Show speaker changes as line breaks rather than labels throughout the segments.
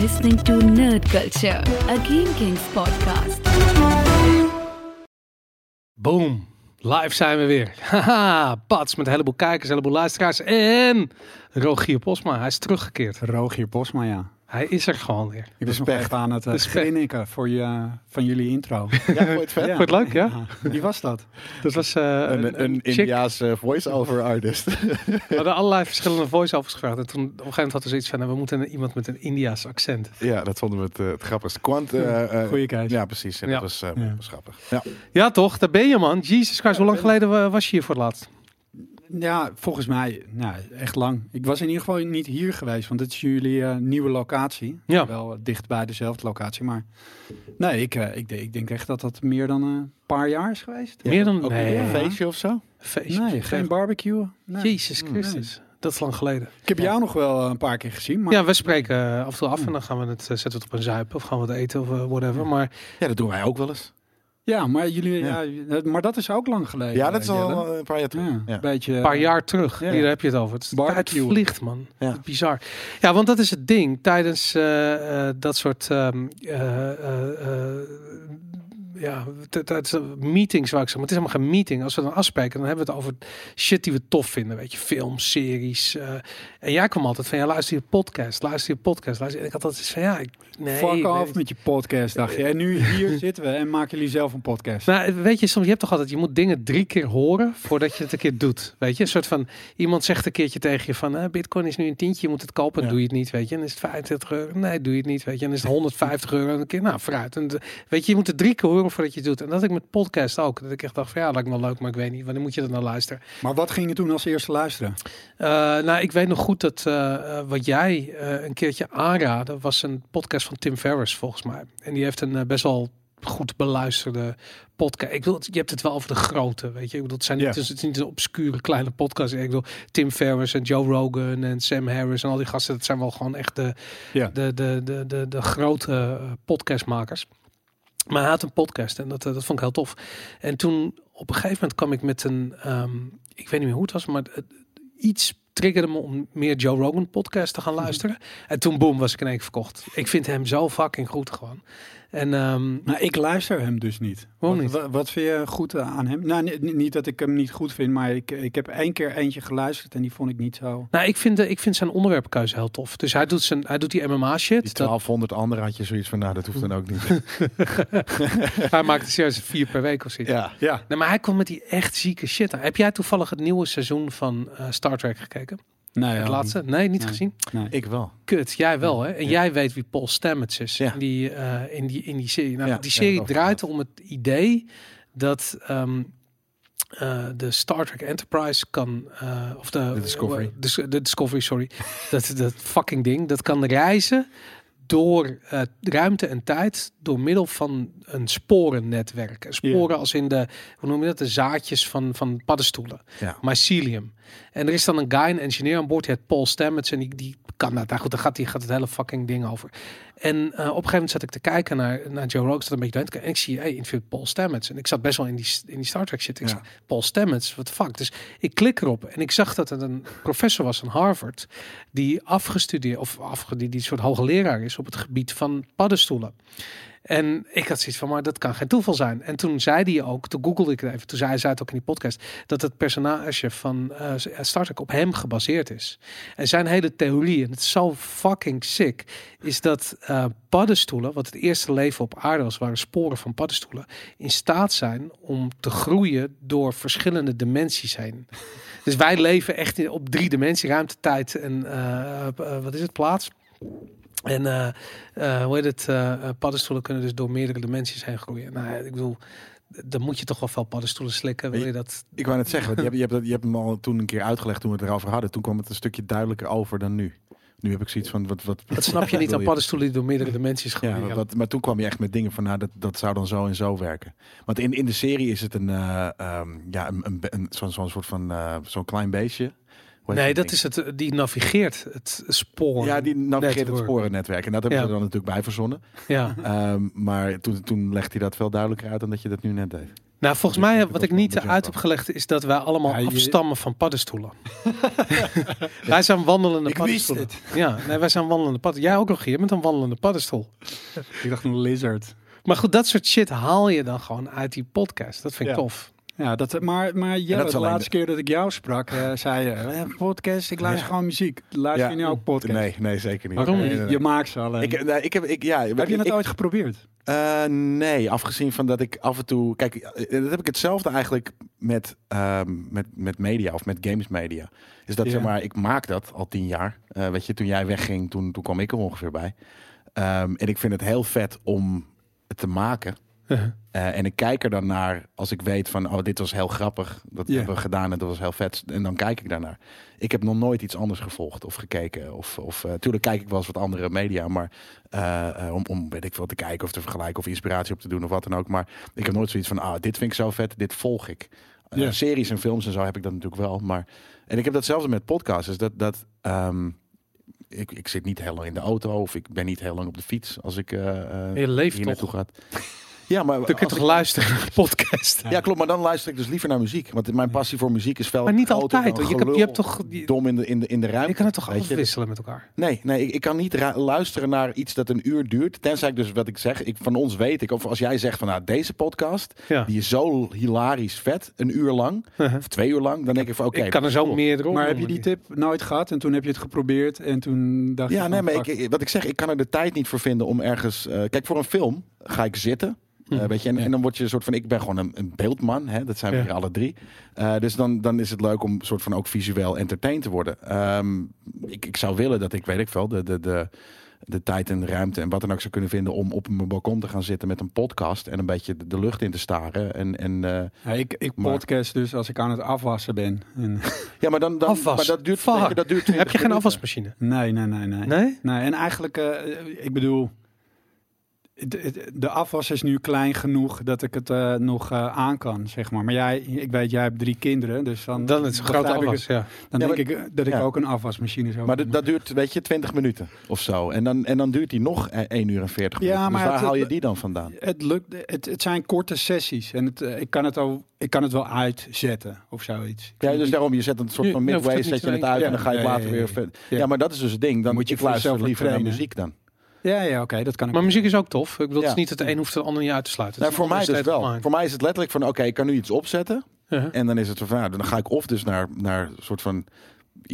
listening to Nerd Culture, a Game Kings podcast.
Boom. Live zijn we weer. Haha, Pats met een heleboel kijkers, een heleboel luisteraars. En Rogier Posma, hij is teruggekeerd.
Rogier Bosma, ja.
Hij is er gewoon weer.
Ik was nog even aan het uh, grinniken voor je, van jullie intro.
Ja, vond vet?
Ja.
Vond je het leuk, ja?
Wie was dat?
Dat was eh,
Een, een. Indiaanse voice-over artist.
We hadden allerlei verschillende voice-overs gevraagd. En toen op een gegeven moment hadden ze iets van, nou, we moeten een- iemand met een Indiaas accent.
ja, dat vonden we het, eh, het grappigste. Quant, eh, eh,
Goeie.
Ja, precies. Ja,
Ja.
Dat was, eh,
Ja.
was grappig. Ja.
Ja toch, daar ben je man. Jesus Christ, hoe lang geleden wa- was je hier voor het laatst?
Ja, volgens mij nou, echt lang. Ik was in ieder geval niet hier geweest, want het is jullie eh, nieuwe locatie.
Ja.
Wel dicht bij dezelfde locatie, maar nee, ik, eh, ik, denk- ik denk echt dat dat meer dan een paar jaar is geweest.
Meer dan...
Ook
Nee,
een
Ja.
feestje of zo?
feestje.
Nee, geen barbecue. Nee.
Jezus Christus, dat is lang geleden.
Ik heb jou nog wel eh, een paar keer gezien, maar
Ja, we spreken af en toe af en dan gaan we het, zetten we het op een zuip of gaan we het eten of whatever. Maar
Ja, dat doen wij ook wel eens.
Ja, maar jullie,
Ja.
ja. maar dat is ook lang geleden.
Ja, dat is
eh, Jelle.
al een paar jaar terug.
Ja,
Ja.
een beetje.
een paar jaar terug,
ja.
hier heb je het over. Het is de tijd vliegt, man.
Ja.
Bizar. Ja, want dat is het ding. Tijdens eh, eh, dat soort ehm, eh, eh, eh, ja, t- tijdens eh, meetings, waar ik zeg, maar het is helemaal geen meeting. Als we dan afspreken, dan hebben we het over shit die we tof vinden. Weet je, films, series. eh. en jij kwam altijd van, ja, luister je podcast, luister je podcast. Luister. En ik had altijd van, ja, ik, nee.
Fuck off met je podcast, dacht je. En nu hier zitten we en maken jullie zelf een podcast.
Nou, weet je, soms je hebt toch altijd, je moet dingen drie keer horen voordat je het een keer doet. Weet je, een soort van, iemand zegt een keertje tegen je van, eh, bitcoin is nu een tientje, je moet het kopen, en
Ja.
doe je het niet, weet je. En is het 25 euro? Nee, doe je het niet, weet je. En is het 150 euro? En een keer, nou, vooruit. En, weet je, je moet het drie keer horen voordat je het doet. En dat ik met podcast ook. Dat ik echt dacht van, ja, lijkt me wel leuk, maar ik weet niet, wanneer moet je dat nou luisteren?
Maar wat ging je toen als eerste luisteren?
Eh, nou, ik weet nog goed dat eh, eh, wat jij een keertje aanraadde, was een podcast van Tim Ferriss, volgens mij. En die heeft een best wel goed beluisterde podcast. Ik bedoel, je hebt het wel over de grote, weet je. Ik bedoel, het zijn niet,
Ja.
het is niet een obscure kleine podcast. Ik bedoel, Tim Ferriss en Joe Rogan en Sam Harris en al die gasten, dat zijn wel gewoon echt de, de, de, de, de, de grote podcastmakers. Maar hij had een podcast en dat, eh, dat vond ik heel tof. En toen op een gegeven moment kwam ik met een, ehm, ik weet niet meer hoe het was, maar het- iets triggerde me om meer Joe Rogan podcast te gaan
Mhm.
luisteren. En toen boom was ik in één keer verkocht. Ik vind hem zo fucking goed gewoon. En ehm,
Nou, ik luister hem dus niet.
Waarom
wat,
niet?
Wat, wat vind je goed aan hem? Nou, niet, niet dat ik hem niet goed vind, maar ik, ik heb één keer eentje geluisterd en die vond ik niet zo.
nou, ik vind, de, ik vind zijn onderwerpkeuze heel tof. Dus hij doet, zijn, hij doet die MMA shit.
Die
Dat,
1200 anderen had je zoiets van, nou, dat hoeft dan ook niet.
hij maakt er serieus vier per week of zoiets.
ja.
Ja.
Nee, maar hij komt met die echt zieke shit aan. Heb jij toevallig het nieuwe seizoen van eh, Star Trek gekeken?
Nee,
Het laatste? Nee, niet
Nee.
gezien?
Nee.
Ik wel.
Kut, jij wel hè? En
Ja.
jij weet wie Paul Stamets is
Ja.
in, die, eh, in, die, in die serie. Nou,
Ja,
die serie draait om het idee dat ehm, eh, de Star Trek Enterprise kan, eh, of de,
De Discovery.
de, de Discovery, sorry, dat, dat fucking ding, dat kan reizen door eh, ruimte en tijd door middel van een sporennetwerk. En Sporen als in de, hoe noem je dat, de zaadjes van, van paddenstoelen.
Ja.
mycelium. En er is dan een guy, een engineer aan boord, die heet Paul Stamets. En die, die kan dat. Nou goed, daar gaat, die, gaat het hele fucking ding over. En eh, op een gegeven moment zat ik te kijken naar, naar Joe Rogan. Zat een beetje te. En ik zie, hey, interview Paul Stamets. En ik zat best wel in die, in die Star Trek shit. Ik
Ja.
zei, Paul Stamets, wat de fuck. Dus ik klik erop. En ik zag dat het een professor was van Harvard. Die afgestudeerd, of die, die soort hoogleraar is op het gebied van paddenstoelen. En ik had zoiets van, maar dat kan geen toeval zijn. En toen zei hij ook, toen googelde ik het even, toen zei hij het ook in die podcast, dat het personage van eh Star Trek op hem gebaseerd is. En zijn hele theorie, en het is zo fucking sick, is dat eh, paddenstoelen, wat het eerste leven op aarde was, waren sporen van paddenstoelen, in staat zijn om te groeien door verschillende dimensies heen. Dus wij leven echt in, op drie dimensie, ruimte, tijd en eh, eh, wat is het, plaats. En eh, eh, hoe heet het? eh, paddenstoelen kunnen dus door meerdere dimensies heen groeien. Nou, ik bedoel, dan moet je toch wel veel paddenstoelen slikken. Wil je dat?
Ik wou net zeggen, want je hebt, je, hebt, je hebt hem al toen een keer uitgelegd toen we het erover hadden. Toen kwam het een stukje duidelijker over dan nu. Nu heb ik zoiets van, wat... wat
Dat snap je niet aan paddenstoelen die door meerdere dimensies groeien.
Ja, wat, maar toen kwam je echt met dingen van, nou, dat, dat zou dan zo en zo werken. Want in, in de serie is het een, eh, ehm, ja, een, een, een, zo'n soort van, zo'n klein beestje.
Nee, dat is het. eh, Die navigeert het spoor.
Ja, die navigeert het
network.
sporennetwerk. En dat hebben
Ja.
we er dan natuurlijk bij verzonnen.
Ja.
Ehm, maar toen, toen legde hij dat veel duidelijker uit dan dat je dat nu net deed.
Nou, volgens
Dus
mij,
heb
wat
het
ik
wel
niet
budget
uit
wel.
heb gelegd, is dat wij allemaal
Ja, je-
afstammen van paddenstoelen. wij zijn wandelende
Ik wist
paddenstoelen. Ja, nee, wij zijn wandelende paddenstoelen. Jij ook nog, je bent een wandelende paddenstoel.
Ik dacht een lizard.
Maar goed, dat soort shit haal je dan gewoon uit die podcast. Dat vind ik
Ja.
tof.
Ja, dat, maar, maar
is
de laatste keer dat ik jou sprak, eh, zei je, eh, podcast, ik luister
Ja.
gewoon muziek. Luister je nu ook podcast?
Nee, nee, zeker niet.
Waarom.
Je maakt ze alleen.
Ik, nee, ik heb, ik, ja,
Heb je het
ik,
ooit geprobeerd?
Eh, nee, afgezien van dat ik af en toe. Kijk, eh, dat heb ik hetzelfde eigenlijk met, ehm, met, met media of met games media. Is dat
Ja.
zeg maar, ik maak dat al tien jaar. Weet je, toen jij wegging, toen, toen kwam ik er ongeveer bij. Ehm, en ik vind het heel vet om het te maken. Eh, en ik kijk er dan naar als ik weet van, oh, dit was heel grappig. Dat hebben we gedaan en dat was heel vet. En dan kijk ik daarnaar. Ik heb nog nooit iets anders gevolgd of gekeken. Of, of uh, tuurlijk kijk ik wel eens wat andere media, maar uh, uh, om, om weet ik veel te kijken of te vergelijken of inspiratie op te doen of wat dan ook. Maar ik heb nooit zoiets van, ah, dit vind ik zo vet, dit volg ik. Series en films en zo heb ik dat natuurlijk wel. Maar en ik heb datzelfde met podcasts. Dus dat, dat um, ik, ik zit niet heel lang in de auto of ik ben niet heel lang op de fiets als ik uh,
je leeft
hier naartoe ga. Ja, maar
Dan kun je toch
ik...
luisteren naar podcast?
Ja, klopt. Maar dan luister ik dus liever naar muziek. Want mijn passie voor muziek is veel
Maar niet
groter
altijd. Je, hebt, je hebt toch... Je,
dom in de, in de, in de ruimte.
je kan het toch afwisselen met elkaar?
Nee, nee ik, ik kan niet luisteren naar iets dat een uur duurt. Tenzij ik dus wat ik zeg, ik, van ons weet ik. Of als jij zegt van nou, deze podcast,
Ja.
die is zo hilarisch vet, een uur lang, of twee uur lang, dan denk ik van oké.
ik kan er zo
cool.
meer erop
Maar heb je die tip nooit gehad en toen heb je het geprobeerd en toen dacht je
Ja, nee, maar ik- wat ik zeg, ik kan er de tijd niet voor vinden om ergens. eh, kijk, voor een film ga ik zitten. Eh, weet je, en, en dan word je een soort van, ik ben gewoon een, een beeldman, hè, dat zijn we
Ja.
hier alle drie. Eh, dus dan, dan is het leuk om soort van ook visueel entertained te worden. Ehm, ik, ik zou willen dat ik, weet ik veel, de, de, de, de tijd en de ruimte en wat dan ook zou kunnen vinden om op mijn balkon te gaan zitten met een podcast en een beetje de, de lucht in te staren. En, en, eh,
Ja, ik, ik
Maar-
podcast dus als ik aan het afwassen ben. En,
ja, maar dan, dan
Afwas.
maar dat duurt, je, dat duurt
Heb
20
je geen
minuten.
afwasmachine?
nee, nee, nee, nee.
Nee?
Nee, en eigenlijk, eh, ik bedoel, de afwas is nu klein genoeg dat ik het eh, nog eh, aan kan, zeg maar. Maar jij, ik weet, jij hebt drie kinderen, dus dan,
Dan is het een grote
begrijp ik
afwas, ja.
Dan
Ja,
denk ik eh, dat ik
ja.
ook een afwasmachine zou
Maar dat, dat duurt, weet je, 20 minuten of zo. En dan, en dan duurt die nog eh, 1 uur en 40
Ja,
minuten.
maar
dus waar
het-
haal je die dan vandaan?
Het, lukt, het, het zijn korte sessies en het, ik, kan het al, ik kan het wel uitzetten of zoiets.
Ja, dus daarom, je zet een soort van midway, zet je het uit
ja,
en dan ga je later
ja,
weer
ja.
verder.
Ja.
Maar dat is dus het ding. Dan
Moet je voor jezelf
liever naar muziek dan.
Ja, ja, oké, dat kan ik.
Maar muziek is ook tof. Ik bedoel, het
Ja.
is niet het een hoeft het ander niet uit te sluiten.
Nou,
Het is
voor mij
state of
wel.
mind.
Voor mij is het letterlijk van, oké, ik kan nu iets opzetten. En dan is het van, nou, dan ga ik of dus naar, naar een soort van...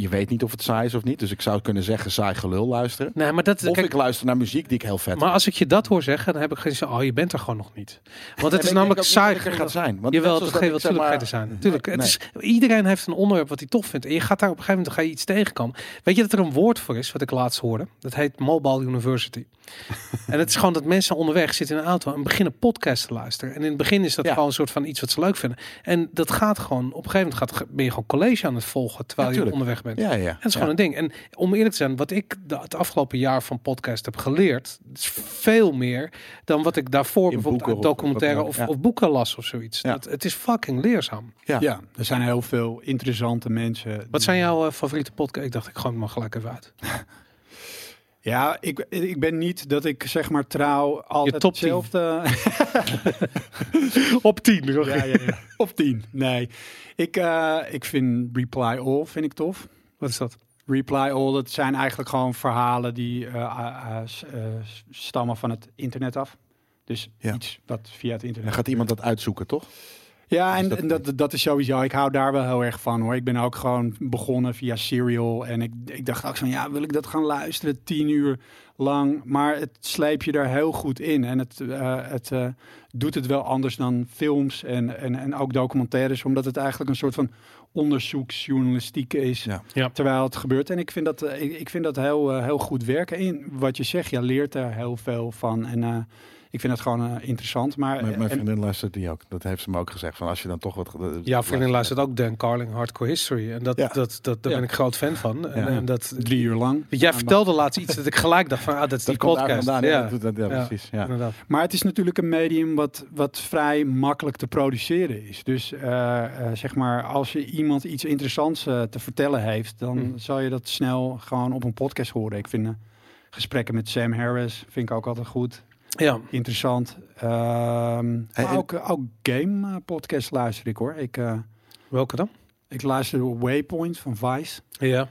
Je weet niet of het saai is of niet. Dus ik zou kunnen zeggen, saai gelul luisteren.
Nee, maar dat...
Of
kijk,
ik luister naar muziek die ik heel vet
maar als ik je dat hoor zeggen, dan heb ik geen zin. Oh, je bent er gewoon nog niet. Want het is namelijk saai.
gaat zijn. Want
Jawel, dat ga je wel
maar-
zijn. Tuurlijk.
Nee,
Het is, iedereen heeft een onderwerp wat hij tof vindt. En je gaat daar op een gegeven moment ga je iets tegenkomen. Weet je dat er een woord voor is, wat ik laatst hoorde? Dat heet Mobile University. en het is gewoon dat mensen onderweg zitten in een auto en beginnen podcast te luisteren. En in het begin is dat
Ja.
gewoon een soort van iets wat ze leuk vinden. En dat gaat gewoon, op een gegeven moment gaat, ben je gewoon college aan het volgen terwijl
Ja,
je onderweg bent.
Ja, ja.
En het is
ja.
gewoon een ding. En om eerlijk te zijn, wat ik de, het afgelopen jaar van podcast heb geleerd, is veel meer dan wat ik daarvoor bijvoorbeeld
boeken
uit
of
documentaire of, of boeken las of zoiets.
Ja.
Dat, het is fucking leerzaam.
Ja.
Ja, er zijn heel veel interessante mensen.
Wat zijn jouw eh, favoriete podcasts? Ik dacht, ik gooi hem maar gelijk even uit.
Ja, ik, ik ben niet dat ik zeg maar trouw altijd
top 10.
hetzelfde.
Op tien.
ja, ja, ja. Op tien. Nee, ik, eh, ik vind Reply All vind ik tof.
Wat is dat?
Reply All, dat zijn eigenlijk gewoon verhalen die eh, eh, stammen van het internet af. Dus
Ja.
iets wat via het
Dan
internet.
gaat iemand dat uitzoeken, toch?
Ja, en
dat-
en dat, dat, is sowieso. Ik hou daar wel heel erg van hoor. Ik ben ook gewoon begonnen via Serial. En ik, ik dacht ook van ja, wil ik dat gaan luisteren tien uur lang? Maar het sleep je daar heel goed in. En het, eh, het doet het wel anders dan films en, en, en ook documentaires. Omdat het eigenlijk een soort van onderzoeksjournalistiek is.
Ja.
Ja.
Terwijl het gebeurt. En ik vind dat, eh, ik, ik vind dat heel, eh, heel goed werken. En wat je zegt, je leert er heel veel van. En eh, ik vind dat gewoon eh, interessant. Maar,
Mijn, mijn
en-
vriendin luistert die ook. Dat heeft ze me ook gezegd. Van als je dan toch wat...
Ja, vriendin luistert ook Dan Carling Hardcore History. En dat,
Ja.
dat, dat, daar
Ja.
ben ik groot fan van. En,
Ja.
en dat,
drie uur lang.
Jij
Ja,
vertelde laatst iets dat ik gelijk dacht van, ah, dat is die podcast.
vandaan. Ja,
ja,
dat doet dat, ja,
Ja.
precies. Ja.
inderdaad.
Maar het is natuurlijk een medium wat, wat vrij makkelijk te produceren is. Dus eh, eh, zeg maar, als je iemand iets interessants eh, te vertellen heeft, dan
Hmm.
zal je dat snel gewoon op een podcast horen. Ik vind eh, gesprekken met Sam Harris vind ik ook altijd goed.
Ja,
Interessant.
Hey,
maar
en-
ook, ook game eh, podcast luister ik hoor. Ik, eh,
welke dan?
ik luister Waypoint van Vice.
Ja,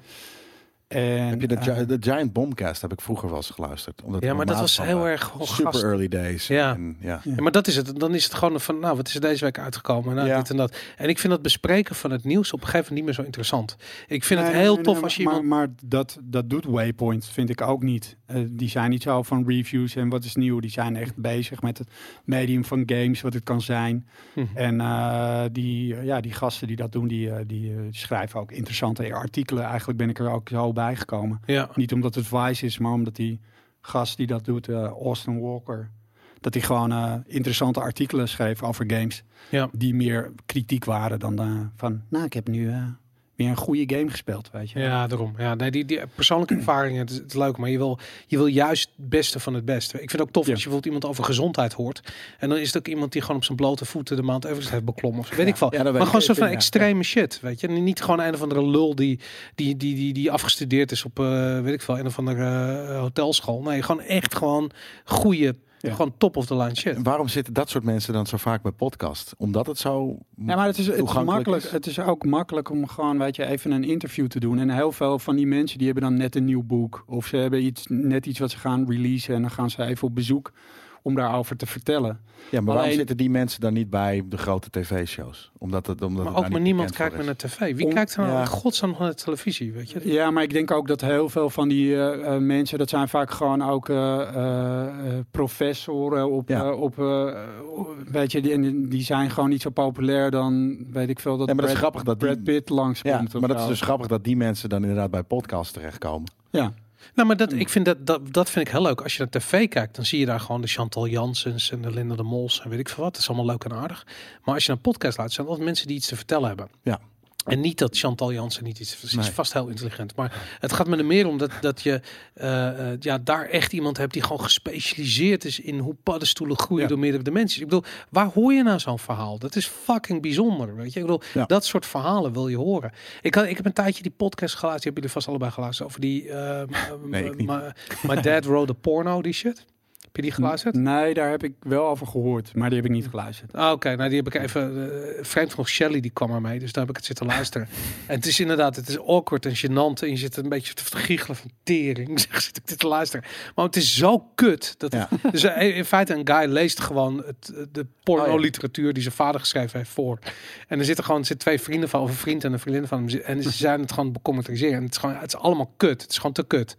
En,
Heb je de,
eh,
de Giant Bombcast heb ik vroeger wel eens geluisterd. Omdat
ja maar dat was heel erg
super
gast.
early days.
Ja.
En, ja.
Ja, maar dat is het. Dan is het gewoon van, nou, wat is er deze week uitgekomen? Nou,
Ja.
dit en dat. En ik vind dat bespreken van het nieuws op een gegeven moment niet meer zo interessant. Ik vind het heel
nee,
tof
nee,
als je
maar,
iemand...
Maar dat, dat doet Waypoint, vind ik ook niet. Eh, die zijn niet zo van reviews en wat is nieuw. Die zijn echt bezig met het medium van games, wat het kan zijn.
Mhm.
En eh, die, ja, die gasten die dat doen, die, die schrijven ook interessante artikelen. Eigenlijk ben ik er ook zo bij gekomen.
Ja,
Niet omdat het Vice is, maar omdat die gast die dat doet, eh, Austin Walker, dat hij gewoon eh, interessante artikelen schreef over games.
Ja.
Die meer kritiek waren dan eh, van, nou, ik heb nu weer een goede game gespeeld, weet je.
ja, daarom. Ja, nee, die, die persoonlijke ervaringen, het is, het is leuk, maar je wil, je wil juist het beste van het beste. Ik vind het ook tof
Ja.
als je bijvoorbeeld iemand over gezondheid hoort. En dan is het ook iemand die gewoon op zijn blote voeten de Mount Everest heeft beklommen. Of weet ik veel.
Ja,
maar gewoon zo van extreme shit, weet je. Niet gewoon een of andere lul die, die, die, die, die afgestudeerd is op, eh, weet ik veel, een of andere eh, hotelschool. Nee, gewoon echt gewoon goede,
Ja.
gewoon top of the line shit.
En waarom zitten dat soort mensen dan zo vaak bij podcast? Omdat het zo
Ja, maar het is, het is makkelijk.
is?
Het is ook makkelijk om gewoon, weet je, even een interview te doen. En heel veel van die mensen die hebben dan net een nieuw boek. Of ze hebben iets, net iets wat ze gaan releasen. En dan gaan ze even op bezoek om daarover te vertellen.
Ja, maar waarom
Alleen-
zitten die mensen dan niet bij de grote tv-shows? Omdat het, omdat
Maar
het
ook maar niemand kijkt naar tv. Wie
Om-
kijkt er nou
ja.
godsnaam naar de televisie, weet je?
Ja, maar ik denk ook dat heel veel van die eh, eh, mensen, dat zijn vaak gewoon ook eh, eh, eh, professoren op,
Ja.
op eh, weet je, die, en die zijn gewoon niet zo populair dan, weet ik veel, dat,
Ja, maar dat is
Brad,
grappig dat
Brad Pitt langskomt.
Ja, maar dat is dus grappig dat die mensen dan inderdaad bij podcasts terechtkomen.
Ja.
Nou, maar dat, ik vind dat, dat, dat vind ik heel leuk. Als je naar tv kijkt, dan zie je daar gewoon de Chantal Janssens en de Linda de Mols en weet ik veel wat. Dat is allemaal leuk en aardig. Maar als je naar podcast luistert, zijn altijd mensen die iets te vertellen hebben.
Ja.
En niet dat Chantal Jansen niet iets... Is
Nee.
vast heel intelligent. Maar het gaat me er meer om dat, dat je eh, eh, ja, daar echt iemand hebt die gewoon gespecialiseerd is in hoe paddenstoelen groeien
Ja.
door meerdere dimensies. Ik bedoel, waar hoor je nou zo'n verhaal? Dat is fucking bijzonder, weet je. Ik bedoel,
Ja.
dat soort verhalen wil je horen. Ik, had, ik heb een tijdje die podcast geluisterd, die hebben jullie vast allebei geluisterd, over die... eh,
Nee, ik niet.
My, my Dad Wrote a Porno, die shit. Heb je die geluisterd?
Nee, daar heb ik wel over gehoord, maar die heb ik niet geluisterd.
Ah, Oké, nou die heb ik even. eh vreemd genoeg, Shelly die kwam ermee, dus daar heb ik het zitten luisteren. en het is inderdaad, het is awkward en gênant en je zit een beetje te giechelen van tering. Zeg, zit ik dit te luisteren. Maar het is zo kut. Dat
Ja.
dus eh, in feite een guy leest gewoon het, eh, de porno-literatuur die zijn vader geschreven heeft voor. En er zitten gewoon er zitten twee vrienden van, of een vriend en een vriendin van hem. En ze zijn het gewoon becommentaliseren. En het is gewoon, het is allemaal kut. Het is gewoon te kut.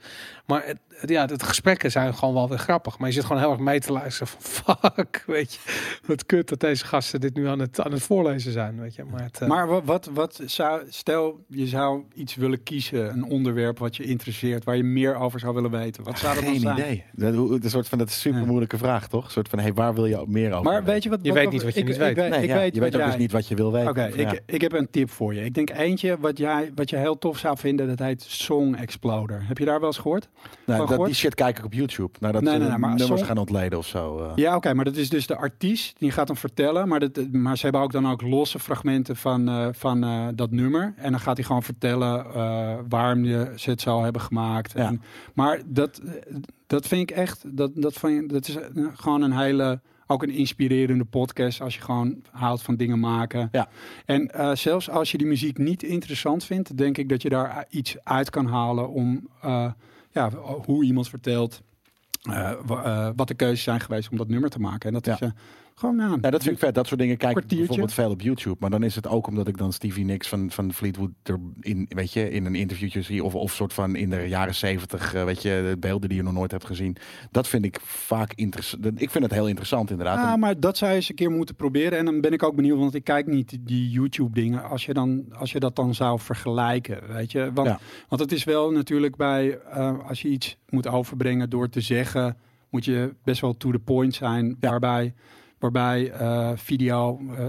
Maar het- ja, de gesprekken zijn gewoon wel weer grappig. Maar je zit gewoon heel erg mee te luisteren van fuck, weet je. Wat kut dat deze gasten dit nu aan het, aan het voorlezen zijn, weet je. Maar, het, eh,
Maar wat, wat, wat zou, stel je zou iets willen kiezen, een onderwerp wat je interesseert, waar je meer over zou willen weten. Wat zou dat dan
Geen
zijn?
idee. Dat, is een soort van dat is een super moeilijke vraag, toch? Een soort van, hey, waar wil je meer over?
Maar
weten?
weet je wat?
Je weet niet wat je
ik,
niet
ik,
weet.
Nee,
ik
ja,
weet
je weet ook
jij-
dus niet wat je wil weten.
Oké,
Ja.
ik, ik heb een tip voor je. Ik denk eentje wat, jij, wat je heel tof zou vinden, dat heet Song Exploder. Heb je daar wel eens gehoord?
nou,
van
dat,
gehoord?
die shit kijk ik op YouTube. Nou, dat
Nee,
ze
nee, nee, maar
nummers
song-
gaan ontleden of zo. eh.
Ja, oké, maar dat is dus de artiest die gaat dan vertellen. Maar, dat, maar ze hebben ook dan ook losse fragmenten van, eh, van eh, dat nummer. En dan gaat hij gewoon vertellen eh, waarom je, ze het zo hebben gemaakt.
Ja.
En, maar dat, eh, dat vind ik echt, dat, dat, vind dat is eh, gewoon een hele, ook een inspirerende podcast. Als je gewoon houdt van dingen maken.
Ja.
En eh, zelfs als je die muziek niet interessant vindt, denk ik dat je daar iets uit kan halen om eh, ja, hoe iemand vertelt. eh, eh, wat de keuzes zijn geweest om dat nummer te maken. En dat
Ja.
is eh, gewoon, ja,
Ja, dat vind ik vet. Dat soort dingen kijk ik bijvoorbeeld veel op YouTube. Maar dan is het ook omdat ik dan Stevie Nicks van, van Fleetwood er in, weet je, in een interviewtje zie. Of, of soort van in de jaren zeventig, eh, weet je, de beelden die je nog nooit hebt gezien. Dat vind ik vaak interessant. Ik vind het heel interessant inderdaad.
Ah,
En-
maar dat zou je eens een keer moeten proberen. En dan ben ik ook benieuwd, want ik kijk niet die YouTube-dingen. Als je, dan, als je dat dan zou vergelijken, weet je. Want,
Ja.
want het is wel natuurlijk bij, eh, als je iets moet overbrengen door te zeggen, moet je best wel to the point zijn.
Ja.
Waarbij, eh, video, eh,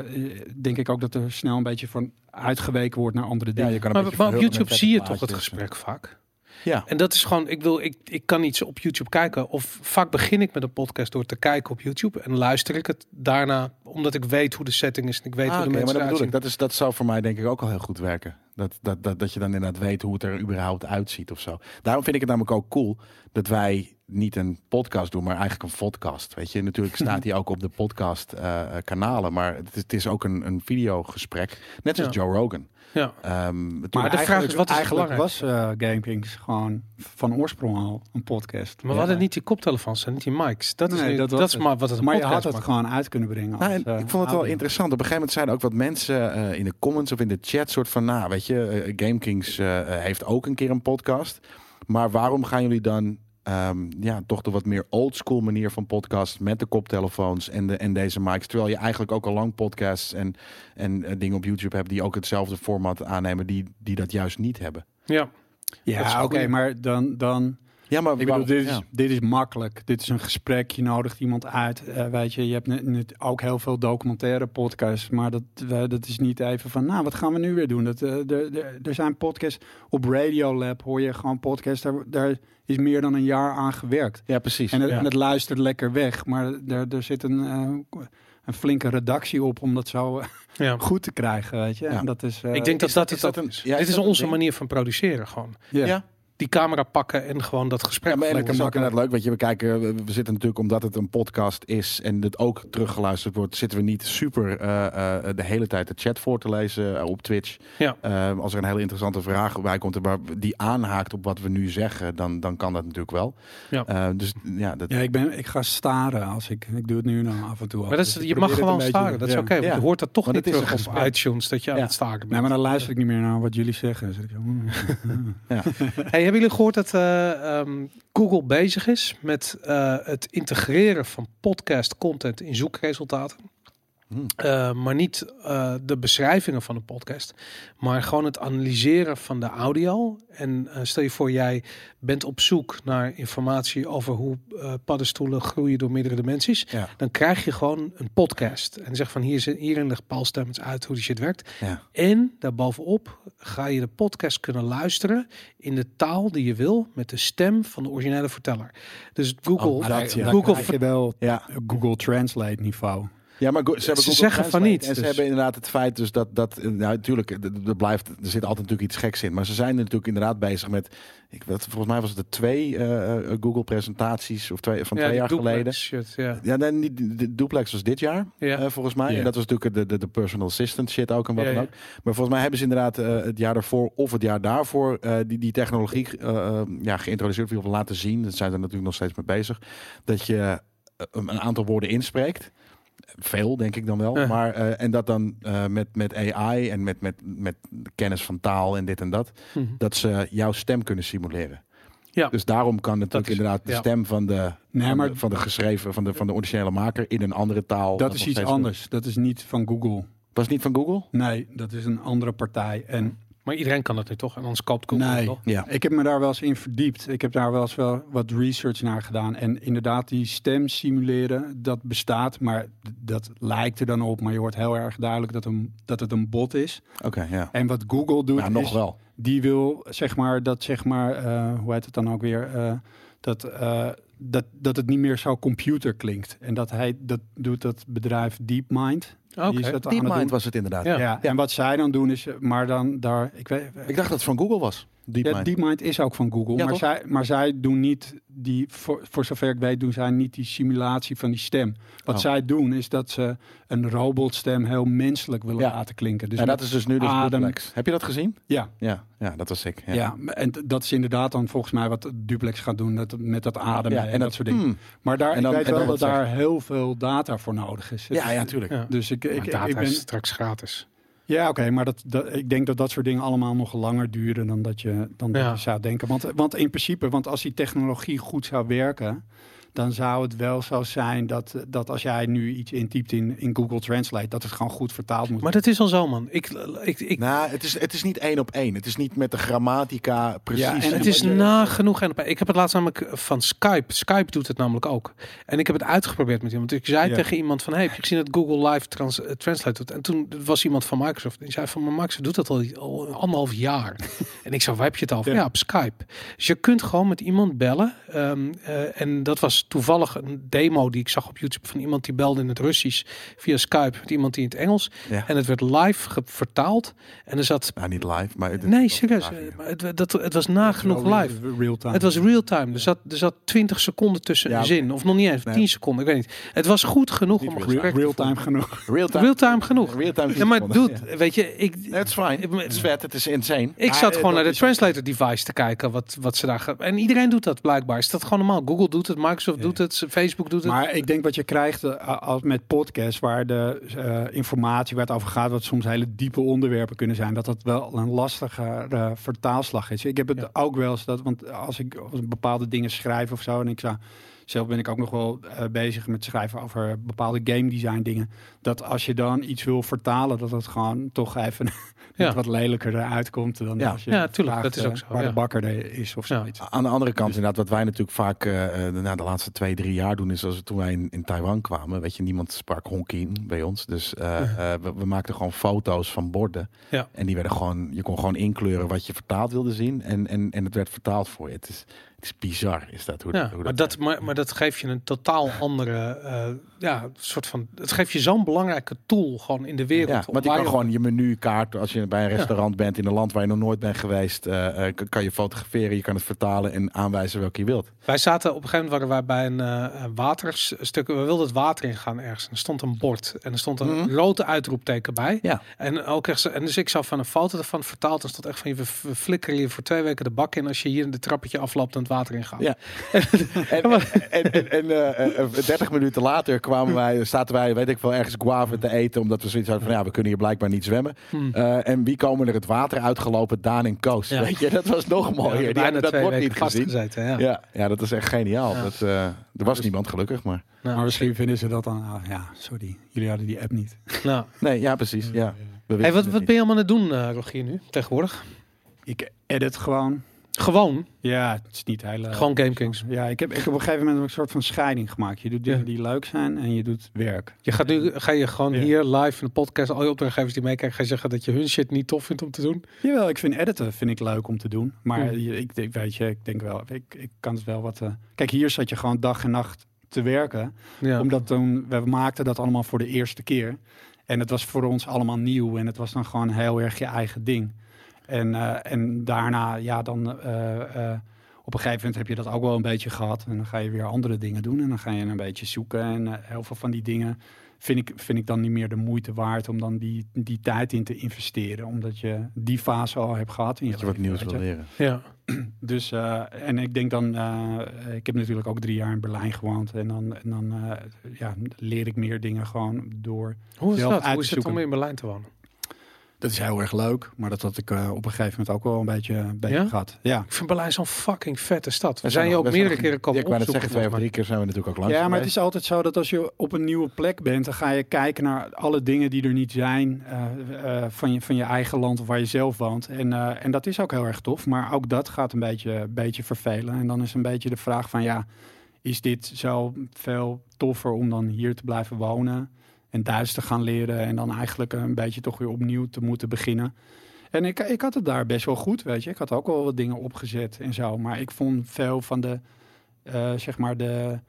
denk ik ook dat er snel een beetje van uitgeweken wordt naar andere
ja,
dingen.
je kan een
maar,
beetje
maar op YouTube zie je toch het gesprek vaak.
Ja.
En dat is gewoon, ik wil, ik, ik kan iets op YouTube kijken. Of vaak begin ik met een podcast door te kijken op YouTube. En luister ik het daarna, omdat ik weet hoe de setting is. En ik weet
Ah,
hoe de
maar dat bedoel ik. Dat, is, dat zou voor mij denk ik ook al heel goed werken. Dat, dat, dat, dat je dan inderdaad weet hoe het er überhaupt uitziet of zo. Daarom vind ik het namelijk ook cool dat wij niet een podcast doen, maar eigenlijk een podcast. Weet je, natuurlijk staat hij ook op de podcast eh, kanalen, maar het is, het is ook een, een videogesprek. Net
Ja.
Joe Rogan.
Ja.
Ehm,
Maar de vraag is, wat is
eigenlijk was eh GameKings gewoon van oorsprong al een podcast.
Maar we hadden niet die koptelefoons en niet die mics. Dat is,
Nee,
nu-
dat
is
het.
maar wat het
maar je had het
maakt.
gewoon uit kunnen brengen.
Nou,
als,
en
eh,
ik vond het wel
audio.
interessant. Op een gegeven moment zeiden ook wat mensen eh, in de comments of in de chat soort van, nou, weet je, GameKings eh, heeft ook een keer een podcast. Maar waarom gaan jullie dan ehm, ja, toch de wat meer oldschool manier van podcast met de koptelefoons en, de, en deze mics? Terwijl je eigenlijk ook al lang podcasts en, en eh, dingen op YouTube hebt die ook hetzelfde format aannemen, die, die dat juist niet hebben.
Ja,
Ja, oké, maar dan, dan
Ja, maar
Ik bedoel, dit is, dit is makkelijk. Dit is een gesprek. Je nodigt iemand uit. Eh, weet je, je hebt ook heel veel documentaire podcasts. Maar dat, dat is niet even van, nou, wat gaan we nu weer doen? Dat, eh, er- zijn podcasts op Radiolab, hoor je gewoon podcasts. Daar, daar is meer dan een jaar aan gewerkt.
ja, precies.
En, het-
Ja.
en het luistert lekker weg. Maar er, er zit een, eh, een flinke redactie op om dat zo
ja.
goed te krijgen, weet je.
Ja.
En dat is, eh,
ik denk dat
is
dat,
is dat
ook
een-
is.
ja, is
Dit is onze
ding?
manier van produceren gewoon.
ja.
Ja.
Die camera pakken en gewoon dat gesprek.
Ja, maar het is ook inderdaad leuk, weet je, we kijken, we- zitten natuurlijk omdat het een podcast is en het ook teruggeluisterd wordt, zitten we niet super eh, eh, de hele tijd de chat voor te lezen eh, op Twitch.
Ja.
Als er een hele interessante vraag bij komt waar die aanhaakt op wat we nu zeggen, dan, dan kan dat natuurlijk wel.
Ja.
Eh, dus ja, dat,
Ja, ik, ben, ik ga staren als ik, ik doe het nu dan af en toe. al.
Maar dat is,
Dus
je mag gewoon staren. Dat is
ja.
oké. want
Ja.
Je hoort dat toch
Maar
niet
dat is
terug
een
op
gesprek.
iTunes dat je aan
Ja.
het staren bent.
Nee, maar dan luister ik niet meer naar wat jullie zeggen. Dan zeg ik.
Hey, hebben jullie gehoord dat eh, ehm, Google bezig is met eh, het integreren van podcast content in zoekresultaten?
Hmm.
Eh, maar niet eh, de beschrijvingen van een podcast, maar gewoon het analyseren van de audio. En eh, stel je voor, jij bent op zoek naar informatie over hoe eh, paddenstoelen groeien door meerdere dimensies.
Ja.
Dan krijg je gewoon een podcast. En zeg van hier, zit- hierin legt Paul Stemmens uit hoe die shit werkt.
Ja.
En daarbovenop ga je de podcast kunnen luisteren in de taal die je wil, met de stem van de originele verteller. Dus Google,
Oh, dat, ja.
Dan
Google
krijg je wel
Ja.
Google Translate niveau.
Ja, maar ze, hebben
Ze zeggen van niet,
En ze
dus-
hebben inderdaad het feit dus dat, dat nou, natuurlijk, er- blijft, er zit altijd natuurlijk iets geks in. Maar ze zijn natuurlijk inderdaad bezig met, ik weet, volgens mij was het de twee eh, eh, Google presentaties of twee, van
ja,
twee jaar
duplex
geleden.
Shit, ja.
Ja, nee, niet, de- de duplex was dit jaar,
Ja.
eh, volgens mij. En dat was natuurlijk de, de, de personal assistant shit ook en wat dan ook. Maar volgens mij hebben ze inderdaad eh, het jaar daarvoor of het jaar daarvoor eh, die, die technologie eh, eh, ja, geïntroduceerd of laten zien. Dat zijn ze natuurlijk nog steeds mee bezig. Dat je eh, een aantal woorden inspreekt. Veel, denk ik dan wel. Maar, eh, en dat dan eh, met, met AI en met, met, met kennis van taal en dit en dat,
Mhm.
dat ze jouw stem kunnen simuleren.
Ja.
Dus daarom kan natuurlijk
is-
inderdaad de
ja.
stem van de,
Nee,
van,
maar
de, van de geschreven, van de, van de originele maker in een andere taal.
dat is iets anders. Dat is niet van Google.
Was het niet van Google?
Nee, dat is een andere partij. En
Maar iedereen kan dat nu toch? En anders koopt Google
nee,
het toch?
Ja.
ik heb me daar wel eens in verdiept. Ik heb daar wel eens wel wat research naar gedaan. En inderdaad, die stem simuleren, dat bestaat. Maar dat lijkt er dan op. Maar je hoort heel erg duidelijk dat, een, dat het een bot is.
Oké, ja.
En wat Google doet,
Ja, nog
is,
wel.
die wil zeg maar dat zeg maar, eh, hoe heet het dan ook weer? Eh, dat, eh, dat, dat het niet meer zo computer klinkt. En dat hij dat doet dat bedrijf DeepMind.
Oké.
Die is dat aan het
DeepMind was het inderdaad.
Ja.
Ja, en wat zij dan doen is, maar dan daar, ik weet,
Ik dacht dat het van Google was. DeepMind.
ja, DeepMind is ook van Google,
Ja,
maar,
toch?
zij, maar zij doen niet die, voor, voor zover ik weet, doen zij niet die simulatie van die stem. Wat
Oh.
zij doen is dat ze een robotstem heel menselijk willen
Ja.
laten klinken. Dus
ja, dat is dus nu de
adem.
duplex. Heb je dat gezien?
Ja,
Ja, ja dat was ik. Ja.
ja. en dat is inderdaad dan volgens mij wat Duplex gaat doen dat, met dat ademen
Ja,
en, dat, soort dingen.
hmm.
Maar daar,
En dan-
ik weet
en dan
wel dat daar heel veel data voor nodig is.
ja, ja, tuurlijk.
Ja.
Dus ik, ik, ik,
data
ik ben,
is straks gratis.
Ja, oké, maar dat, dat, ik denk dat dat soort dingen allemaal nog langer duren dan dat je, dan dat
Ja.
je zou denken. Want, want in principe, want als die technologie goed zou werken, dan zou het wel zo zijn dat, dat als jij nu iets intypt in, in Google Translate, dat het gewoon goed vertaald moet
Maar dat is al zo, man. Ik, ik, ik,
Nou, het is, het is niet één op één. Het is niet met de grammatica precies.
Ja, en
het is nagenoeg. En ik heb het laatst namelijk van Skype. Skype doet het namelijk ook. En ik heb het uitgeprobeerd met iemand. Ik zei
Ja.
tegen iemand van, hey, heb je gezien dat Google Live trans, eh, Translate doet? En toen was iemand van Microsoft. Die zei van, maar Microsoft doet dat al, al anderhalf jaar. en ik zei, waar heb je het?
Ja.
Ja. op Skype. Dus je kunt gewoon met iemand bellen. ehm, eh, en dat was toevallig een demo die ik zag op YouTube van iemand die belde in het Russisch via Skype met iemand die in het Engels.
Ja.
En het werd live vertaald. En er zat.
Nou, niet live, maar... het-
Nee,
het-
serieus.
ja.
eh, maar Het, dat, het was nagenoeg live.
real- Real time.
Het was real time. Er zat, er zat 20 seconden tussen
Ja,
een zin. Of nog niet eens,
Nee.
10 seconden. Ik weet niet. Het was goed genoeg
Niet
om een
real-
gesprek
real time genoeg.
Real-time.
Real-time genoeg.
Real-time
Ja, maar doet, weet je, ik,
het is fijn. Het is vet, het is insane.
ik zat gewoon naar de translator device te kijken wat, wat ze daar gaan. En iedereen doet dat blijkbaar. Is dat gewoon normaal? Google doet het, Microsoft
Ja.
doet het, Facebook doet het.
Maar ik denk wat je krijgt eh, als met podcasts waar de eh, informatie waar het over gaat, wat soms hele diepe onderwerpen kunnen zijn, dat dat wel een lastige eh, vertaalslag is. Ik heb het
Ja.
ook wel eens dat, want als ik als ik bepaalde dingen schrijf of zo, en ik zou zelf ben ik ook nog wel eh, bezig met schrijven over bepaalde game design dingen, dat als je dan iets wil vertalen, dat het gewoon toch even net
Ja.
wat lelijker eruit komt dan
Ja.
als je
Ja, tuurlijk,
vraagt,
dat is
eh,
ook zo,
waar
ja.
de bakker er is of
Ja.
zoiets.
Aan de andere kant, inderdaad, wat wij natuurlijk vaak eh, de, nou, de laatste twee, drie jaar doen, is als toen wij in, in Taiwan kwamen, weet je, niemand sprak Hongkien bij ons. Dus eh, eh, we, we maakten gewoon foto's van borden.
Ja.
En die werden gewoon, je kon gewoon inkleuren wat je vertaald wilde zien. En, en, en het werd vertaald voor je. Het is, is bizar, is dat hoe,
Ja,
dat,
maar, dat, maar, maar dat geeft je een totaal andere, eh, ja, soort van, het geeft je zo'n belangrijke tool gewoon in de wereld.
Ja, want je kan gewoon je menukaart, als je bij een
Ja.
restaurant bent in een land waar je nog nooit bent geweest, eh, eh, kan- je fotograferen, je kan het vertalen en aanwijzen welke je wilt.
Wij zaten op een gegeven moment waren wij bij een een waterstuk. We wilden het water ingaan ergens. En er stond een bord en er stond een
Mhm.
grote uitroepteken bij.
Ja.
En ook echt, en dus ik zag van een foto ervan vertaald. En stond echt van je we we flikkeren je voor twee weken de bak in als je hier in de trappetje afloopt en het water ingaat.
Ja. En, en, en, en eh, eh, 30 minuten later kwamen wij, zaten wij, weet ik wel, ergens guave te eten. Omdat we zoiets hadden van, ja, we kunnen hier blijkbaar niet zwemmen.
Hmm.
Eh, en wie komen er het water uitgelopen? Daan en Koos.
Ja.
Weet je, dat was nog mooier. Die
bijna
hebben dat
weken
niet gezien.
Ja.
Ja, ja, dat is echt geniaal.
Ja.
Dat, eh, er was niemand gelukkig, maar...
Nou,
Maar misschien vinden ze dat dan, ah, ja, sorry, jullie hadden die app niet.
nou.
Nee, ja, precies. Ja.
Hey, wat, wat ben je allemaal aan het doen, eh Rogier, nu tegenwoordig?
Ik edit gewoon.
Gewoon,
Ja, het is niet heel... eh,
gewoon Game Kings.
Ja, ik heb, ik heb op een gegeven moment een soort van scheiding gemaakt. Je doet dingen
Ja.
die leuk zijn en je doet werk.
Je gaat nu, ga je gewoon
Ja.
hier live in de podcast, al je opdrachtgevers die meekijken, ga je zeggen dat je hun shit niet tof vindt om te doen?
Jawel, ik vind editen vind ik leuk om te doen. Maar ik, ik weet je, ik denk wel, ik, ik kan het wel wat... eh, Kijk, hier zat je gewoon dag en nacht te werken. Omdat toen, we maakten dat allemaal voor de eerste keer. En het was voor ons allemaal nieuw. En het was dan gewoon heel erg je eigen ding. En, eh, en daarna, ja, dan eh, eh, op een gegeven moment heb je dat ook wel een beetje gehad. En dan ga je weer andere dingen doen. En dan ga je een beetje zoeken. En eh, heel veel van die dingen vind ik, vind ik dan niet meer de moeite waard om dan die, die tijd in te investeren. Omdat je die fase al hebt gehad. In je
Dat je wat nieuws wil leren.
ja.
Dus, eh, en ik denk dan, eh, ik heb natuurlijk ook drie jaar in Berlijn gewoond. En dan, en dan eh, ja, leer ik meer dingen gewoon door.
Hoe is
Zelf
dat?
uit
Hoe
te
is het om in Berlijn te wonen?
Dat is heel erg leuk, maar dat had ik eh, op een gegeven moment ook wel een beetje, een beetje
Ja?
gehad. Ja.
Ik vind Berlijn zo'n fucking vette stad. We
We
zijn je ook meerdere
nog-
keren komen
Ja, ik wou net
opzoeken.
zeggen, twee of drie keer zijn we natuurlijk ook langs
ja, maar het is altijd zo dat als je op een nieuwe plek bent, dan ga je kijken naar alle dingen die er niet zijn eh, eh, van, je, van je eigen land of waar je zelf woont. En, eh, en dat is ook heel erg tof, maar ook dat gaat een beetje, beetje vervelen. En dan is een beetje de vraag van ja, is dit zo veel toffer om dan hier te blijven wonen en Duits te gaan leren en dan eigenlijk een beetje toch weer opnieuw te moeten beginnen. En ik, ik had het daar best wel goed, weet je. Ik had ook wel wat dingen opgezet en zo. Maar ik vond veel van de, eh, zeg maar de,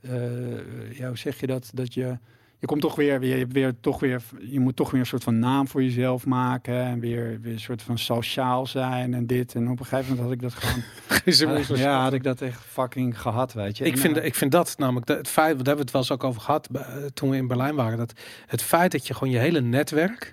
eh, ja, hoe zeg je dat? Dat je, je komt toch weer, weer, je hebt weer, toch weer, je moet toch weer een soort van naam voor jezelf maken. En weer, weer een soort van sociaal zijn en dit. En op een gegeven moment had ik dat gewoon, ja, had ik dat echt fucking gehad, weet je.
Ik
En,
vind,
eh,
ik vind dat namelijk het feit, daar hebben we het wel eens ook over gehad eh, toen we in Berlijn waren. Dat het feit dat je gewoon je hele netwerk,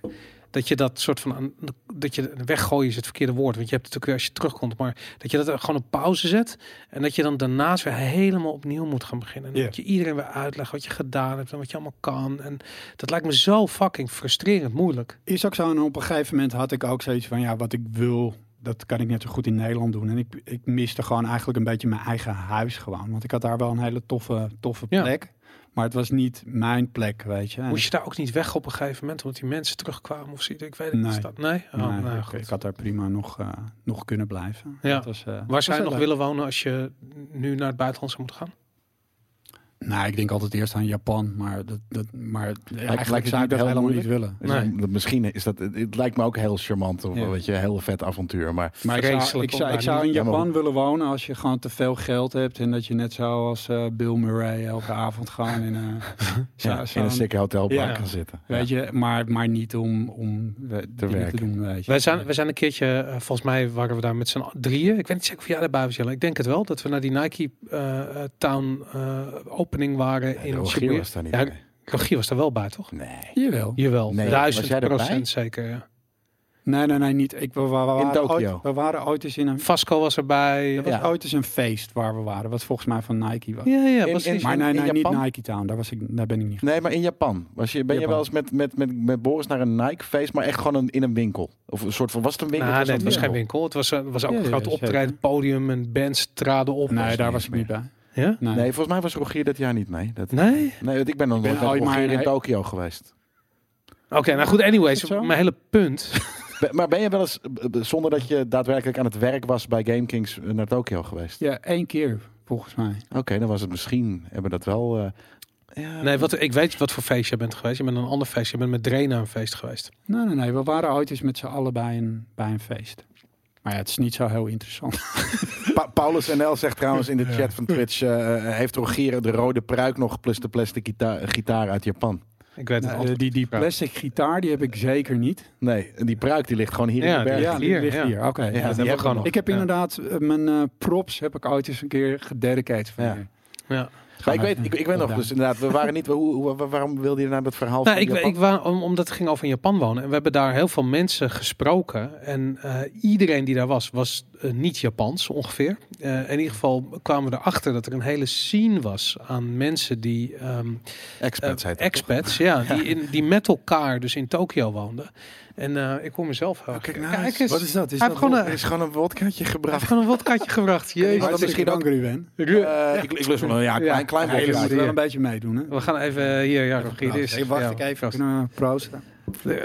dat je dat soort van, dat je weggooien is het verkeerde woord. Want je hebt natuurlijk weer als je terugkomt, maar dat je dat gewoon op pauze zet. En dat je dan daarnaast weer helemaal opnieuw moet gaan beginnen. En dat je iedereen weer uitlegt wat je gedaan hebt en wat je allemaal kan. En dat lijkt me zo fucking frustrerend moeilijk.
is ook zo. En op een gegeven moment had ik ook zoiets van, ja, wat ik wil, dat kan ik net zo goed in Nederland doen. En ik, ik miste gewoon eigenlijk een beetje mijn eigen huis gewoon. Want ik had daar wel een hele toffe, toffe
Ja.
Maar het was niet mijn plek, weet je.
Moest je daar ook niet weg op een gegeven moment, omdat die mensen terugkwamen of zoiets? Ik weet het
Nee.
niet. Staat. Nee? Oh,
Nee,
nou,
ik, had daar prima nog, eh, nog kunnen blijven.
Ja.
Dat was, eh,
Waar zou je nog
leuk.
willen wonen als je nu naar het buitenland zou moeten gaan?
Nou, ik denk altijd eerst aan Japan, maar, dat, dat, maar eigenlijk zou ik dat
heel
helemaal niet
moeilijk?
willen.
Dus
Nee.
Misschien is dat, het, lijkt me ook heel charmant, of
Ja.
weet je, een heel vet avontuur. Maar
Maar ik zou, ik, zou, ik zou in
Ja,
Japan willen wonen als je gewoon te veel geld hebt en dat je net zoals eh, Bill Murray elke avond gewoon in een, zo-
ja, in een sikke hotelpark
Ja.
gaan zitten.
Weet je, maar, maar niet om, om we- dingen
werken.
te doen. Weet je.
Wij zijn, wij zijn een keertje, eh, volgens mij waren we daar met z'n drieën. Ik weet niet zeker of jij erbij was, Jelle. Ik denk het wel, dat we naar die Nike Town eh, opening waren in
Rogier
Shibuya.
was daar niet
Ja,
bij.
Rogier was er wel bij, toch?
Nee.
Jawel.
Jawel,
Nee,
duizend
was
procent zeker. Ja.
Nee, nee, nee, niet. Ik, we, we, we waren
Tokio.
Ooit, we waren ooit eens in een...
Vasco was erbij.
Er was
Ja.
ooit eens een feest waar we waren, wat volgens mij van Nike was.
Ja, ja,
In-
precies.
in-
Maar nee,
in
nee, niet? Nike Town. Daar, was ik, daar ben ik niet.
Nee, maar in Japan. Was je, ben je wel eens met, met, met, met Boris naar een Nike-feest, maar echt gewoon een, in een winkel? Of een soort van, was het een winkel?
Nou,
of
nee, het was geen winkel. Het was, eh, was ook
Ja,
een groot optreden, podium en bands traden op.
Nee, daar was ik niet bij.
Ja?
Nee.
Nee, volgens mij was Rogier dat jaar niet mee. Dat,
Nee?
nee, want ik ben nog nooit met
ooit maar
Rogier in Tokio geweest.
Oké, nou goed, anyways, mijn hele punt.
Maar ben je wel eens, zonder dat je daadwerkelijk aan het werk was bij GameKings, eh, naar Tokio geweest?
Ja, één keer volgens mij.
Oké, dan was het misschien, hebben we dat wel... eh, ja,
Nee, wat, ik weet wat voor feest je bent geweest. Je bent een ander feest. Je bent met Dre naar een feest geweest.
Nee, nee, nee. We waren ooit eens met z'n allen bij een, bij een feest. Maar ja, het is niet zo heel interessant.
Pa- Paulus NL zegt trouwens in de chat van Twitch, eh, eh, heeft Rogier de rode pruik nog plus de plastic gita- gitaar uit Japan?
Ik weet het
Nou,
antwoord.
die, die plastic gitaar, die heb ik zeker niet.
Nee, en die pruik die ligt gewoon hier
Ja,
in de berg.
Ja, die
hier,
ligt
ja.
hier. Oké.
Ja,
Ja,
die
dat
hebben we
heb
gewoon nog.
Ik heb
Ja.
inderdaad eh, mijn eh, props heb ik ooit eens een keer gededicated van
Ja.
je.
Ja.
Maar ik weet, ik, ik weet nog, dus inderdaad, we waren niet, hoe, hoe- wa- waarom wilde je naar dat verhaal
Nou,
van
ik,
Japan?
ik omdat het ging over in Japan wonen. En we hebben daar heel veel mensen gesproken. En eh, iedereen die daar was, was eh, niet Japans ongeveer. Eh, in ieder geval kwamen we erachter dat er een hele scene was aan mensen die... ehm,
Expats
expats, ja, die, in, die met elkaar dus in Tokio woonden. En eh, ik hoor mezelf
Oh, kijk nou eens.
eens.
Wat is dat? Is
Hij
dat
heeft gewoon
Er
een,
is gewoon een wodkaatje
hij
gebracht.
heeft gewoon een wodkaatje gebracht. Jezus.
Maar misschien
ook Ruben.
Eh, ik, ik lust wel een ja, klein, klein
Ja, jullie
wodkaatje.
moeten wel een beetje meedoen, hè?
We gaan even hier, ja, Rogier, dit is-
Hey, wacht
ja,
ik even. we proosten?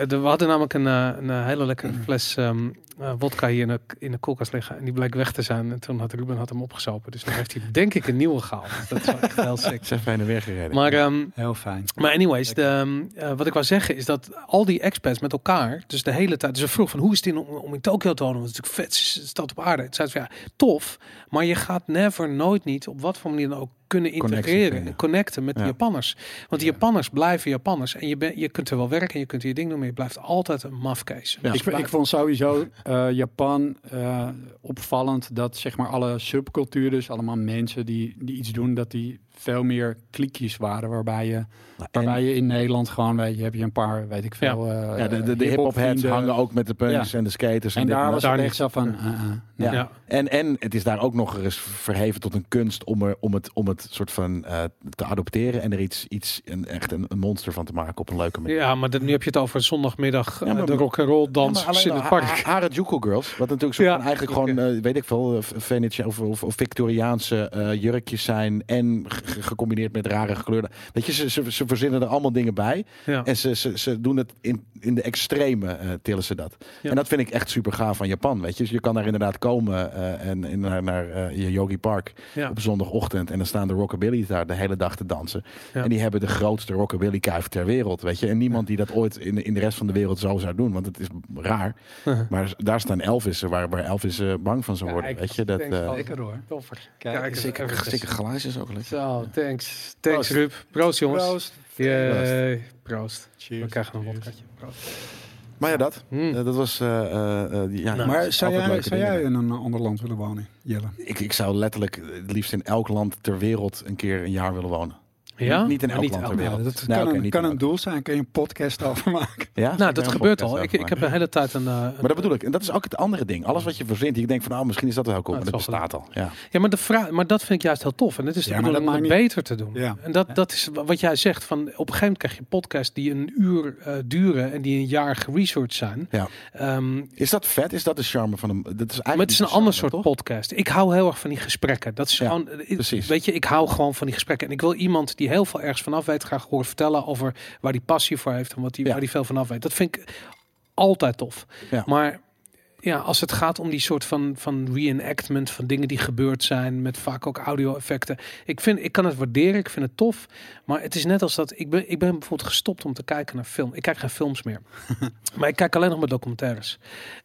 We hadden namelijk een, eh, een eh, hele lekkere fles ehm eh, wodka hier in de, in de koelkast liggen. En die bleek weg te zijn. En toen had Ruben had hem opgezopen. Dus nu heeft hij denk ik een nieuwe gehaald. Dat is wel echt heel sick.
Ze heen en weer gereden.
Maar, ehm,
Heel fijn.
maar anyways, de, ehm, eh, wat ik wou zeggen is dat al die expats met elkaar, dus de hele tijd, dus we vroeg van hoe is het in, om, om in Tokio te wonen? Want het is natuurlijk vet stad op aarde. Het zei ze van ja, tof, maar je gaat never, nooit niet, op wat voor manier dan ook kunnen integreren
vinden.
en connecten met de
Ja.
Japanners. Want die Japanners blijven Japanners en je, bent je kunt er wel werken en je kunt je ding doen, maar je blijft altijd een mafkees.
Ja.
Dus
Ik, ik vond sowieso eh, Japan eh, opvallend dat zeg maar alle subculturen, dus allemaal mensen die, die iets doen, dat die veel meer kliekjes waren. Waarbij je,
Nou,
waarbij je in Nederland gewoon, weet je, heb je een paar, weet ik veel. eh,
ja, de, de, de
hip-hop
heads hangen ook met de punks en de skaters. En,
daar
dat.
was
Daar
het echt zo van, eh, eh,
Ja.
Ja.
En, en het is daar ook nog eens verheven tot een kunst om, er, om, het, om het soort van eh, te adopteren en er iets, iets een, echt een, een monster van te maken op een leuke manier.
Ja, maar nu heb je het over zondagmiddag
Ja,
eh,
maar-
de rock and roll dans in het park.
Ha- Harajuku Girls, wat natuurlijk van eigenlijk gewoon, eh, weet ik veel, eh, Venetië of, of, of Victoriaanse eh, jurkjes zijn en gecombineerd met rare kleuren. Weet je, ze, ze, ze verzinnen er allemaal dingen bij
Ja.
en ze, ze, ze doen het in, in de extreme, eh, tillen ze dat.
Ja.
En dat vind ik echt super gaaf van Japan, weet je. Dus je kan daar inderdaad komen eh, en, en naar, naar eh, je Yogi Park
Ja.
op zondagochtend en dan staan de rockabilly's daar de hele dag te dansen.
Ja.
En die hebben de grootste rockabilly kuif ter wereld, weet je. En niemand die dat ooit in, in de rest van de wereld zo zou doen, want het is raar. Maar daar staan Elvissen, waar, waar Elvis eh, bang van zou worden, weet je. Dat, eh.
Lekker hoor.
Toffer.
Kijk,
Zeker, zeker glaasjes ook lekker.
Zo, thanks. Thanks
Proost.
Ruud. Proost jongens.
Proost.
Yay. Proost. We
Cheers.
krijgen een wodkaatje. Proost.
Maar ja, dat.
Hmm.
Eh, dat was... eh, eh, eh, die- ja,
Nou,
Maar zou jij, zou jij in een ander land willen wonen, Jelle?
Ik, ik zou letterlijk eh, het liefst in elk land ter wereld een keer een jaar willen wonen.
Ja?
Niet in elk
niet
land ter
elk
wereld.
dat
Nee,
kan, een,
niet
kan
in
een doel zijn, kun je een podcast over maken.
Ja?
Nou, dat gebeurt al. Ik, ik heb de hele tijd een... eh, een-
Maar dat bedoel ik. En dat is ook het andere ding. Alles wat je verzint, je denkt van, nou, misschien is dat wel cool.
Nou,
maar dat bestaat al. Ja.
Ja, maar, de vraag, maar dat vind ik juist heel tof. En het is de
Ja,
bedoeling om
dat
het
maakt
beter te doen.
Ja.
En dat, dat is wat jij zegt. Van, op een gegeven moment krijg je podcasts die een uur eh, duren en die een jaar geresearched zijn.
Ja.
Ehm,
Is dat vet? Is dat de charme van hem? Dat is eigenlijk
maar het is
niet
een
de
ander soort
toch?
podcast. Ik hou heel erg van die gesprekken. Dat is gewoon,
precies.
weet je, ik hou gewoon van die gesprekken. En ik wil iemand die heel veel ergens vanaf weet graag horen vertellen over waar die passie voor heeft en wat die,
Ja.
waar die veel vanaf weet. Dat vind ik altijd tof.
Ja.
Maar ja, als het gaat om die soort van, van reenactment van dingen die gebeurd zijn, met vaak ook audio-effecten. Ik, vind, ik kan het waarderen, ik vind het tof. Maar het is net als dat. Ik ben, ik ben bijvoorbeeld gestopt om te kijken naar film. Ik kijk geen films meer. maar ik kijk alleen nog maar documentaires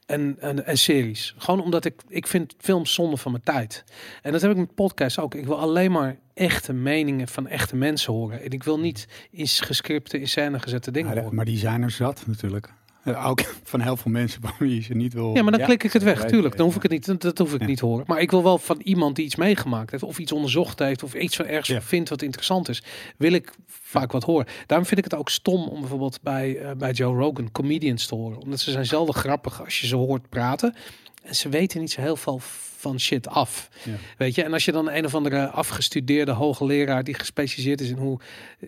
en, en, en series. Gewoon omdat ik, ik vind films zonde van mijn tijd. En dat heb ik met podcasts ook. Ik wil alleen maar echte meningen van echte mensen horen. En ik wil niet in gescripte, in scène gezette dingen
Maar,
horen.
maar die zijn er zat natuurlijk. Eh, Ook van heel veel mensen van wie je ze niet wil.
Ja, maar dan
Ja,
klik ik het weg.
weet
Tuurlijk, dan hoef ik het niet. Dat, hoef ik
Ja.
niet te horen. Maar ik wil wel van iemand die iets meegemaakt heeft, of iets onderzocht heeft, of iets van ergens
Ja.
vindt wat interessant is, wil ik vaak wat horen. Daarom vind ik het ook stom om bijvoorbeeld bij, eh, bij Joe Rogan comedians te horen, omdat ze zijn zelden grappig als je ze hoort praten. En ze weten niet zo heel veel van shit af.
Ja.
Weet je, en als je dan een of andere afgestudeerde hoogleraar die gespecialiseerd is in hoe.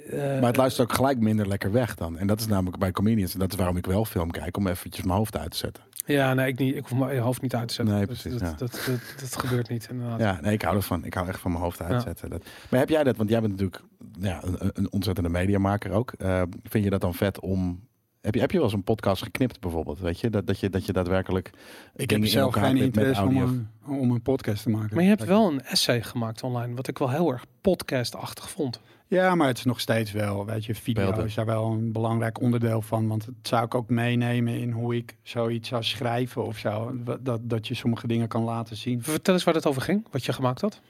eh,
Maar het luistert ook gelijk minder lekker weg dan. En dat is namelijk bij comedians. En dat is waarom ik wel film kijk. Om eventjes mijn hoofd uit te zetten.
ja, nee, ik niet. Ik hoef mijn hoofd niet uit te zetten.
Nee, precies,
dat,
ja.
dat, dat, dat gebeurt niet. Inderdaad.
Ja, nee, ik hou ervan. Ik hou echt van mijn hoofd uitzetten. Dat. Maar heb jij dat? Want jij bent natuurlijk ja, een, een ontzettende mediamaker ook. Eh, vind je dat dan vet om... Heb je, heb je wel eens een podcast geknipt bijvoorbeeld? Weet je? Dat, dat, je, dat je daadwerkelijk...
Ik heb zelf geen interesse om een, om een podcast te maken.
Maar je hebt wel een essay gemaakt online, wat ik wel heel erg podcastachtig vond.
Ja, maar het is nog steeds wel, weet je, video
Beelden.
is daar wel een belangrijk onderdeel van. Want het zou ik ook meenemen in hoe ik zoiets zou schrijven of zo. Dat, dat je sommige dingen kan laten zien.
Vertel eens waar het over ging, wat je gemaakt had.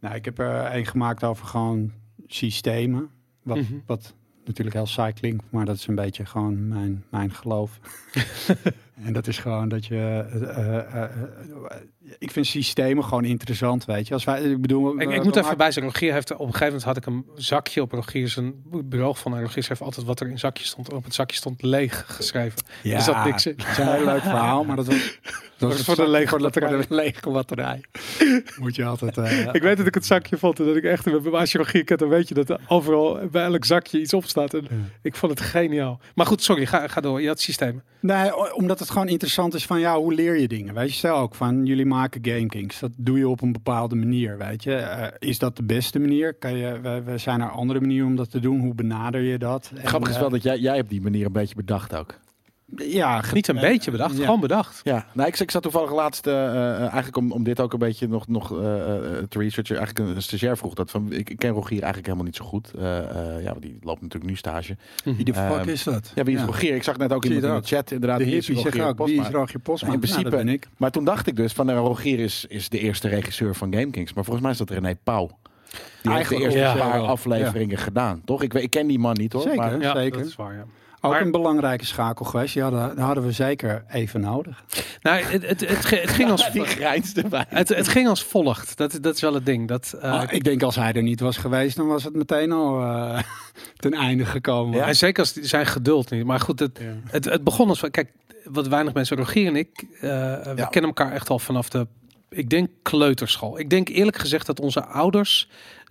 Nou, ik heb er een gemaakt over gewoon systemen. Wat,
Mhm.
wat natuurlijk heel saai klinkt, maar dat is een beetje gewoon mijn, mijn geloof. en dat is gewoon dat je... ik vind systemen gewoon interessant, weet je. Als wij, ik bedoel...
Ik, ik moet even bij zijn. Rogier heeft op een gegeven moment had ik een zakje op Rogier zijn bureau van. En Rogier schreef altijd wat er in zakje stond. Op het zakje stond leeg geschreven.
Ja,
zat niks.
Het is een heel leuk verhaal, maar dat was, dat
was voor de lege
voor de, lege batterij. Moet je altijd... eh,
Ik weet dat ik het zakje vond en dat ik echt... Als je Rogier kent, dan weet je dat er overal bij elk zakje iets op staat. En ik vond het geniaal. Maar goed, sorry, ga, ga door. Je had systemen.
Nee, omdat het gewoon interessant is van ja, hoe leer je dingen? Weet je, stel ook van jullie maken GameKings. Dat doe je op een bepaalde manier, weet je. Eh, is dat de beste manier? Kan je, we, we zijn er andere manieren om dat te doen. Hoe benader je dat? En,
Grappig is
eh,
wel dat jij, jij op die manier een beetje bedacht ook.
Ja,
Niet een
eh,
beetje bedacht,
ja.
gewoon bedacht.
Ja, nou, ik, ik zat toevallig laatst, eh, eh, eigenlijk om, om dit ook een beetje nog, nog eh, eh, te researchen. Eigenlijk een stagiair vroeg dat van, ik, ik ken Rogier eigenlijk helemaal niet zo goed. Eh, eh, ja, want die loopt natuurlijk nu stage.
Wie de fuck
Ehm,
is dat?
Ja, wie is Rogier? Ik zag net ook in de chat inderdaad.
De
wie is
hippie zegt
Rogier
ook, wie is? Rogier Postma?
In
Nou,
principe-
ben ik.
Maar toen dacht ik dus van, eh, Rogier is, is de eerste regisseur van GameKings. Maar volgens mij is dat René Pauw. Die heeft de eerste
ja.
paar afleveringen gedaan, toch? Ik, weet- ik ken die man niet hoor.
Zeker.
Maar,
Ja,
Zeker.
dat is waar, ja.
Ook
Maar-
een belangrijke schakel geweest. Die hadden, we zeker even nodig.
Nou, het, het, het, ging als... Het, het ging als volgt. Dat, dat is wel het ding. Dat, eh,
Maar ik denk als hij er niet was geweest, dan was het meteen al eh, ten einde gekomen.
En zeker als zijn geduld niet. Maar goed, het,
Ja.
het, het begon als... Kijk, wat weinig mensen... Rogier en ik, eh, we
Ja.
kennen elkaar echt al vanaf de... Ik denk kleuterschool. Ik denk eerlijk gezegd dat onze ouders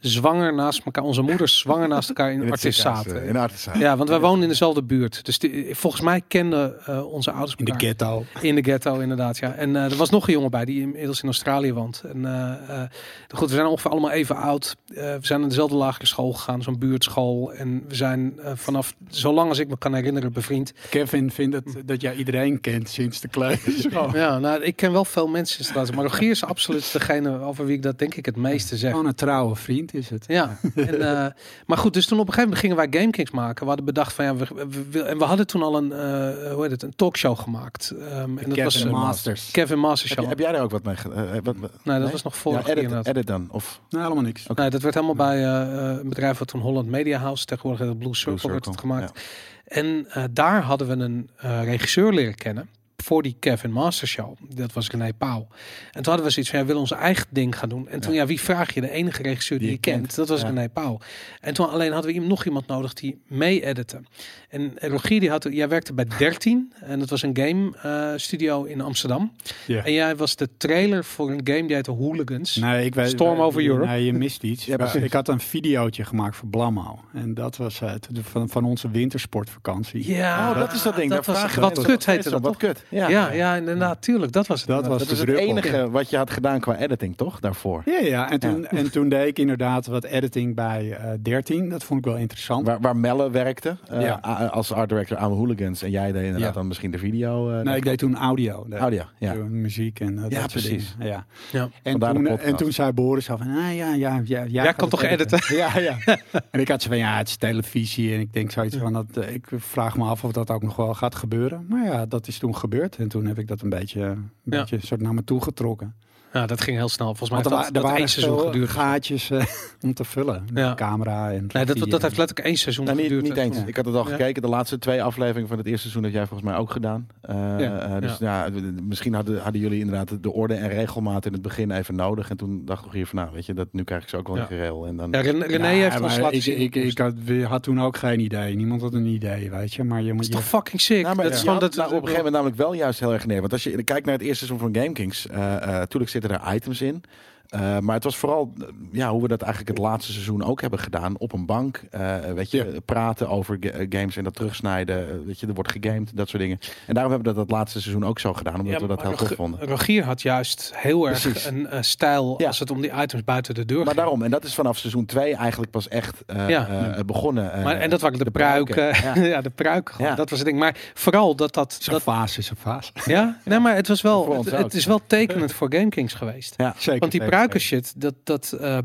zwanger naast elkaar... Onze moeders zwanger naast elkaar in,
In
artis zaten.
eh, In.
Ja, want wij wonen in dezelfde buurt. Dus die- volgens mij kenden eh, onze ouders
In de
elkaar.
ghetto.
In de ghetto, inderdaad. Ja. En eh, er was nog een jongen bij die inmiddels in Australië woont. En eh, eh, goed, we zijn ongeveer allemaal even oud. Eh, we zijn naar dezelfde lagere school gegaan, zo'n buurtschool. En we zijn eh, vanaf, zolang als ik me kan herinneren, bevriend.
Kevin vindt het, dat jij iedereen kent sinds de kleuterschool.
Ja, nou, ik ken wel veel mensen in straat. Maar Rogier is absoluut degene over wie ik dat denk ik het meeste zeg.
Gewoon een trouwe vriend is het.
Ja, en, eh, maar goed, dus toen op een gegeven moment gingen wij GameKings maken. We hadden bedacht van ja, we, we- we- en we hadden toen al een, eh, hoe heet het, een talkshow gemaakt. Ehm, en dat
Kevin
was eh,
Masters.
Kevin Masters
Heb,
Show.
heb jij daar ook wat mee gedaan? Eh,
Nee, dat
nee?
was nog voor
ja, edit, dan. Of,
Nee, helemaal niks.
Nee, dat werd helemaal bij een bedrijf wat toen Holland Media House, tegenwoordig heet het Blue Circle,
Blue
werd het gemaakt. En eh, daar hadden we een eh, regisseur leren kennen voor die Kevin Master Show. Dat was René Pauw. En toen hadden we zoiets van, ja, we willen onze eigen ding gaan doen. En toen, ja, wie vraag je? De enige regisseur die,
Die
je kent,
kent,
dat was
ja.
René Pauw. En toen alleen hadden we nog iemand nodig die mee-edite. En Rogier, die had, jij werkte bij 13 en dat was een game eh, studio in Amsterdam.
Ja.
En jij was de trailer voor een game die heette Hooligans.
Nee, ik weet,
Storm over Europe.
Nee, je mist iets.
Ja,
ik had een videootje gemaakt voor Blammo. En dat was het. Van, van onze wintersportvakantie.
Ja,
oh, dat is dat ding.
dat
Daar
was wat kut heette dat.
Wat kut.
Ja, ja, inderdaad, tuurlijk. Dat was het.
Dat was
Dat het enige wat je had gedaan qua editing, toch? Daarvoor.
Ja, ja. En, toen, en toen deed ik inderdaad wat editing bij eh 13. Dat vond ik wel interessant.
Waar, waar Melle werkte eh, als art director aan Hooligans. En jij deed inderdaad
Ja.
dan misschien de video. eh,
nee, ik deed toen audio. De-
Audio, ja.
de Muziek en dat
Ja,
soort
precies.
dingen. Ja.
Ja.
En, toen, en toen zei Boris al van, ah, ja, ja, ja. Jij
kan toch
het Ja, ja. en ik had ze van, ja, het is televisie. En ik denk zoiets van, dat, ik vraag me af of dat ook nog wel gaat gebeuren. Maar ja, dat is toen gebeurd. En toen heb ik dat een beetje, een
Ja.
beetje soort naar me toe getrokken.
Ja, dat ging heel snel. Volgens mij
Want er,
dat,
er
dat
waren
één seizoen geduurd.
gaatjes eh, om te vullen. Met
Ja.
camera en
Nee, dat, dat heeft letterlijk één seizoen
Nou, niet,
geduurd.
niet eens.
Ja.
Ik had het al
Ja.
gekeken. De laatste twee afleveringen van het eerste seizoen heb jij volgens mij ook gedaan. Eh,
Ja.
eh, dus ja. misschien hadden, hadden jullie inderdaad de orde en regelmaat in het begin even nodig. En toen dacht ik hier van, nou, weet je, dat, nu krijg ik ze ook wel
Ja.
een gereel. En dan,
Ja, Ren- René
Ja,
heeft ons laten
ik,
zien.
Ik, ik, had, had toen ook geen idee. Niemand had een idee, weet je. Maar je
dat
moet
toch fucking sick?
Nou, maar
dat is gewoon dat,
nou, op een gegeven moment namelijk wel juist heel erg neer. Want als je kijkt naar het eerste seizoen van Game Kings, eh eh, natuurlijk zitten er items in. Eh, maar het was vooral eh, ja, hoe we dat eigenlijk het laatste seizoen ook hebben gedaan. Op een bank, eh, weet je, praten over ga- games en dat terugsnijden. weet je, er wordt gegamed, dat soort dingen. En daarom hebben we dat het laatste seizoen ook zo gedaan, omdat
Ja,
we dat
maar
heel
Rog-
vonden.
Rogier had juist heel erg
Precies.
een eh, stijl
Ja.
als het om die items buiten de deur
Maar
ging.
daarom, en dat is vanaf seizoen 2 eigenlijk pas echt eh,
Ja.
eh, begonnen. eh,
Maar, en dat waren de,
de
pruiken, Ja. de gewoon.
Ja.
Dat was het ding. Maar vooral dat dat...
Zo'n
dat
fase is een fase.
ja? nee, maar het was wel... Het, is wel tekenend voor GameKings geweest.
Ja.
Zeker.
Want die shit, dat, dat eh,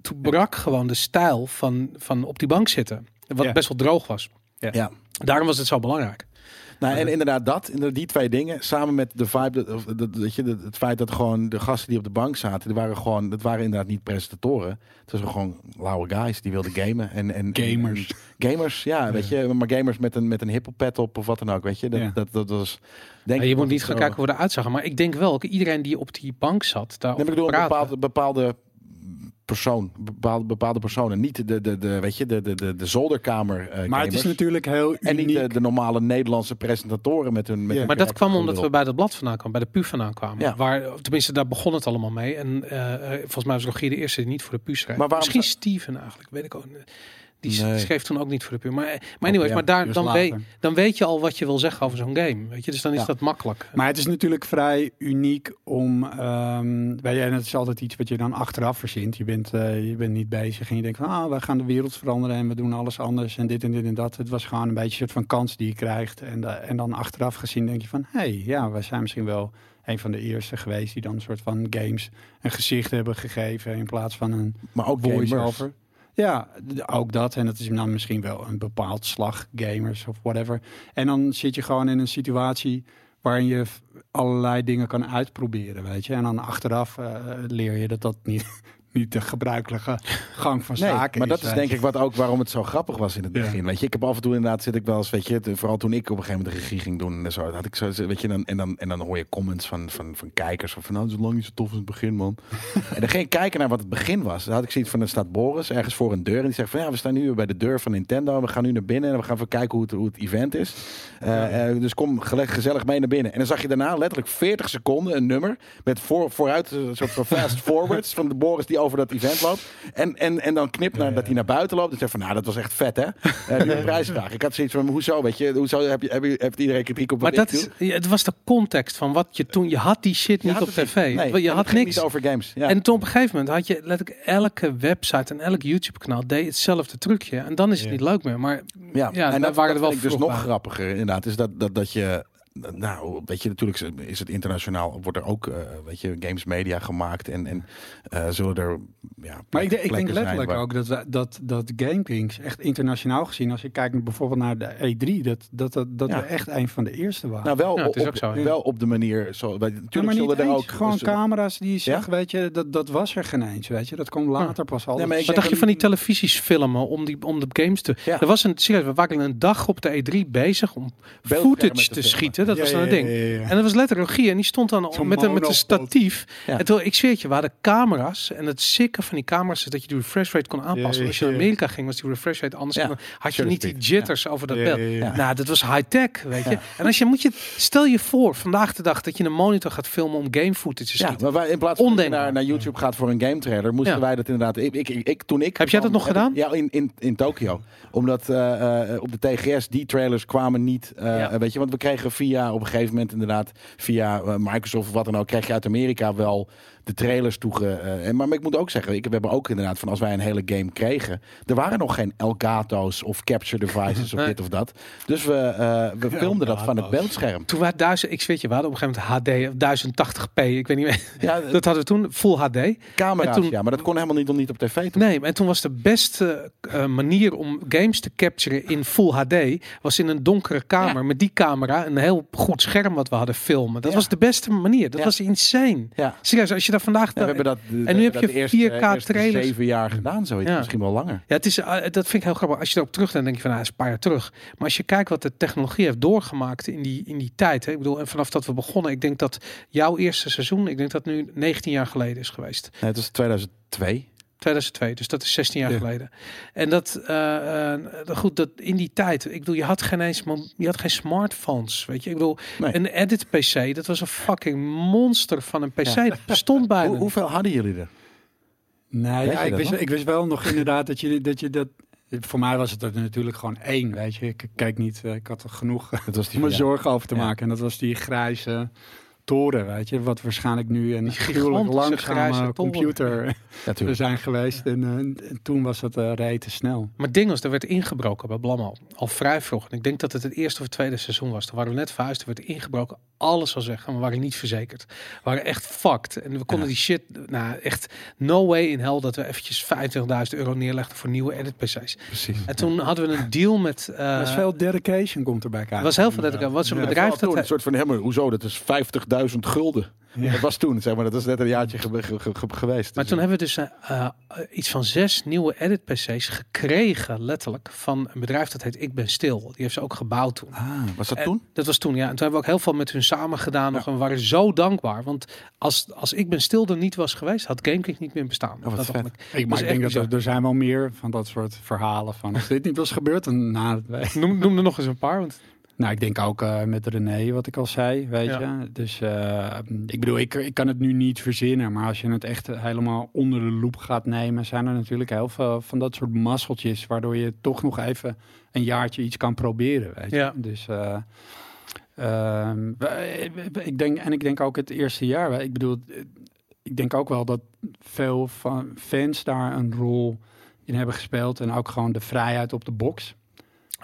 toen brak gewoon de stijl van, van op die bank zitten. Wat
Ja.
best wel droog was.
Ja.
Daarom was het zo belangrijk.
Nou, en inderdaad dat, inderdaad die twee dingen, samen met de vibe, dat, of dat, dat je, dat- het feit dat gewoon de gasten die op de bank zaten, die waren gewoon, dat waren inderdaad niet presentatoren. Het was gewoon lauwe guys die wilden gamen en, en
Gamers.
en- gamers, ja, weet je, maar gamers met een met een hippelpet op of wat dan ook, weet je. Dat,
Ja.
dat, dat was. Denk
Ja, je moet niet gaan kijken hoe we eruit zagen. Maar ik denk wel, iedereen die op die bank zat, daar
Nee, ik bedoel, bepaalde, bepaalde persoon, bepaalde, bepaalde personen, niet de, de, de, weet je, de, de, de, de zolderkamer. eh,
Maar het is natuurlijk heel
en niet
uniek.
de, de normale Nederlandse presentatoren met hun. Met
Ja.
hun
Maar dat kwam omdat we bij dat blad vandaan kwamen, bij de PU vandaan kwamen.
Ja.
Waar, tenminste, daar begon het allemaal mee. En eh, eh, volgens mij was Rogier de eerste die niet voor de PU schreef.
Maar waarom
Misschien
zou-
Steven eigenlijk, weet ik ook niet. Die
Nee.
schreef toen ook niet voor de PU. Maar, eh, maar anyways,
ja,
maar daar, dan, weet, dan weet je al wat je wil zeggen over zo'n game. Weet je? Dus dan is
Ja.
dat makkelijk.
Maar het is natuurlijk vrij uniek om. ehm weet je, en het is altijd iets wat je dan achteraf verzint. Je bent, eh, je bent niet bezig en je denkt van ah, wij gaan de wereld veranderen en we doen alles anders en dit en dit en dat. Het was gewoon een beetje een soort van kans die je krijgt. En, da- en dan achteraf gezien denk je van hé, hey, ja, wij zijn misschien wel een van de eerste geweest die dan een soort van games een gezicht hebben gegeven in plaats van een
Maar ook gamers.
voice-over. Ja, ook dat. En dat is dan misschien wel een bepaald slag gamers of whatever. En dan zit je gewoon in een situatie waarin je allerlei dingen kan uitproberen, weet je. En dan achteraf eh, leer je dat dat niet, niet de gebruikelijke gang van
Nee,
zaken
maar
is.
dat is denk ik wat ook waarom het zo grappig was in het
Ja.
begin. Weet je, ik heb af en toe inderdaad zit ik wel eens, weet je, vooral toen ik op een gegeven moment de regie ging doen en zo, had ik zo, weet je, dan, en dan en dan hoor je comments van van, van kijkers van, van nou, het is lang niet zo tof als het begin, man. en dan ging ik kijken naar wat het begin was. Dan had ik zoiets van, er staat Boris ergens voor een deur en die zegt van, ja, we staan nu bij de deur van Nintendo, we gaan nu naar binnen en we gaan even kijken hoe het, hoe het event is. Eh, eh, dus kom gezellig mee naar binnen. En dan zag je daarna letterlijk 40 seconden een nummer met voor, vooruit een soort van fast forwards van de Boris die over dat event loopt. En, en, en dan knip naar dat hij naar buiten loopt. En zegt van, nou, dat was echt vet, hè? Eh prijsvraag. Ik had zoiets van, hoezo, weet je? Hoezo heb je, heb je, heeft iedereen kritiek op
Maar dat is, het was de context van wat je toen... Je had die shit niet op tv.
Nee,
je had niks.
niet over games. Ja.
En toen op een gegeven moment had je letterlijk elke website en elk YouTube kanaal deed hetzelfde trucje. En dan is het
Ja.
niet leuk meer. Maar
Ja,
Ja,
en dat,
waren
dat
er wel
vind ik dus nog grappiger inderdaad. Is dat, dat, dat je, nou, weet je, natuurlijk is het internationaal, wordt er ook, eh, weet je, games media gemaakt en, en eh, zullen er, ja,
Maar ik, denk- ik denk letterlijk
waar-
ook dat, we, dat, dat GameKings echt internationaal gezien, als je kijkt bijvoorbeeld naar de E3, dat, dat, dat, dat
Ja.
we echt een van de eerste waren.
Nou, wel,
Ja, het is
op,
ook zo, ja.
wel op de manier, zo, natuurlijk
maar
zullen er
eens.
ook...
Gewoon
dus-
camera's die
Ja?
weet je, dat, dat was er geen eens, weet je. Dat komt later pas al.
Ja, maar ik
Wat dacht je van die televisies filmen om, die, om de games te...
Ja.
Er was een, serieus, we waren een dag op de E3 bezig om footage
te
schieten. Dat
Ja,
was dan
ja,
het ding.
ja, ja, ja.
En dat was letterlijk regie. En die stond dan
Zo'n
met een, met een statief.
Ja.
En toen, ik zweer het je, we hadden camera's. En het sikke van die camera's is dat je de refresh rate kon aanpassen.
Ja,
Als je naar
ja.
Amerika ging, was die refresh rate anders.
Ja.
Dan had je niet die jitters over dat
Ja,
beeld.
ja, ja.
Nou, dat was high-tech, weet je. En als je moet je, stel je voor, vandaag de dag, dat je een monitor gaat filmen om game footage te
Ja,
schieten.
maar wij, in plaats van naar, naar YouTube gaat voor een game trailer, moesten
Ja.
wij dat inderdaad. Ik, ik, ik, toen ik
Heb jij dat nog gedaan?
ja, in, in, in Tokio. Omdat eh, eh, op de TGS die trailers kwamen niet. eh,
Ja.
Weet je, want we kregen via op een gegeven moment inderdaad via eh, Microsoft of wat dan ook, krijg je uit Amerika wel de trailers toege. eh, en maar, maar ik moet ook zeggen, ik, we hebben ook inderdaad van als wij een hele game kregen, er waren nog geen Elgato's of capture devices of dit of dat. Dus we, eh, we filmden dat van het beeldscherm.
Toen waren duizend, ik weet je, we hadden op een gegeven moment HD of 1080p, ik weet niet meer.
Ja,
Dat hadden we toen, full HD.
camera's,
en toen-
ja, maar dat kon helemaal niet, nog niet op tv. Toen.
Nee, en toen was de beste eh, manier om games te capturen in full HD, was in een donkere kamer met die camera, een heel goed scherm wat we hadden filmen. Dat
Ja.
was de beste manier. Dat
Ja.
was insane.
Ja.
Serieus, als je dat vandaag...
Ja, we hebben dat,
en nu heb je
dat eerste,
4K
eerste
trailers.
zeven jaar gedaan, zoiets.
Ja.
Misschien wel langer.
Ja, het is, eh, dat vind ik heel grappig. Als je erop terug dan denk je van, is een paar jaar terug. Maar als je kijkt wat de technologie heeft doorgemaakt in die, in die tijd. Hè, ik bedoel, en vanaf dat we begonnen, ik denk dat jouw eerste seizoen, ik denk dat nu 19 jaar geleden is geweest.
Nee, het was 2002.
2002, dus dat is 16 jaar
Ja.
geleden. En dat, eh, eh, goed, dat in die tijd, ik bedoel, je had geen eens, je had geen smartphones, weet je. Ik bedoel,
Nee.
een edit PC, dat was een fucking monster van een PC. Dat bestond bijna.
Hoe, hoeveel hadden jullie er?
Nee, ja, ik, wist, ik wist wel nog inderdaad dat je dat... Je dat voor mij was het er natuurlijk gewoon één, weet je. Ik kijk niet, eh, ik had er genoeg
Dat was die
om me zorgen over te
Ja.
maken. En dat was die grijze toren, weet je. Wat waarschijnlijk nu een gruwelijk langzame computer
Ja,
zijn geweest. En, eh, en toen was het uh, rete snel.
Maar het ding was, er werd ingebroken bij Blam al, al vrij vroeg. En ik denk dat het het eerste of tweede seizoen was. Toen waren we net verhuisd, er werd ingebroken. Alles was weg en we waren niet verzekerd. We waren echt fucked. En we konden
Ja.
die shit, nou echt, no way in hell dat we eventjes 25.000 euro neerlegden voor nieuwe edit PC's.
Precies.
En toen hadden we een deal met... eh,
Er was veel dedication komt erbij kijken.
er was heel veel dat ik was een
Ja,
bedrijf dat
een soort van, helemaal, hoezo, dat is 50.000 gulden.
Ja.
Dat was toen, zeg maar, dat is net een jaartje ge- ge- ge- geweest.
Maar
Dus,
toen hebben we dus eh, eh, iets van zes nieuwe edit PC's gekregen, letterlijk, van een bedrijf dat heet Ik Ben Stil. Die heeft ze ook gebouwd toen.
Ah, was dat
En
toen?
Dat was toen, ja. En toen hebben we ook heel veel met hun samen gedaan. Nog, en we waren zo dankbaar. Want als, als Ik Ben Stil er niet was geweest, had GameKing niet meer bestaan.
wat
Dat
vet.
Ik, maar ik denk dat er, er zijn wel meer van dat soort verhalen van. Als dit niet was gebeurd, dan nou, wij-
Noem, noem er nog eens een paar. Want
nou ik denk ook eh, met René, wat ik al zei, weet
Ja.
je. Dus eh, ik bedoel, ik, ik kan het nu niet verzinnen, maar als je het echt helemaal onder de loep gaat nemen, zijn er natuurlijk heel veel van dat soort masseltjes, waardoor je toch nog even een jaartje iets kan proberen, weet je.
Ja.
Dus eh, ehm, ik denk en ik denk ook het eerste jaar. Ik bedoel, ik denk ook wel dat veel van fans daar een rol in hebben gespeeld en ook gewoon de vrijheid op de box.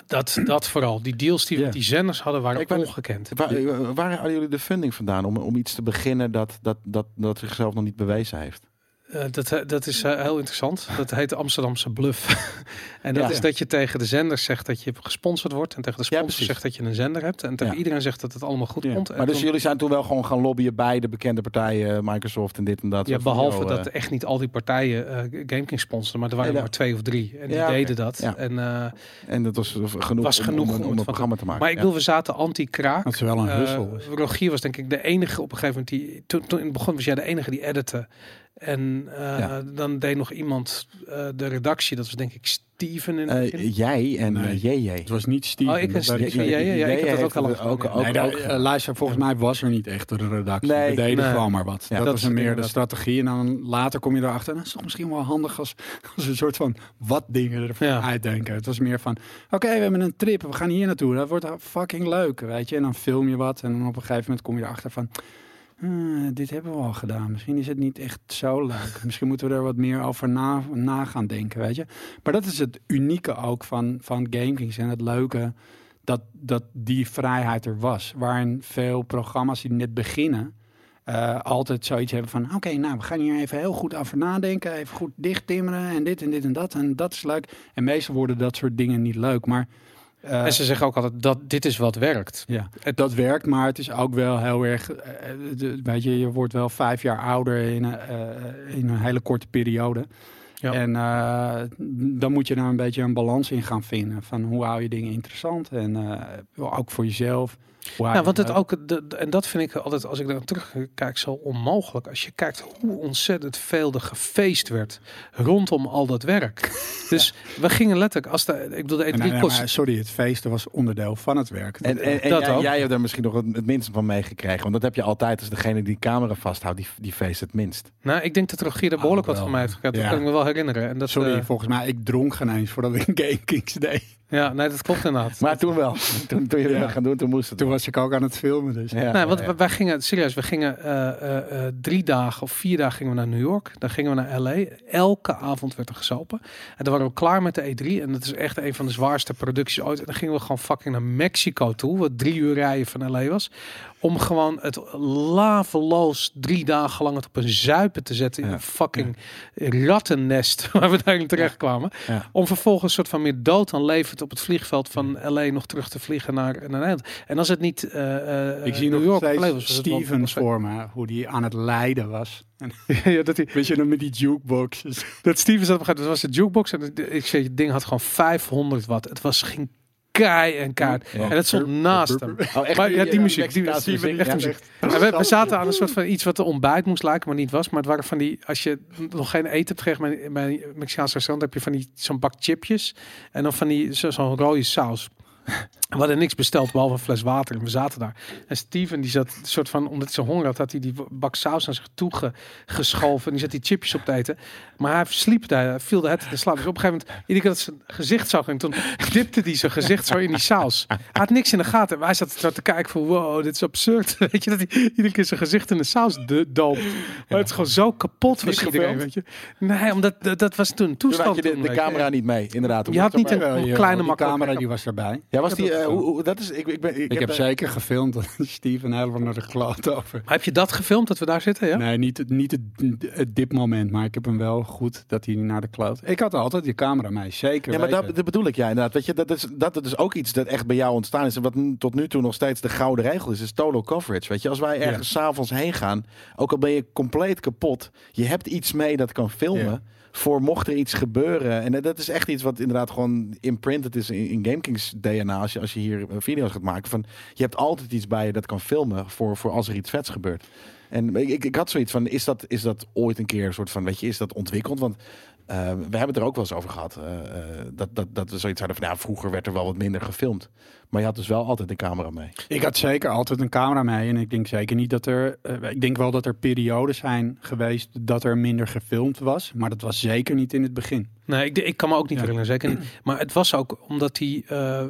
Dat, dat vooral. Die deals die met die zenders hadden, waren
Ik
ongekend.
Waar, waar hadden jullie de funding vandaan om, om iets te beginnen dat, dat, dat, dat zichzelf nog niet bewezen heeft?
Eh, dat, eh, dat is eh, heel interessant. Dat heet de Amsterdamse bluff. en dat
Ja.
is dat je tegen de zenders zegt dat je gesponsord wordt. En tegen de sponsor zegt dat je een zender hebt. En tegen iedereen zegt dat het allemaal goed komt. En
Maar dus
toen-
jullie zijn toen wel gewoon gaan lobbyen bij de bekende partijen, Microsoft en dit en dat.
Ja, behalve dat echt niet al die partijen eh GameKing sponsoren, maar er waren maar twee of drie. En die deden dat. En,
en dat was genoeg,
was
om-
genoeg
om,
om
om,
het
een programma te maken.
maar ik bedoel, we zaten anti-kraak.
Dat is wel een.
Rogier was denk ik de enige op een gegeven moment die... Toen, toen in het begin was jij de enige die editte. En eh,
Ja.
dan deed nog iemand eh, de redactie. Dat was denk ik Steven in
Eh, jij en
Nee.
JJ.
Het was niet Steven.
Oh, ik en Steven, ja, ja, ja, ik heb dat ook al.
Nee, daar, eh, luister, volgens mij was er niet echt een redactie.
Nee,
We deden
nee.
gewoon maar wat.
Ja,
dat,
dat
was een meer de strategie. En dan later kom je erachter. Nou, dat is toch misschien wel handig als, als een soort van wat dingen ervan
Ja.
uitdenken. Het was meer van, oké, we hebben een trip. We gaan hier naartoe. Dat wordt fucking leuk, weet je. En dan film je wat. En dan op een gegeven moment kom je erachter van... "Hmm, dit hebben we al gedaan. Misschien is het niet echt zo leuk. Misschien moeten we er wat meer over na, na gaan denken, weet je. Maar dat is het unieke ook van, van GameKings en het leuke dat, dat die vrijheid er was. Waarin veel programma's die net beginnen, eh, altijd zoiets hebben van... oké, nou, we gaan hier even heel goed over nadenken. Even goed dicht timmeren en dit en dit en dat. En dat is leuk. En meestal worden dat soort dingen niet leuk. Maar eh,
En ze zeggen ook altijd dat dit is wat werkt.
ja, dat werkt, maar het is ook wel heel erg... eh, eh, de- weet je, je wordt wel vijf jaar ouder in een, eh, in een hele korte periode.
Ja.
En eh, dan moet je daar een beetje een balans in gaan vinden. Van hoe hou je dingen interessant en eh, ook voor jezelf.
Ja,
je
want het ook, de, de- en dat vind ik altijd, als ik daar terugkijk, zo onmogelijk. Als je kijkt hoe ontzettend veel er gefeest werd rondom al dat werk. Dus we gingen letterlijk, als de, ik bedoel, de
En,
E3
nee, nee,
kost,
maar sorry, het feesten was onderdeel van het werk.
En, en, en
Dat
jij,
ook.
jij hebt er misschien nog het, het minste van meegekregen. Want dat heb je altijd als degene die de camera vasthoudt, die, die feest het minst.
nou, ik denk dat Rogier er behoorlijk
Oh,
wat van mij heeft gehad. Dat
Ja.
kan ik me wel herinneren. En dat,
Sorry,
eh,
volgens mij, ik dronk geen eens voordat ik een Game Kings deed.
Ja, nee, dat klopt inderdaad.
Maar toen wel. Toen, toen je
Ja.
dat gaan doen, toen moest het.
Toen was ik ook aan het filmen, dus.
Ja,
nee, want
ja,
wij- wij gingen, serieus, we gingen eh, eh, eh, drie dagen of vier dagen gingen we naar New York. Dan gingen we naar LA. Elke avond werd er gesopen. En dan waren we klaar met de E3. En dat is echt een van de zwaarste producties ooit. En dan gingen we gewoon fucking naar Mexico toe. Wat drie uur rijden van LA was. Om gewoon het laveloos drie dagen lang het op een zuipen te zetten. In een fucking rattennest. Waar we daarin terecht kwamen. Om vervolgens een soort van meer dood dan levend op het vliegveld van LA nog terug te vliegen naar, naar Nederland. En als het niet eh,
Ik zie
New
nog
York was, was het wel-
Steven
was wel-
voor me, hoe die aan het lijden was. En,
ja, dat, hij,
weet je nog met die jukeboxes?
dat Steven zat op een gegeven moment, dat was de jukebox en ik zei, het ding had gewoon 500 watt. Het was geen kei en kaart.
Ja.
En het stond naast hem.
Oh, echt
Maar ja, die muziek, die
Mexicaanse
muziek, echt
Ja,
muziek. We, we zaten aan een soort van iets wat een ontbijt moest lijken, maar niet was. Maar het waren van die, als je nog geen eten hebt gekregen bij, een Mexicaans restaurant, heb je van die zo'n bak chipjes en dan van die zo- zo'n rode saus. We hadden niks besteld behalve een fles water en we zaten daar. En Steven die zat een soort van, omdat hij zo honger had, had hij die bak saus naar zich toe ge- geschoven. En die zat die chipjes op te eten. Maar hij sliep daar, hij viel de het in slaap. Dus op een gegeven moment, iedere keer dat zijn gezicht zag, en toen dipte hij zijn gezicht zo in die saus. Hij had niks in de gaten. Wij zaten zo te kijken van, wow, dit is absurd. Weet je, dat hij iedere keer zijn gezicht in de saus de- doopt. Maar het is gewoon zo kapot
Niet
iedereen, weet je. Nee, omdat dat, dat was toen een
Toen
toestand.
had je de, de camera niet mee, inderdaad.
Je had niet een, kleine makkelijke
camera die was erbij.
Ja, was die,
heb
eh,
dat
hoe, hoe- dat is, ik, ik, ben, ik,
Ik heb zeker gefilmd dat Steven helemaal naar de kloot over.
Maar heb je dat gefilmd, dat we daar zitten, ja?
Nee, niet, het- niet het, het dipmoment, maar ik heb hem wel goed dat hij naar de kloot. Ik had altijd die camera mee, zeker.
Ja, maar dat, dat bedoel ik ja inderdaad. Weet je, dat is, dat is ook iets dat echt bij jou ontstaan is. En wat tot nu toe nog steeds de gouden regel is, is total coverage. Weet je, als wij ergens 's s'avonds heen gaan, ook al ben je compleet kapot, je hebt iets mee dat kan filmen.
Ja.
Voor mocht er iets gebeuren. En dat is echt iets wat inderdaad gewoon imprinted is in, in GameKings DNA. Als je, als je hier eh, video's gaat maken. Van, je hebt altijd iets bij je dat kan filmen voor, voor als er iets vets gebeurt. En ik, ik, had zoiets van, is dat, is dat ooit een keer een soort van, weet je, is dat ontwikkeld? Want eh, we hebben het er ook wel eens over gehad. eh, eh, dat, dat, dat we zoiets hadden van, ja, vroeger werd er wel wat minder gefilmd. Maar je had dus wel altijd de camera mee.
Ik had zeker altijd een camera mee en ik denk zeker niet dat er. eh, ik denk wel dat er perioden zijn geweest dat er minder gefilmd was, maar dat was zeker niet in het begin.
Nee, ik, ik kan me ook niet
Ja.
herinneren, zeker niet. Maar het was ook omdat die... eh,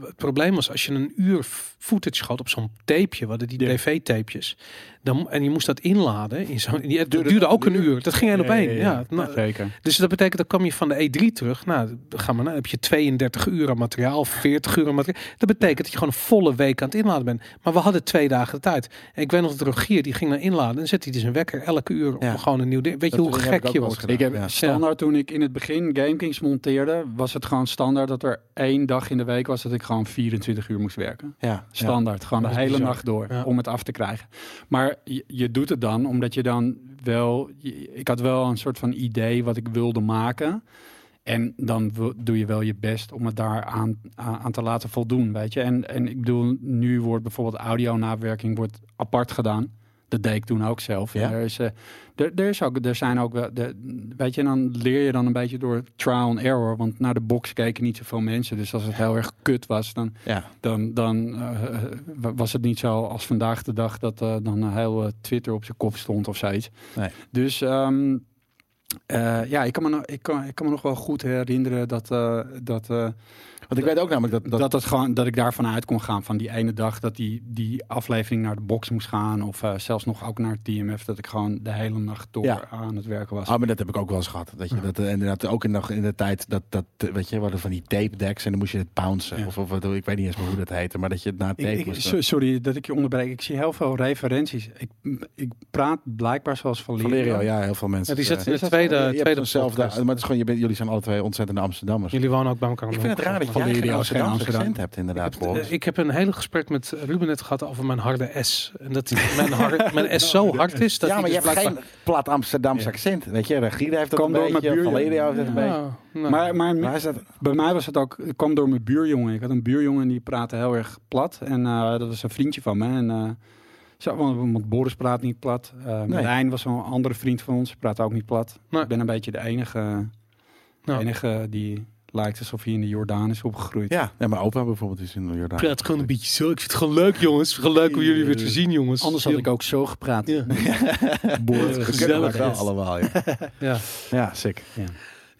het probleem was, als je een uur footage schoot op zo'n tapeje, wat die
Ja.
tv-tapejes, dan en je moest dat inladen, in zo'n, die, het
Duurde-
duurde ook een uur. Dat ging één op één. Ja, nou,
zeker.
dus dat betekent, dan kwam je van de E3 terug. Nou, we, nou, heb je 32 uur aan materiaal, of 40 uur aan materiaal. Dat betekent dat je gewoon een volle week aan het inladen bent. Maar we hadden twee dagen de tijd. En ik weet nog dat Rogier, die ging naar inladen en zette hij dus een wekker elke uur
Ja.
om gewoon een nieuw ding. Weet je
Dat
hoe gek je wordt?
Ik heb
Ja.
standaard toen ik in het begin GameKings monteerde, was het gewoon standaard dat er één dag in de week was dat ik gewoon 24 uur moest werken.
Ja,
Standaard, gewoon de hele
bizar.
nacht door
Ja.
om het af te krijgen. Maar je, je doet het dan omdat je dan wel, je- ik had wel een soort van idee wat ik wilde maken. En dan doe je wel je best om het daar aan, aan, te laten voldoen, weet je. En, en ik bedoel, nu wordt bijvoorbeeld audio-nabewerking wordt apart gedaan. Dat deed ik toen ook zelf.
Ja?
En Er, is, eh, er, er, is ook, er zijn ook wel, de, weet je, en dan leer je dan een beetje door trial and error. Want naar de box keken niet zoveel mensen. Dus als het heel erg kut was, dan
ja.
dan, dan eh, wa- was het niet zo als vandaag de dag dat eh, dan een heel eh, Twitter op zijn kop stond of zoiets.
Nee.
Dus ehm, eh, ja, ik kan, me nog, ik, kan, ik kan me nog wel goed herinneren dat, eh, dat, eh,
Want ik weet ook namelijk dat...
dat,
dat,
het gewoon, dat ik daarvan uit kon gaan van die ene dag dat die, die aflevering naar de box moest gaan. Of eh, zelfs nog ook naar het TMF, dat ik gewoon de hele nacht door
Ja.
aan het werken was.
Ah, maar dat heb ik ook wel eens gehad. Dat je dat inderdaad ook in de, in de tijd dat, dat weet je, we hadden van die tape decks en dan moest je het pouncen.
Ja.
Of, of wat- ik weet niet eens meer hoe dat heette, maar dat je het na tape
Ik,
moest.
so- sorry dat ik je onderbreek. Ik zie heel veel referenties. Ik, ik praat blijkbaar zoals Valerio.
Valerio, ja, heel veel mensen.
De tweede,
je hebt
tweede podcast.
maar het is gewoon, je bent, jullie zijn alle twee ontzettende Amsterdammers.
Jullie wonen ook bij elkaar.
ik vind het raar dat jij geen
Amsterdam.
accent hebt, inderdaad,
Eh,
Boris.
Ik heb een hele gesprek met Ruben net gehad over mijn harde S. En dat mijn, hard, mijn S zo hard is dat
ja, maar je
dus
hebt geen plat Amsterdamse accent. Weet je, Regier heeft dat een
door mijn
beetje,
buurjongen.
Valerio heeft dat een
Maar, maar
Maar is dat,
bij mij was het ook, het kwam door mijn buurjongen. Ik had een buurjongen die praatte heel erg plat. En eh, dat was een vriendje van me. En, eh, zo, want, want Boris praat niet plat. Uh,
Nee.
Marijn was een andere vriend van ons. Praat ook niet plat.
Nee.
Ik ben een beetje de enige, de enige die lijkt alsof hij in de Jordaan is opgegroeid.
ja, ja, mijn opa bijvoorbeeld is in Jordaan.
praat gewoon een beetje zo. Ik vind het gewoon leuk, jongens. Het gewoon leuk om jullie weer te zien, jongens.
Anders had ik ook zo gepraat.
Ja.
Boris,
We
Gezellig,
wel
ja.
allemaal, ja.
Ja.
Ja, sick.
Ja,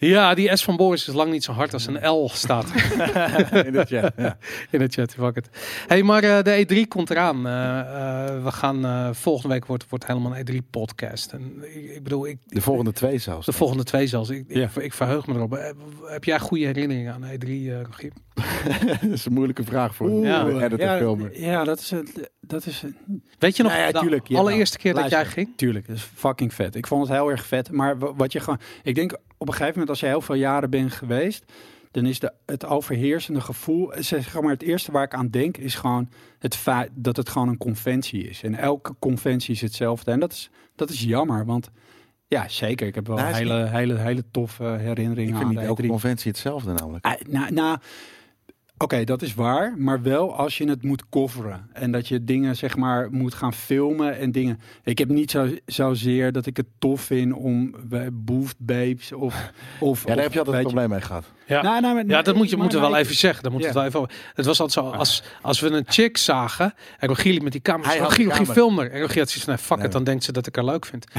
Ja, die S van Boris is lang niet zo hard als een L staat
In de chat, ja.
in de chat. Fuck it. Hey, maar eh, de E3 komt eraan. Eh, eh, we gaan eh, volgende week wordt, wordt helemaal een E3 podcast. En ik, ik bedoel, ik,
De volgende twee zelfs.
de volgende twee zelfs. Ik,
Ja.
ik, ik verheug me erop. Heb jij goede herinneringen aan E3, eh Rogier?
dat is een moeilijke vraag voor
Oeh,
Ja.
een editor
ja,
filmer.
ja, dat is het. Dat is het.
Weet je nog
Nou ja,
de
tuurlijk, ja,
allereerste keer dat jij ging?
Tuurlijk, dat is fucking vet. Ik vond het heel erg vet. Maar wa- wat je gewoon. Ik denk op een gegeven moment, als je heel veel jaren bent geweest. Dan is de, het overheersende gevoel. Zeg maar, het eerste waar ik aan denk is gewoon het feit dat het gewoon een conventie is. En elke conventie is hetzelfde. En dat is, dat is jammer. Want ja, zeker. Ik heb wel
Nou,
hele, hele, hele toffe herinneringen
Ik vind
aan
niet elke
E3.
conventie hetzelfde namelijk.
Ah, nou, nou, Oké, dat is waar. Maar wel als je het moet coveren. En dat je dingen, zeg maar, moet gaan filmen en dingen. Ik heb niet zo, zozeer dat ik het tof vind om bij Boofed Babes of... of
Ja, daar
of,
heb je altijd een probleem mee gehad.
Ja.
Nou, nou, maar-
Ja, dat moet je
maar-
moeten we wel even zeggen. Dat moet
Ja.
het wel even. Het was altijd zo, als, als we een chick zagen, en Rogier liep met die camera,
Hij had
Rogier,
de
Rogier
camera.
film er. En Rogier had zoiets van, nee, fuck
Nee.
it, dan denkt ze dat ik haar leuk vind.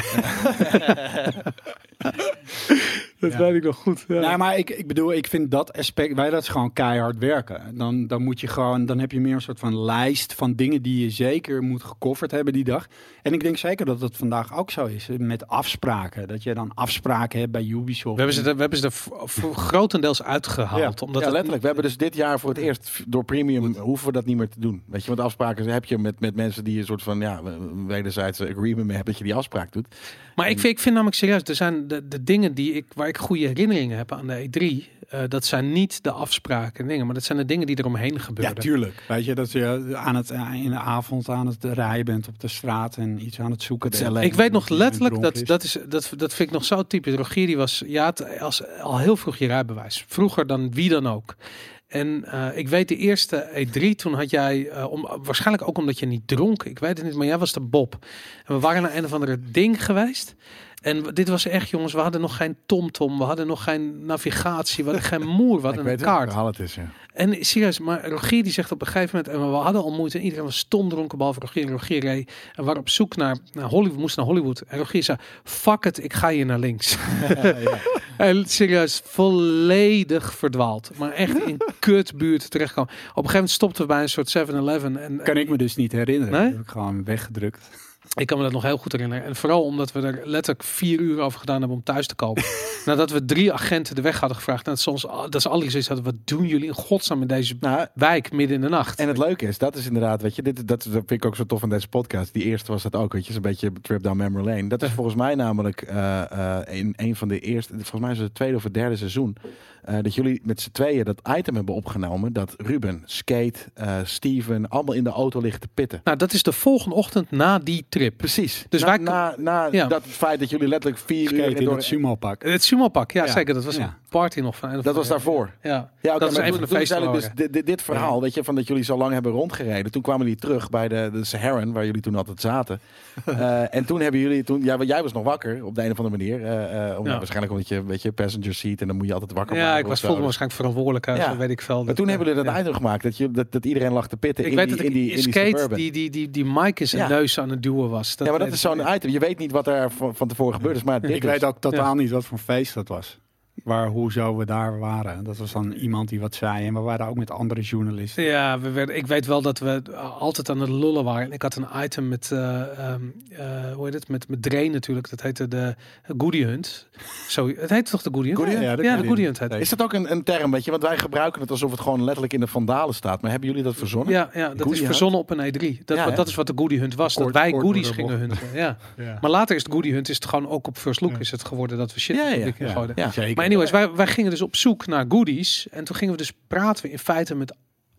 dat
Ja.
weet ik nog goed. Ja.
Nou, maar ik, ik bedoel, ik vind dat aspect, wij dat is gewoon keihard werken. Dan, dan moet je gewoon, dan heb je meer een soort van lijst van dingen die je zeker moet gecoverd hebben die dag. En ik denk zeker dat het vandaag ook zo is, met afspraken. Dat je dan afspraken hebt bij Ubisoft.
we hebben ze er, we hebben ze er grotendeels uitgehaald. Omdat
ja, letterlijk. We hebben dus dit jaar voor het eerst door premium hoeven we dat niet meer te doen. Weet je, want afspraken heb je met, met mensen die een soort van ja, een wederzijdse agreement mee hebben dat je die afspraak doet.
Maar ik vind, ik vind namelijk serieus, er zijn de, de dingen die ik, waar ik goede herinneringen heb aan de E3, eh, dat zijn niet de afspraken en dingen, maar dat zijn de dingen die eromheen
Ja,
gebeuren.
tuurlijk. Weet je, dat je aan het, in de avond aan het rijden bent op de straat en iets aan het zoeken
Ik weet nog letterlijk, dat,
is.
dat, is, dat, dat vind ik nog zo typisch. Rogier die was, ja, het- als, al heel vroeg je rijbewijs. Vroeger dan wie dan ook. En eh, ik weet de eerste E3, toen had jij, eh, om, waarschijnlijk ook omdat je niet dronk, ik weet het niet, maar jij was de Bob. En we waren naar een of andere ding geweest. En dit was echt, jongens, we hadden nog geen TomTom, we hadden nog geen navigatie, we hadden geen moer, we hadden een kaart.
het is. Ja.
En serieus, maar Rogier die zegt op een gegeven moment, en we hadden al moeite, en iedereen was stom dronken, behalve Rogier. En Rogier reed, en waren op zoek naar, naar Hollywood, moest naar Hollywood. En Rogier zei, fuck it, ik ga hier naar links. en serieus, volledig verdwaald. Maar echt in kutbuurt terechtkomen. Op een gegeven moment stopten we bij een soort 7-Eleven. En
Kan ik me dus niet herinneren.
Nee?
Dat heb ik gewoon weggedrukt.
Ik kan me dat nog heel goed herinneren. En vooral omdat we er letterlijk vier uur over gedaan hebben om thuis te komen. Nadat we drie agenten de weg hadden gevraagd. En dat soms, dat ze alle zoiets hadden, wat doen jullie in godsnaam in deze
Nou,
wijk midden in de nacht?
en het leuke is, dat is inderdaad, weet je, dit, dat, vind ik ook zo tof van deze podcast. Die eerste was dat ook, weet je, is een beetje trip down memory lane. Dat is volgens mij namelijk eh, eh, in een van de eerste, volgens mij is het het tweede of het derde seizoen, eh, dat jullie met z'n tweeën dat item hebben opgenomen. Dat Ruben, Skate, eh, Steven, allemaal in de auto liggen te pitten.
Nou, dat is de volgende ochtend na die trip.
Precies.
Dus
na,
wij-
na, na
Ja.
dat feit dat jullie letterlijk vier
Skate
uur
in
door,
het sumo-pak.
Het sumo-pak, ja,
Ja.
zeker. Dat was
Ja.
een party nog van. een of
dat was daarvoor.
Ja,
Ja, oké,
dat is een van de
is
feesten.
dus dit, verhaal, weet je, van dat jullie zo lang hebben rondgereden. Toen kwamen jullie terug bij de, de Saharan, waar jullie toen altijd zaten. Eh, en toen hebben jullie, toen, ja, jij was nog wakker op de een of andere manier. eh, eh, om,
Ja.
Waarschijnlijk omdat je, weet je, passenger seat en dan moet je altijd wakker
Ja, ik was voelde me waarschijnlijk verantwoordelijk.
Ja.
Weet ik veel.
Maar toen hebben jullie dat
ja.
item gemaakt, dat, je, dat, dat iedereen lag te pitten
Ik
in,
weet
die,
dat ik
in die, in die
skate
Suburban.
die, die, die, die in zijn
Ja.
neus aan het duwen was.
ja, maar dat is zo'n item. Je weet niet wat er van, van tevoren gebeurd is, maar dit
Ik
dus.
weet ook totaal niet wat voor feest dat was. Waar, hoezo we daar waren. Dat was dan iemand die wat zei. En we waren ook met andere journalisten.
Ja, we werden, ik weet wel dat we altijd aan het lullen waren. Ik had een item met, eh ehm, eh, hoe heet het, met, met Dre natuurlijk. Dat heette de Goodie Hunt. Zo, het heet toch de Goodie Hunt?
Goodie Hunt?
Ja, de
ja, de
Hunt.
Heet.
Is dat ook een, een term, weet je? Want wij gebruiken het alsof het gewoon letterlijk in de vandalen staat. Maar hebben jullie dat verzonnen?
Ja, ja, dat
Goodie
is
Hunt?
verzonnen op een E3. Dat,
Ja,
dat is wat de Goodie Hunt was.
Kort-
dat wij goodies
de
gingen
bocht.
hunten. Ja.
Ja.
Maar later is het Goodie Hunt is het gewoon ook op First Look
Ja.
is het geworden dat we shit
Ja, ja,
ja.
Ja.
Anyways, wij, wij gingen dus op zoek naar goodies. En toen gingen we dus praten in feite met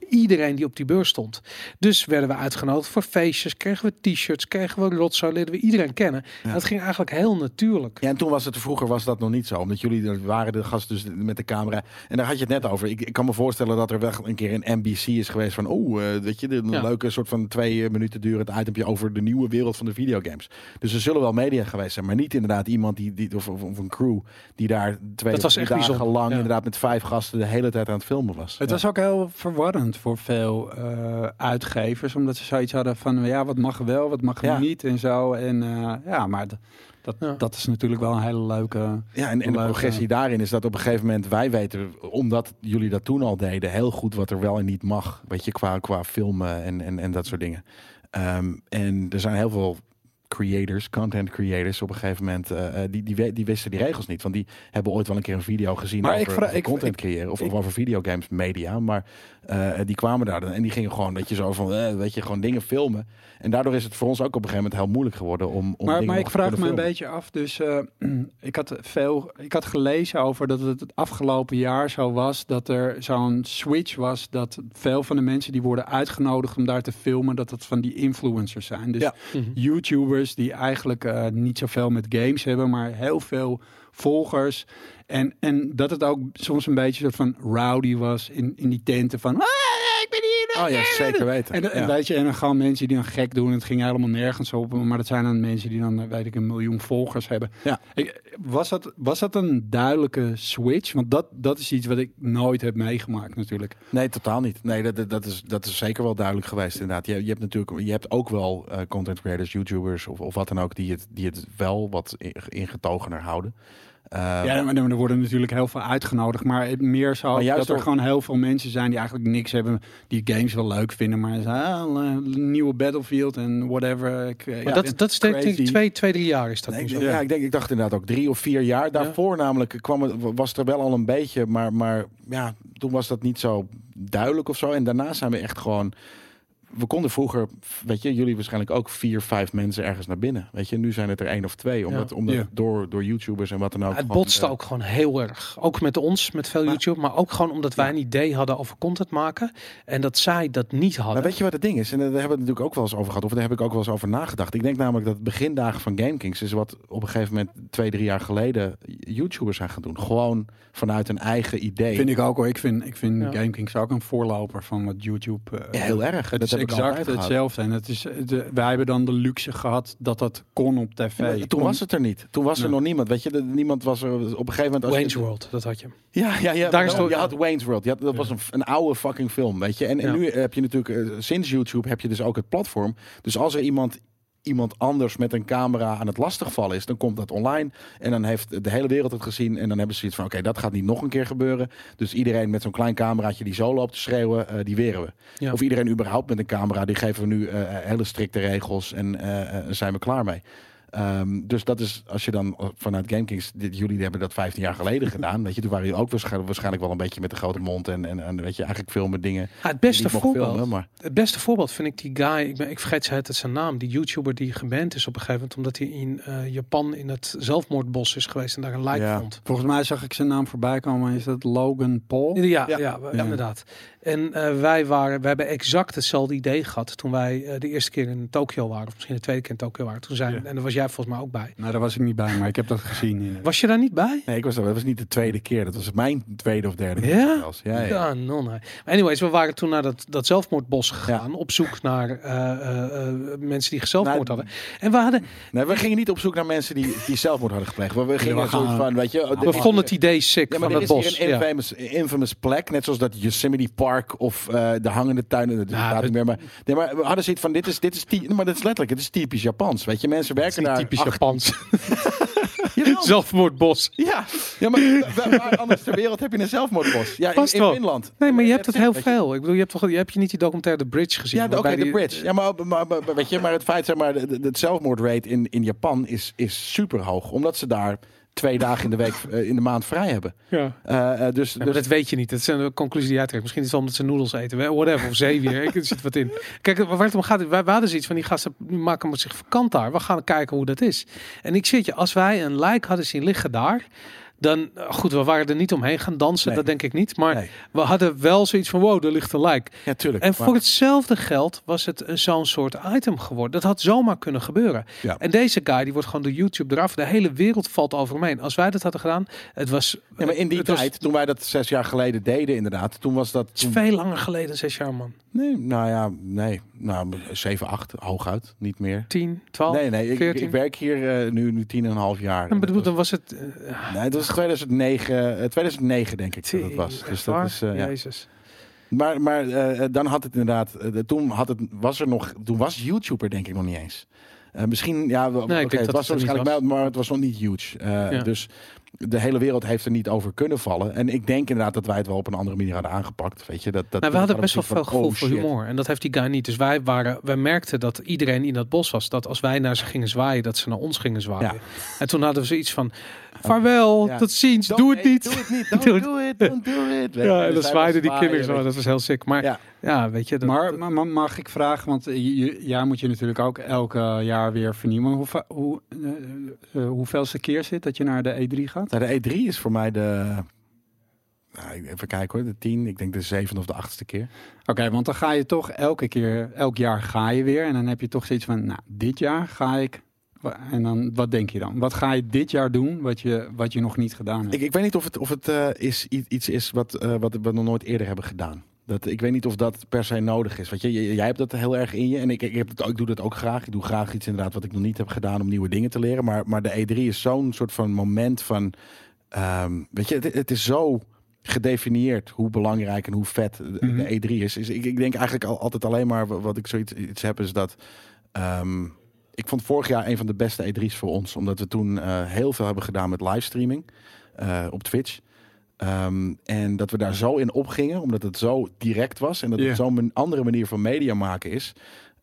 iedereen die op die beurs stond. Dus werden we uitgenodigd voor feestjes, kregen we t-shirts, kregen we rotzooi, leerden we iedereen kennen. En dat ging eigenlijk heel natuurlijk.
Ja, en toen was het, vroeger was dat nog niet zo. Omdat jullie er waren de gasten dus met de camera. En daar had je het net over. Ik, ik kan me voorstellen dat er wel een keer een NBC is geweest van... Oh, eh, weet je, een
Ja.
leuke soort van twee minuten durend itempje over de nieuwe wereld van de videogames. Dus er zullen wel media geweest zijn. Maar niet inderdaad iemand die, die of, of, of een crew die daar twee
Dat was echt
dagen
bijzonder,
lang
ja.
inderdaad met vijf gasten de hele tijd aan het filmen was.
Het
Ja.
was ook heel verwarrend. Vervelend voor veel eh, uitgevers. Omdat ze zoiets hadden van, ja, wat mag wel, wat mag
Ja.
niet en zo. En eh, ja, maar dat,
Ja.
dat is natuurlijk wel een hele leuke...
Ja, en, en de progressie daarin is dat op een gegeven moment wij weten, omdat jullie dat toen al deden, heel goed wat er wel en niet mag. Weet je, qua, qua filmen en, en, en dat soort dingen. Ehm, en er zijn heel veel creators, content creators op een gegeven moment, eh, eh, die, die, die wisten die regels niet. Want die hebben ooit wel een keer een video gezien
Maar
over,
ik vraag-
over
ik-
content
ik-
creëren of,
ik-
of over videogames media. Maar eh, die kwamen daar dan en die gingen gewoon, dat je zo van, eh, weet je, gewoon dingen filmen. En daardoor is het voor ons ook op een gegeven moment heel moeilijk geworden om, om
maar
dingen
maar ik
te
vraag me een beetje af. Dus eh, ik, had veel, ik had gelezen over dat het het afgelopen jaar zo was dat er zo'n switch was. Dat veel van de mensen die worden uitgenodigd om daar te filmen, dat dat van die influencers zijn. Dus
Ja.
Mhm.
Die eigenlijk eh, niet zoveel met games hebben, maar heel veel volgers. En, en dat het ook soms een beetje soort van rowdy was in, in die tenten van. "Ah, ik ben hier.
Oh ja, zeker weten.
En, en
Ja.
weet je, en dan gaan mensen die dan gek doen. Het ging helemaal nergens op. Maar dat zijn dan mensen die dan, weet ik, een miljoen volgers hebben.
Ja.
Ik, was, dat, was dat een duidelijke switch? Want dat, dat is iets wat ik nooit heb meegemaakt natuurlijk.
Nee, totaal niet. Nee, dat, dat, dat is, dat is zeker wel duidelijk geweest inderdaad. Je, je hebt natuurlijk, je hebt ook wel eh, content creators, YouTubers of, of wat dan ook, die het, die het wel wat in- ingetogener houden. Eh,
ja, maar er worden natuurlijk heel veel uitgenodigd. Maar meer zo
Maar juist
dat er gewoon heel veel mensen zijn die eigenlijk niks hebben. Die games wel leuk vinden. Maar ze ah, een nieuwe Battlefield en whatever. Ik, eh,
Maar
ja,
dat, dat is denk ik twee, twee, drie jaar is dat
Nee,
zo.
ja, ik denk, ik dacht inderdaad ook drie of vier jaar. Daarvoor namelijk kwam het, was het er wel al een beetje, maar, maar ja, toen was dat niet zo duidelijk of zo. En daarna zijn we echt gewoon. We konden vroeger, weet je, jullie waarschijnlijk ook vier, vijf mensen ergens naar binnen. Weet je, nu zijn het er één of twee. Omdat, omdat
Ja.
door, door YouTubers en wat dan ook.
Het
gewoon,
botste
eh,
ook gewoon heel erg. Ook met ons, met veel
Maar-
YouTube. Maar ook gewoon omdat wij een idee hadden over content maken. En dat zij dat niet hadden.
Maar weet je wat het ding is? En daar hebben we het natuurlijk ook wel eens over gehad. Of daar heb ik ook wel eens over nagedacht. Ik denk namelijk dat het begindagen van GameKings is wat op een gegeven moment twee, drie jaar geleden YouTubers zijn gaan doen. Gewoon vanuit een eigen idee.
Vind ik ook hoor. Ik vind, ik vind
Ja.
GameKings ook een voorloper van wat YouTube. eh,
Ja, heel erg.
Het
dat
is
heb ik
exact hetzelfde. En het is, de, wij hebben dan de luxe gehad dat dat kon op tv.
Ja, toen
Kon-
was het er niet. Toen was er nog niemand. Weet je, de- niemand was er op een gegeven moment. als je-
Wayne's World, dat had je.
Ja, ja, ja.
Daar is
je had Wayne's World. Je had, dat was een, een oude fucking film, weet je. En, en
Ja.
nu heb je natuurlijk, eh, sinds YouTube heb je dus ook het platform. Dus als er iemand, iemand anders met een camera aan het lastigvallen is, dan komt dat online. En dan heeft de hele wereld het gezien. En dan hebben ze zoiets van, oké, dat gaat niet nog een keer gebeuren. Dus iedereen met zo'n klein cameraatje die zo loopt te schreeuwen, eh, die weren we.
Ja.
Of iedereen überhaupt met een camera, die geven we nu eh, hele strikte regels en eh, eh, zijn we klaar mee. Ehm, dus dat is, als je dan vanuit GameKings, dit, jullie hebben dat 15 jaar geleden gedaan. Weet je, toen waren jullie ook waarschijnlijk, waarschijnlijk wel een beetje met de grote mond. En, en, en weet je, eigenlijk filmen dingen.
Ja, het beste voorbeeld.
filmen, maar
Het beste voorbeeld vind ik die guy, ik, ben, ik vergeet het zijn naam, die YouTuber die geband is op een gegeven moment, omdat hij in eh, Japan in het zelfmoordbos is geweest en daar een lijk
Ja.
vond.
Volgens mij zag ik zijn naam voorbij komen. Is dat Logan Paul?
Ja,
Ja.
ja.
Ja.
inderdaad. En eh, wij waren, we hebben exact hetzelfde idee gehad toen wij eh, de eerste keer in Tokio waren, of misschien de tweede keer in Tokio waren. Toen zijn,
Ja.
en daar was jij volgens mij ook bij.
Nou, daar was ik niet bij, maar ik heb dat gezien. in-
Was je daar niet bij?
nee, ik was er. Dat was niet de tweede keer. Dat was mijn tweede of derde keer.
Ja?
zelfs. Ja, ja.
non. Maar anyways, we waren toen naar dat, dat zelfmoordbos gegaan, op zoek naar eh, eh, eh, mensen die zelfmoord
Nou,
hadden. En we hadden,
Nee, we gingen niet op zoek naar mensen die, die zelfmoord hadden gepleegd. We, we gingen
we
zoiets
gaan-
van, weet je...
we vonden het idee sick
Ja, maar
van
dit
dat
is
bos.
hier een
Ja.
infamous, infamous plek. Net zoals dat Yosemite Park of eh, de hangende tuinen. Dat
Ja, het-
niet meer. Maar, nee, maar we hadden zoiets van, dit is, dit is, maar dat is letterlijk, het is typisch Japans. Weet je, mensen werken daar...
typisch
acht-
Japans. Zelfmoordbos.
Ja, ja maar waar, anders ter wereld heb je een zelfmoordbos? Ja, in. Finland.
Nee, maar je hebt het heel veel. Ik bedoel, je hebt toch, je hebt je niet die documentaire The Bridge gezien?
Ja, oké,
die-
bridge. Ja, maar, maar, maar, weet je, maar het feit, zeg maar, het zelfmoordrate in, in Japan is, is super hoog. Omdat ze daar twee dagen in de week, eh, in de maand vrij hebben.
Ja.
Eh, eh, dus,
Ja,
dus
dat weet je niet. Dat is een conclusie die uittrekt. Misschien is het wel omdat ze noedels eten. Whatever. Of zeewier. Ik er zit wat in. Kijk, waar het om gaat. Wij, wij hadden zoiets van die gasten maken we zich vakant daar. We gaan kijken hoe dat is. En ik zit je, als wij een lijk hadden zien liggen daar. Dan, goed, we waren er niet omheen gaan dansen.
Nee.
Dat denk ik niet. Maar
Nee.
we hadden wel zoiets van, wow, er ligt een
ja, tuurlijk.
En
Maar-
voor hetzelfde geld was het zo'n soort item geworden. Dat had zomaar kunnen gebeuren.
Ja.
En deze guy, die wordt gewoon door YouTube eraf. De hele wereld valt over heen. Als wij dat hadden gedaan, het was...
Ja, maar in die
was-
tijd, toen wij dat zes jaar geleden deden, inderdaad, toen was dat. Toen-
veel langer geleden, zes jaar man.
Nee, nou ja, nee, nou 7, 8, hooguit, niet meer.
10, 12,
Nee, nee, ik,
14.
ik werk hier eh, nu, nu tien en een half jaar.
En bedoel,
Dat
dan was het... eh,
nee, dat was 2009, eh, 2009 denk ik dat het was. Dus dat is, eh, ja.
Jezus.
Maar, maar eh, dan had het inderdaad, eh, toen had het, was er nog, toen was YouTuber denk ik nog niet eens. Eh, misschien, ja, oké,
denk
het was waarschijnlijk
was.
wel, maar het was nog niet huge. Eh,
Ja.
Dus de hele wereld heeft er niet over kunnen vallen. En ik denk inderdaad dat wij het wel op een andere manier hadden aangepakt. Weet je, dat, dat,
Nou, we hadden best wel veel gevoel
oh,
voor
shit.
humor. En dat heeft die guy niet. Dus wij, waren, wij merkten dat iedereen in dat bos was. Dat als wij naar ze gingen zwaaien, dat ze naar ons gingen zwaaien.
Ja.
En toen hadden we zoiets van... Vaarwel,
Ja.
tot ziens,
Don't-
doe het
hey,
niet.
Doe het niet. Don't
Doe
do,
het.
it. Don't do it. Weet je,
Ja, en
dus
dan zwaaiden die kinderen zo. Dat was heel sick. Maar ja,
Ja.
weet je... Dat,
Maar,
dat-
maar, maar mag ik vragen, want jij moet je natuurlijk ook elke jaar weer vernieuwen. Hoe, hoe, eh, eh, hoeveelste keer zit dat je naar de E3 gaat?
Nou, de E3 is voor mij de. Nou, even kijken hoor, de tien. Ik denk de zevende of de achtste keer.
Oké, want dan ga je toch elke keer, elk jaar ga je weer. En dan heb je toch zoiets van, nou, dit jaar ga ik. En dan, wat denk je dan? Wat ga je dit jaar doen wat je, wat je nog niet gedaan hebt?
Ik, ik weet niet of het, of het eh, is, iets is wat, eh, wat we nog nooit eerder hebben gedaan. Dat, ik weet niet of dat per se nodig is. Weet je, jij hebt dat heel erg in je. En ik, ik, heb het, ik doe dat ook graag. Ik doe graag iets inderdaad wat ik nog niet heb gedaan om nieuwe dingen te leren. Maar, maar de E3 is zo'n soort van moment van... ehm, weet je, het, het is zo gedefinieerd hoe belangrijk en hoe vet de,
Mhm.
de E3 is. is ik, ik denk eigenlijk al, altijd alleen maar wa- wat ik zoiets iets heb is dat... ehm, ik vond vorig jaar een van de beste E3's voor ons. Omdat we toen eh, heel veel hebben gedaan met livestreaming eh, op Twitch. Ehm, en dat we daar zo in opgingen, omdat het zo direct was. En dat
Ja.
het zo'n andere manier van media maken is.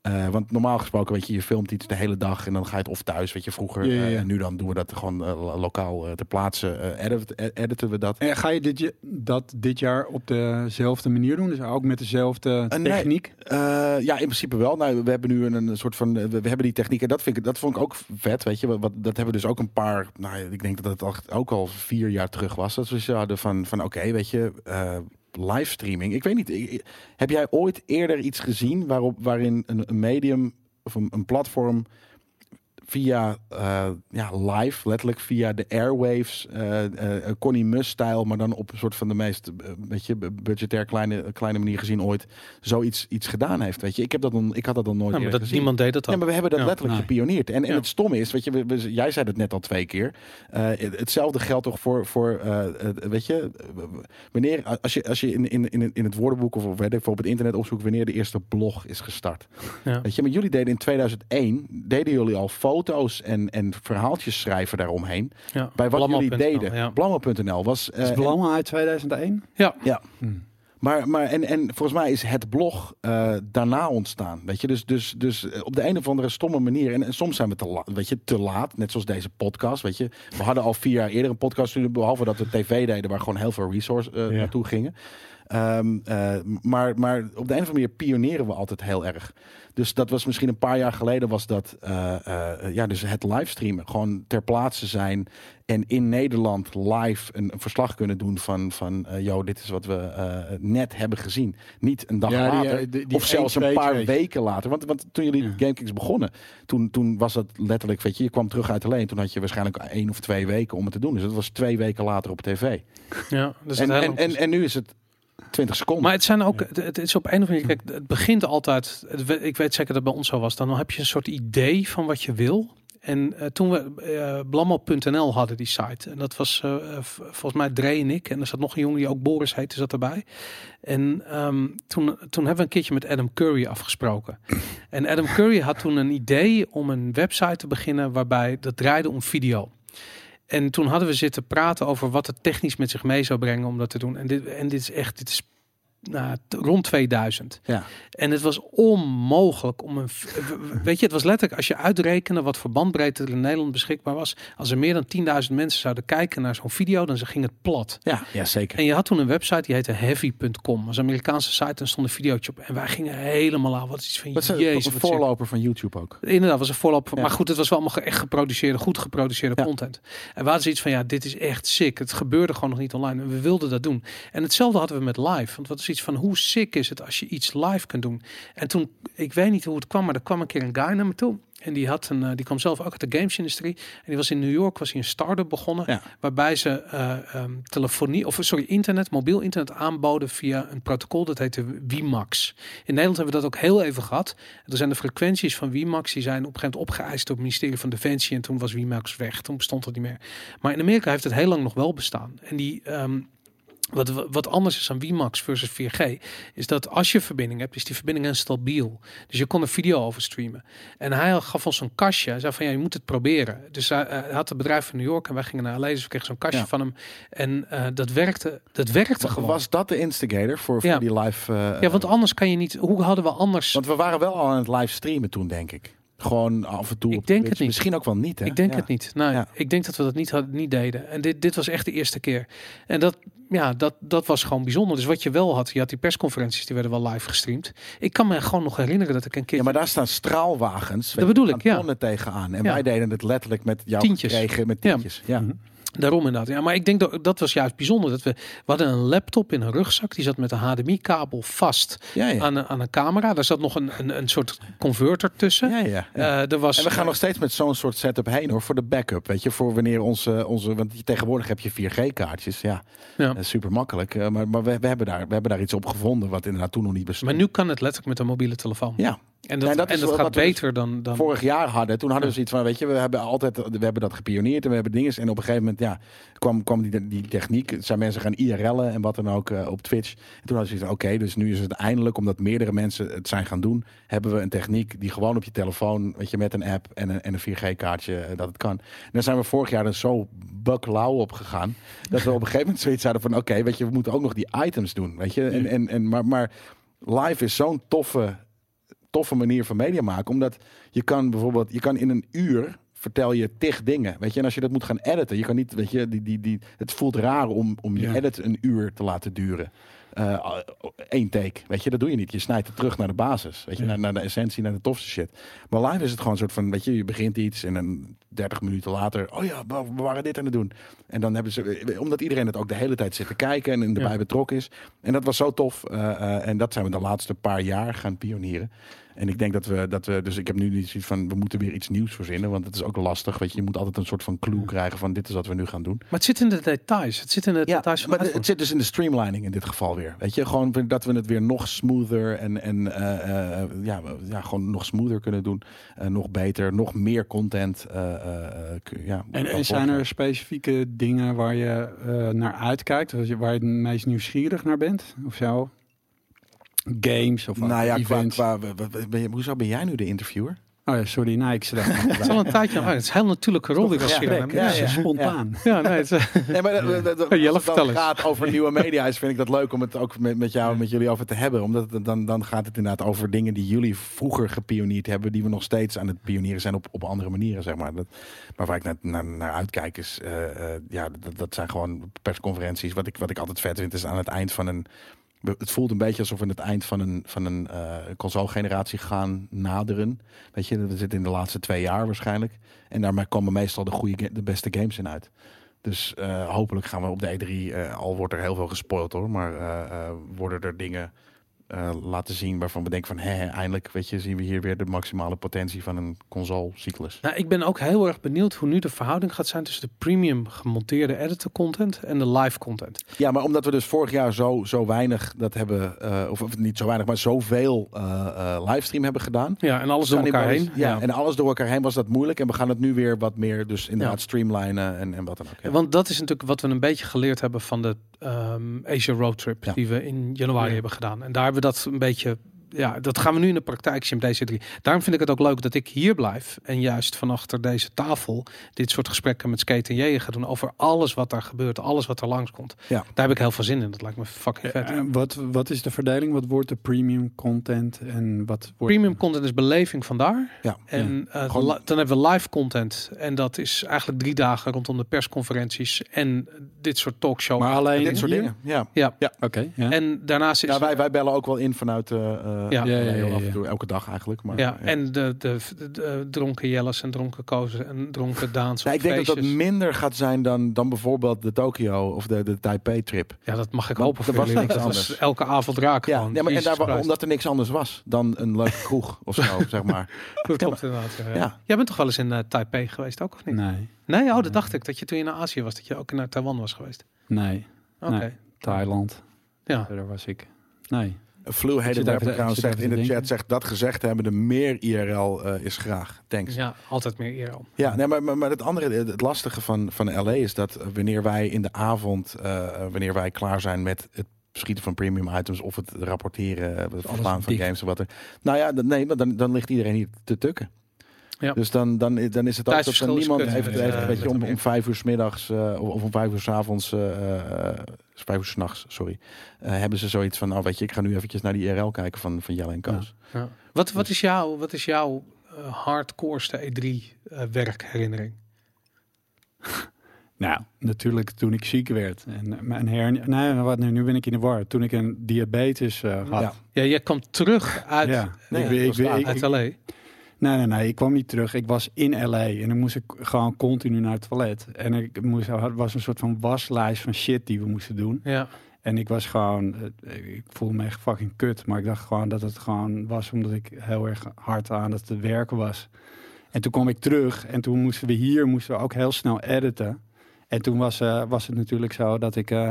Eh, want normaal gesproken, weet je, je filmt iets de hele dag en dan ga je het of thuis, weet je, vroeger.
Ja, ja,
eh, en nu dan doen we dat gewoon eh, lo- lokaal ter plaatse, edit- eh, editen we dat.
En ga je dit, je- dat dit jaar op dezelfde manier doen? Dus ook met dezelfde
nee.
techniek?
Ja, in principe wel. Nou, we hebben nu een, een soort van. We, we hebben die techniek en dat, vind ik, dat vond ik ook vet. Weet je, wat, wat- dat hebben we dus ook een paar. Nou, ik denk dat het ook al vier jaar terug was. Dat we zo hadden van, van oké, weet je, livestreaming. Ik weet niet. heb jij ooit eerder iets gezien waarop, waarin een, medium of een platform via eh, ja, live, letterlijk via de airwaves, eh eh, Connie Mus-stijl, maar dan op een soort van de meest eh, beetje budgetair kleine, kleine manier gezien ooit zoiets iets gedaan heeft. Weet je, ik heb dat dan, ik had dat dan nooit
Ja, maar dat,
gezien.
niemand deed dat dan.
Ja, maar we hebben dat
Ja.
letterlijk
Nee.
gepioneerd. En, en
Ja.
het stomme is, weet je, we, we- jij zei het net al twee keer. Het- hetzelfde geldt toch voor, voor weet je, wanneer, als je, als je in, in, in, in het woordenboek of weet ik, op het internet opzoekt wanneer de eerste blog is gestart. Weet je, maar jullie deden in 2001, deden jullie al foto's en, en verhaaltjes schrijven daaromheen.
Ja.
Bij wat jullie deden.
Ja.
Was... eh,
Is Blamma uit 2001?
Ja.
ja.
Hmm.
Maar, maar en, en volgens mij is het blog eh, daarna ontstaan. Weet je, dus, dus, dus eh, op de een of andere stomme manier. En, en soms zijn we te, la- weet je, te laat, net zoals deze podcast. Weet je, we hadden al vier jaar eerder een podcast, behalve dat we tv deden, waar gewoon heel veel resource
Ja.
naartoe gingen. Ehm, eh, maar, maar op de een of andere manier pioneren we altijd heel erg. Dus dat was misschien een paar jaar geleden was dat eh, eh, ja, dus het livestreamen. Gewoon ter plaatse zijn en in Nederland live een, een verslag kunnen doen van, van eh yo, dit is wat we eh, net hebben gezien. Niet een dag
Ja,
later.
die- die
of zelfs een paar weken later. Want, want toen jullie
Ja.
GameKings begonnen, toen, toen was dat letterlijk, weet je, je kwam terug uit alleen. Toen had je waarschijnlijk één of twee weken om het te doen. Dus dat was twee weken later op tv.
Ja, dus
en,
het
en, en, en nu is het 20 seconden.
Maar het zijn ook, het- is op een of andere kijk, het begint altijd, ik weet zeker dat bij ons zo was, dan heb je een soort idee van wat je wil. En eh, toen we eh Blammo.nl hadden, die site, en dat was eh, volgens mij Dre en ik, en er zat nog een jongen die ook Boris heette, zat erbij. En ehm, toen, toen hebben we een keertje met Adam Curry afgesproken. En Adam Curry had toen een idee om een website te beginnen waarbij dat draaide om video. En toen hadden we zitten praten over wat het technisch met zich mee zou brengen om dat te doen. En dit, en dit is echt, dit is nou, t- rond 2000.
Ja.
En het was onmogelijk om een. Weet je, het was letterlijk als je uitrekende wat voor bandbreedte er in Nederland beschikbaar was. Als er meer dan 10.000 mensen zouden kijken naar zo'n video, dan ging het plat.
ja, ja, zeker.
En je had toen een website die heette heavy.com. Was een Amerikaanse site en stond een videootje op. En wij gingen helemaal aan. Wat is iets van
een,
jezus.
een
wat sick.
voorloper van YouTube ook.
Inderdaad, was een voorloper. van-
Ja.
Maar goed, het was wel allemaal echt geproduceerde, goed geproduceerde
Ja.
content. En we hadden zoiets van, ja, dit is echt sick. Het gebeurde gewoon nog niet online. En we wilden dat doen. En hetzelfde hadden we met live. Want wat is van, hoe sick is het als je iets live kunt doen? En toen, ik weet niet hoe het kwam, maar er kwam een keer een guy naar me toe. En die, had een, eh, die kwam zelf ook uit de games-industrie. En die was in New York, was hij een start-up begonnen.
Ja.
Waarbij ze ehm, telefonie, of sorry, internet, mobiel internet aanboden via een protocol. Dat heette WiMAX. In Nederland hebben we dat ook heel even gehad. Er zijn de frequenties van WiMAX, die zijn op een gegeven moment opgeëist door het ministerie van Defensie. En toen was WiMAX weg. Toen bestond het niet meer. Maar in Amerika heeft het heel lang nog wel bestaan. En die... ehm, Wat, wat anders is aan WiMAX versus 4G, is dat als je verbinding hebt, is die verbinding instabiel. Dus je kon er video over streamen. En hij gaf ons zo'n kastje. Hij zei van ja, je moet het proberen. Dus hij, eh, hij had een bedrijf in New York en wij gingen naar LA. Dus we kregen zo'n kastje
Ja.
van hem. En eh, dat werkte, dat werkte gewoon.
Was dat de instigator voor, voor
Ja.
die live... eh,
ja, want anders kan je niet. Hoe hadden we anders?
Want we waren wel al aan het live streamen toen, denk ik. Gewoon af en toe.
Ik denk het niet.
Misschien ook wel niet, hè?
Ik denk
Ja.
het niet. Nou,
Ja.
ik denk dat we dat niet, hadden, niet deden. En dit, dit was echt de eerste keer. En dat, ja, dat, dat was gewoon bijzonder. Dus wat je wel had, je had die persconferenties, die werden wel live gestreamd. Ik kan me gewoon nog herinneren dat ik een keer...
Ja, maar daar staan straalwagens. weet
bedoel ik, ja.
tegenaan. En
Ja.
wij deden het letterlijk met jouw
Tientjes.
gekregen met
Ja.
tientjes. Ja.
Mhm.
Daarom inderdaad. Ja, maar ik denk dat dat was juist bijzonder. Dat we, we hadden een laptop in een rugzak. Die zat met een HDMI-kabel vast
Ja, ja.
aan, een, aan een camera. Daar zat nog een, een, een soort converter tussen.
ja, ja, ja.
Eh, er was,
En we gaan nog steeds met zo'n soort setup heen hoor, voor de backup. Weet je, voor wanneer onze, onze want tegenwoordig heb je 4G-kaartjes. Ja,
Ja.
super makkelijk. Eh, maar maar we, we, hebben daar, we hebben daar iets op gevonden wat inderdaad toen nog niet bestond.
Maar nu kan het letterlijk met een mobiele telefoon.
ja,
En dat, en gaat
dus
beter dan, dan...
vorig jaar hadden. Toen hadden we zoiets van, weet je, we hebben altijd, we hebben dat gepioneerd en we hebben dingen. En op een gegeven moment, ja, kwam, kwam die, die techniek. Zijn mensen gaan IRL'en en wat dan ook eh, op Twitch. En toen hadden ze zoiets van, oké, dus nu is het eindelijk, omdat meerdere mensen het zijn gaan doen, hebben we een techniek die gewoon op je telefoon, weet je, met een app en een, en een 4G-kaartje, eh, dat het kan. En daar zijn we vorig jaar er zo buklauw op gegaan, dat we op een gegeven moment zoiets hadden van, oké, weet je, we moeten ook nog die items doen, weet je. En, en, en, maar, maar live is zo'n toffe toffe manier van media maken. Omdat je kan bijvoorbeeld, je kan in een uur vertel je tig dingen. Weet je, en als je dat moet gaan editen, je kan niet, weet je, die, die, die, het voelt raar om, om je
Ja.
edit een uur te laten duren. Eh één take, weet je, dat doe je niet. Je snijdt het terug naar de basis, weet je,
Ja.
naar, naar de essentie, naar de tofste shit. Maar live is het gewoon een soort van, weet je, je begint iets en dan 30 minuten later, oh ja, we we waren dit aan het doen. En dan hebben ze, omdat iedereen het ook de hele tijd zit te kijken en erbij
Ja.
betrokken is. En dat was zo tof. eh, eh, en dat zijn we de laatste paar jaar gaan pionieren. En ik denk dat we, dat we, dus ik heb nu niet zoiets van, we moeten weer iets nieuws verzinnen. Want het is ook lastig, weet je. Je moet altijd een soort van clue krijgen van, dit is wat we nu gaan doen.
Maar het zit in de details. Het zit in de details van
maar
de
het zit dus in de streamlining in dit geval weer. Weet je, gewoon dat we het weer nog smoother en, en eh, eh, ja, ja, gewoon nog smoother kunnen doen. Eh, nog beter, nog meer content. eh, eh, eh, ja,
En, en zijn er specifieke dingen waar je eh, naar uitkijkt? Waar je, waar je het meest nieuwsgierig naar bent? Of zo? Games of
Nou ja,
events?
qua, ben je, hoezo ben jij nu de interviewer?
Oh ja, sorry. Nee, ik zit
Het is al een tijdje uit. Het is een heel natuurlijke rol die we
Ja,
Ja,
ja,
ja.
spontaan.
Ja, nee, het, is-
Nee, maar dat- dat- dat-
Jelle,
als het
vertel
dan
eens.
gaat over nieuwe media, is, vind ik dat leuk om het ook met, met jou, met jullie over te hebben. Omdat het, dan, dan gaat het inderdaad over dingen die jullie vroeger gepioneerd hebben, die we nog steeds aan het pionieren zijn op, op andere manieren, zeg maar. Dat, maar waar ik naar, naar, naar uitkijk is, eh, eh, ja, dat, dat zijn gewoon persconferenties. Wat ik, wat ik altijd vet vind, is aan het eind van een het voelt een beetje alsof we het eind van een, van een eh console-generatie gaan naderen. Weet je, we zitten in de laatste twee jaar waarschijnlijk. En daarmee komen meestal de, goede, de beste games in uit. Dus eh, hopelijk gaan we op de E3, eh, al wordt er heel veel gespoild hoor, maar worden er dingen eh, laten zien waarvan we denken van, hè, eindelijk weet je, zien we hier weer de maximale potentie van een console-cyclus.
nou, ik ben ook heel erg benieuwd hoe nu de verhouding gaat zijn tussen de premium gemonteerde editor content en de live content.
Ja, maar omdat we dus vorig jaar zo, zo weinig dat hebben, eh, of, of niet zo weinig, maar zoveel eh eh, livestream hebben gedaan.
Ja, en alles door elkaar heen.
Ja, en alles door elkaar heen was dat moeilijk. En we gaan het nu weer wat meer, dus inderdaad
Ja.
streamlinen en, en wat dan ook. Ja.
Want dat is natuurlijk wat we een beetje geleerd hebben van de ehm Asia Road Trip
Ja.
die we in januari
Ja.
hebben gedaan. En daar hebben we dat een beetje, ja, dat gaan we nu in de praktijk zien op deze drie. Daarom vind ik het ook leuk dat ik hier blijf en juist van achter deze tafel dit soort gesprekken met Skate en J ga doen over alles wat daar gebeurt, alles wat er langskomt.
Ja.
Daar heb ik heel veel zin in. Dat lijkt me fucking vet.
Eh, wat, wat is de verdeling? Wat wordt de premium content en wat wordt...
Premium content is beleving vandaar.
Ja.
En eh,
Gewoon-
dan hebben we live content. En dat is eigenlijk drie dagen rondom de persconferenties en dit soort talkshow.
Maar alleen
dit soort
hier?
dingen. Ja.
ja.
Oké, ja.
En daarnaast is
Ja, wij, wij bellen ook wel in vanuit eh eh,
Ja.
Ja, ja,
heel
ja,
af en toe, elke dag eigenlijk. Maar,
Ja, en de, de, de, de dronken Jelles en dronken Kozen en dronken Daans.
Ik denk dat dat minder gaat zijn dan, dan bijvoorbeeld de Tokyo of de, de Taipei-trip.
Ja, dat mag ik hopen.
er
voor
was
jullie.
niks
dat
anders.
was elke avond raken.
Ja,
gewoon.
ja maar en daar, omdat er niks anders was dan een leuke kroeg of zo, zeg maar.
Dat klopt inderdaad. Ja.
Ja.
Jij bent toch wel eens in eh, Taipei geweest ook, of niet?
Nee,
Nee, oh, dat
Nee.
dacht ik. Dat je toen je naar Azië was, dat je ook naar Taiwan was geweest.
nee.
Oké.
Nee. Thailand.
Ja.
Daar was ik. Nee. Even- ik zit
zegt
even
in de
denken.
chat, zegt dat gezegd hebben, de meer IRL eh, is graag. Thanks. Ja,
Ja, altijd meer eer om.
nee, maar, maar, maar het andere, het lastige van, van LA is dat wanneer wij in de avond, eh, wanneer wij klaar zijn met het schieten van premium items of het rapporteren, eh, het verslaan van
dicht.
games of wat er. Nou ja, dan- nee, maar dan, dan ligt iedereen hier te tukken.
Ja.
Dus dan, dan, dan is het ook dat niemand
kut
heeft, een beetje om, om vijf uur s middags eh, of, of om vijf uur s avonds, eh, eh, vijf uur s'nachts, sorry, eh, hebben ze zoiets van, nou weet je, ik ga nu eventjes naar die IRL kijken van, van Jelle en Koos.
Ja. Wat, wat is jouw, wat is jouw eh, hardcoreste E3 eh, werkherinnering?
Nou, natuurlijk toen ik ziek werd. En mijn hernia... Nee, wat, nu, nu ben ik in de war. Toen ik een diabetes eh, had.
Ja.
Ja, jij kwam terug uit,
Ja.
Nee,
ik, ik, ik,
laat.
ik-
uit LA.
Nee, nee, nee. Ik kwam niet terug. Ik was in LA. En dan moest ik gewoon continu naar het toilet. En ik moest, er was een soort van waslijst van shit die we moesten doen.
Ja.
En ik was gewoon... eh, Ik voelde me echt fucking kut. Maar ik dacht gewoon dat het gewoon was omdat ik heel erg hard aan het werken was. En toen kwam ik terug. En toen moesten we hier moesten we ook heel snel editen. En toen was, eh, was het natuurlijk zo dat ik, eh,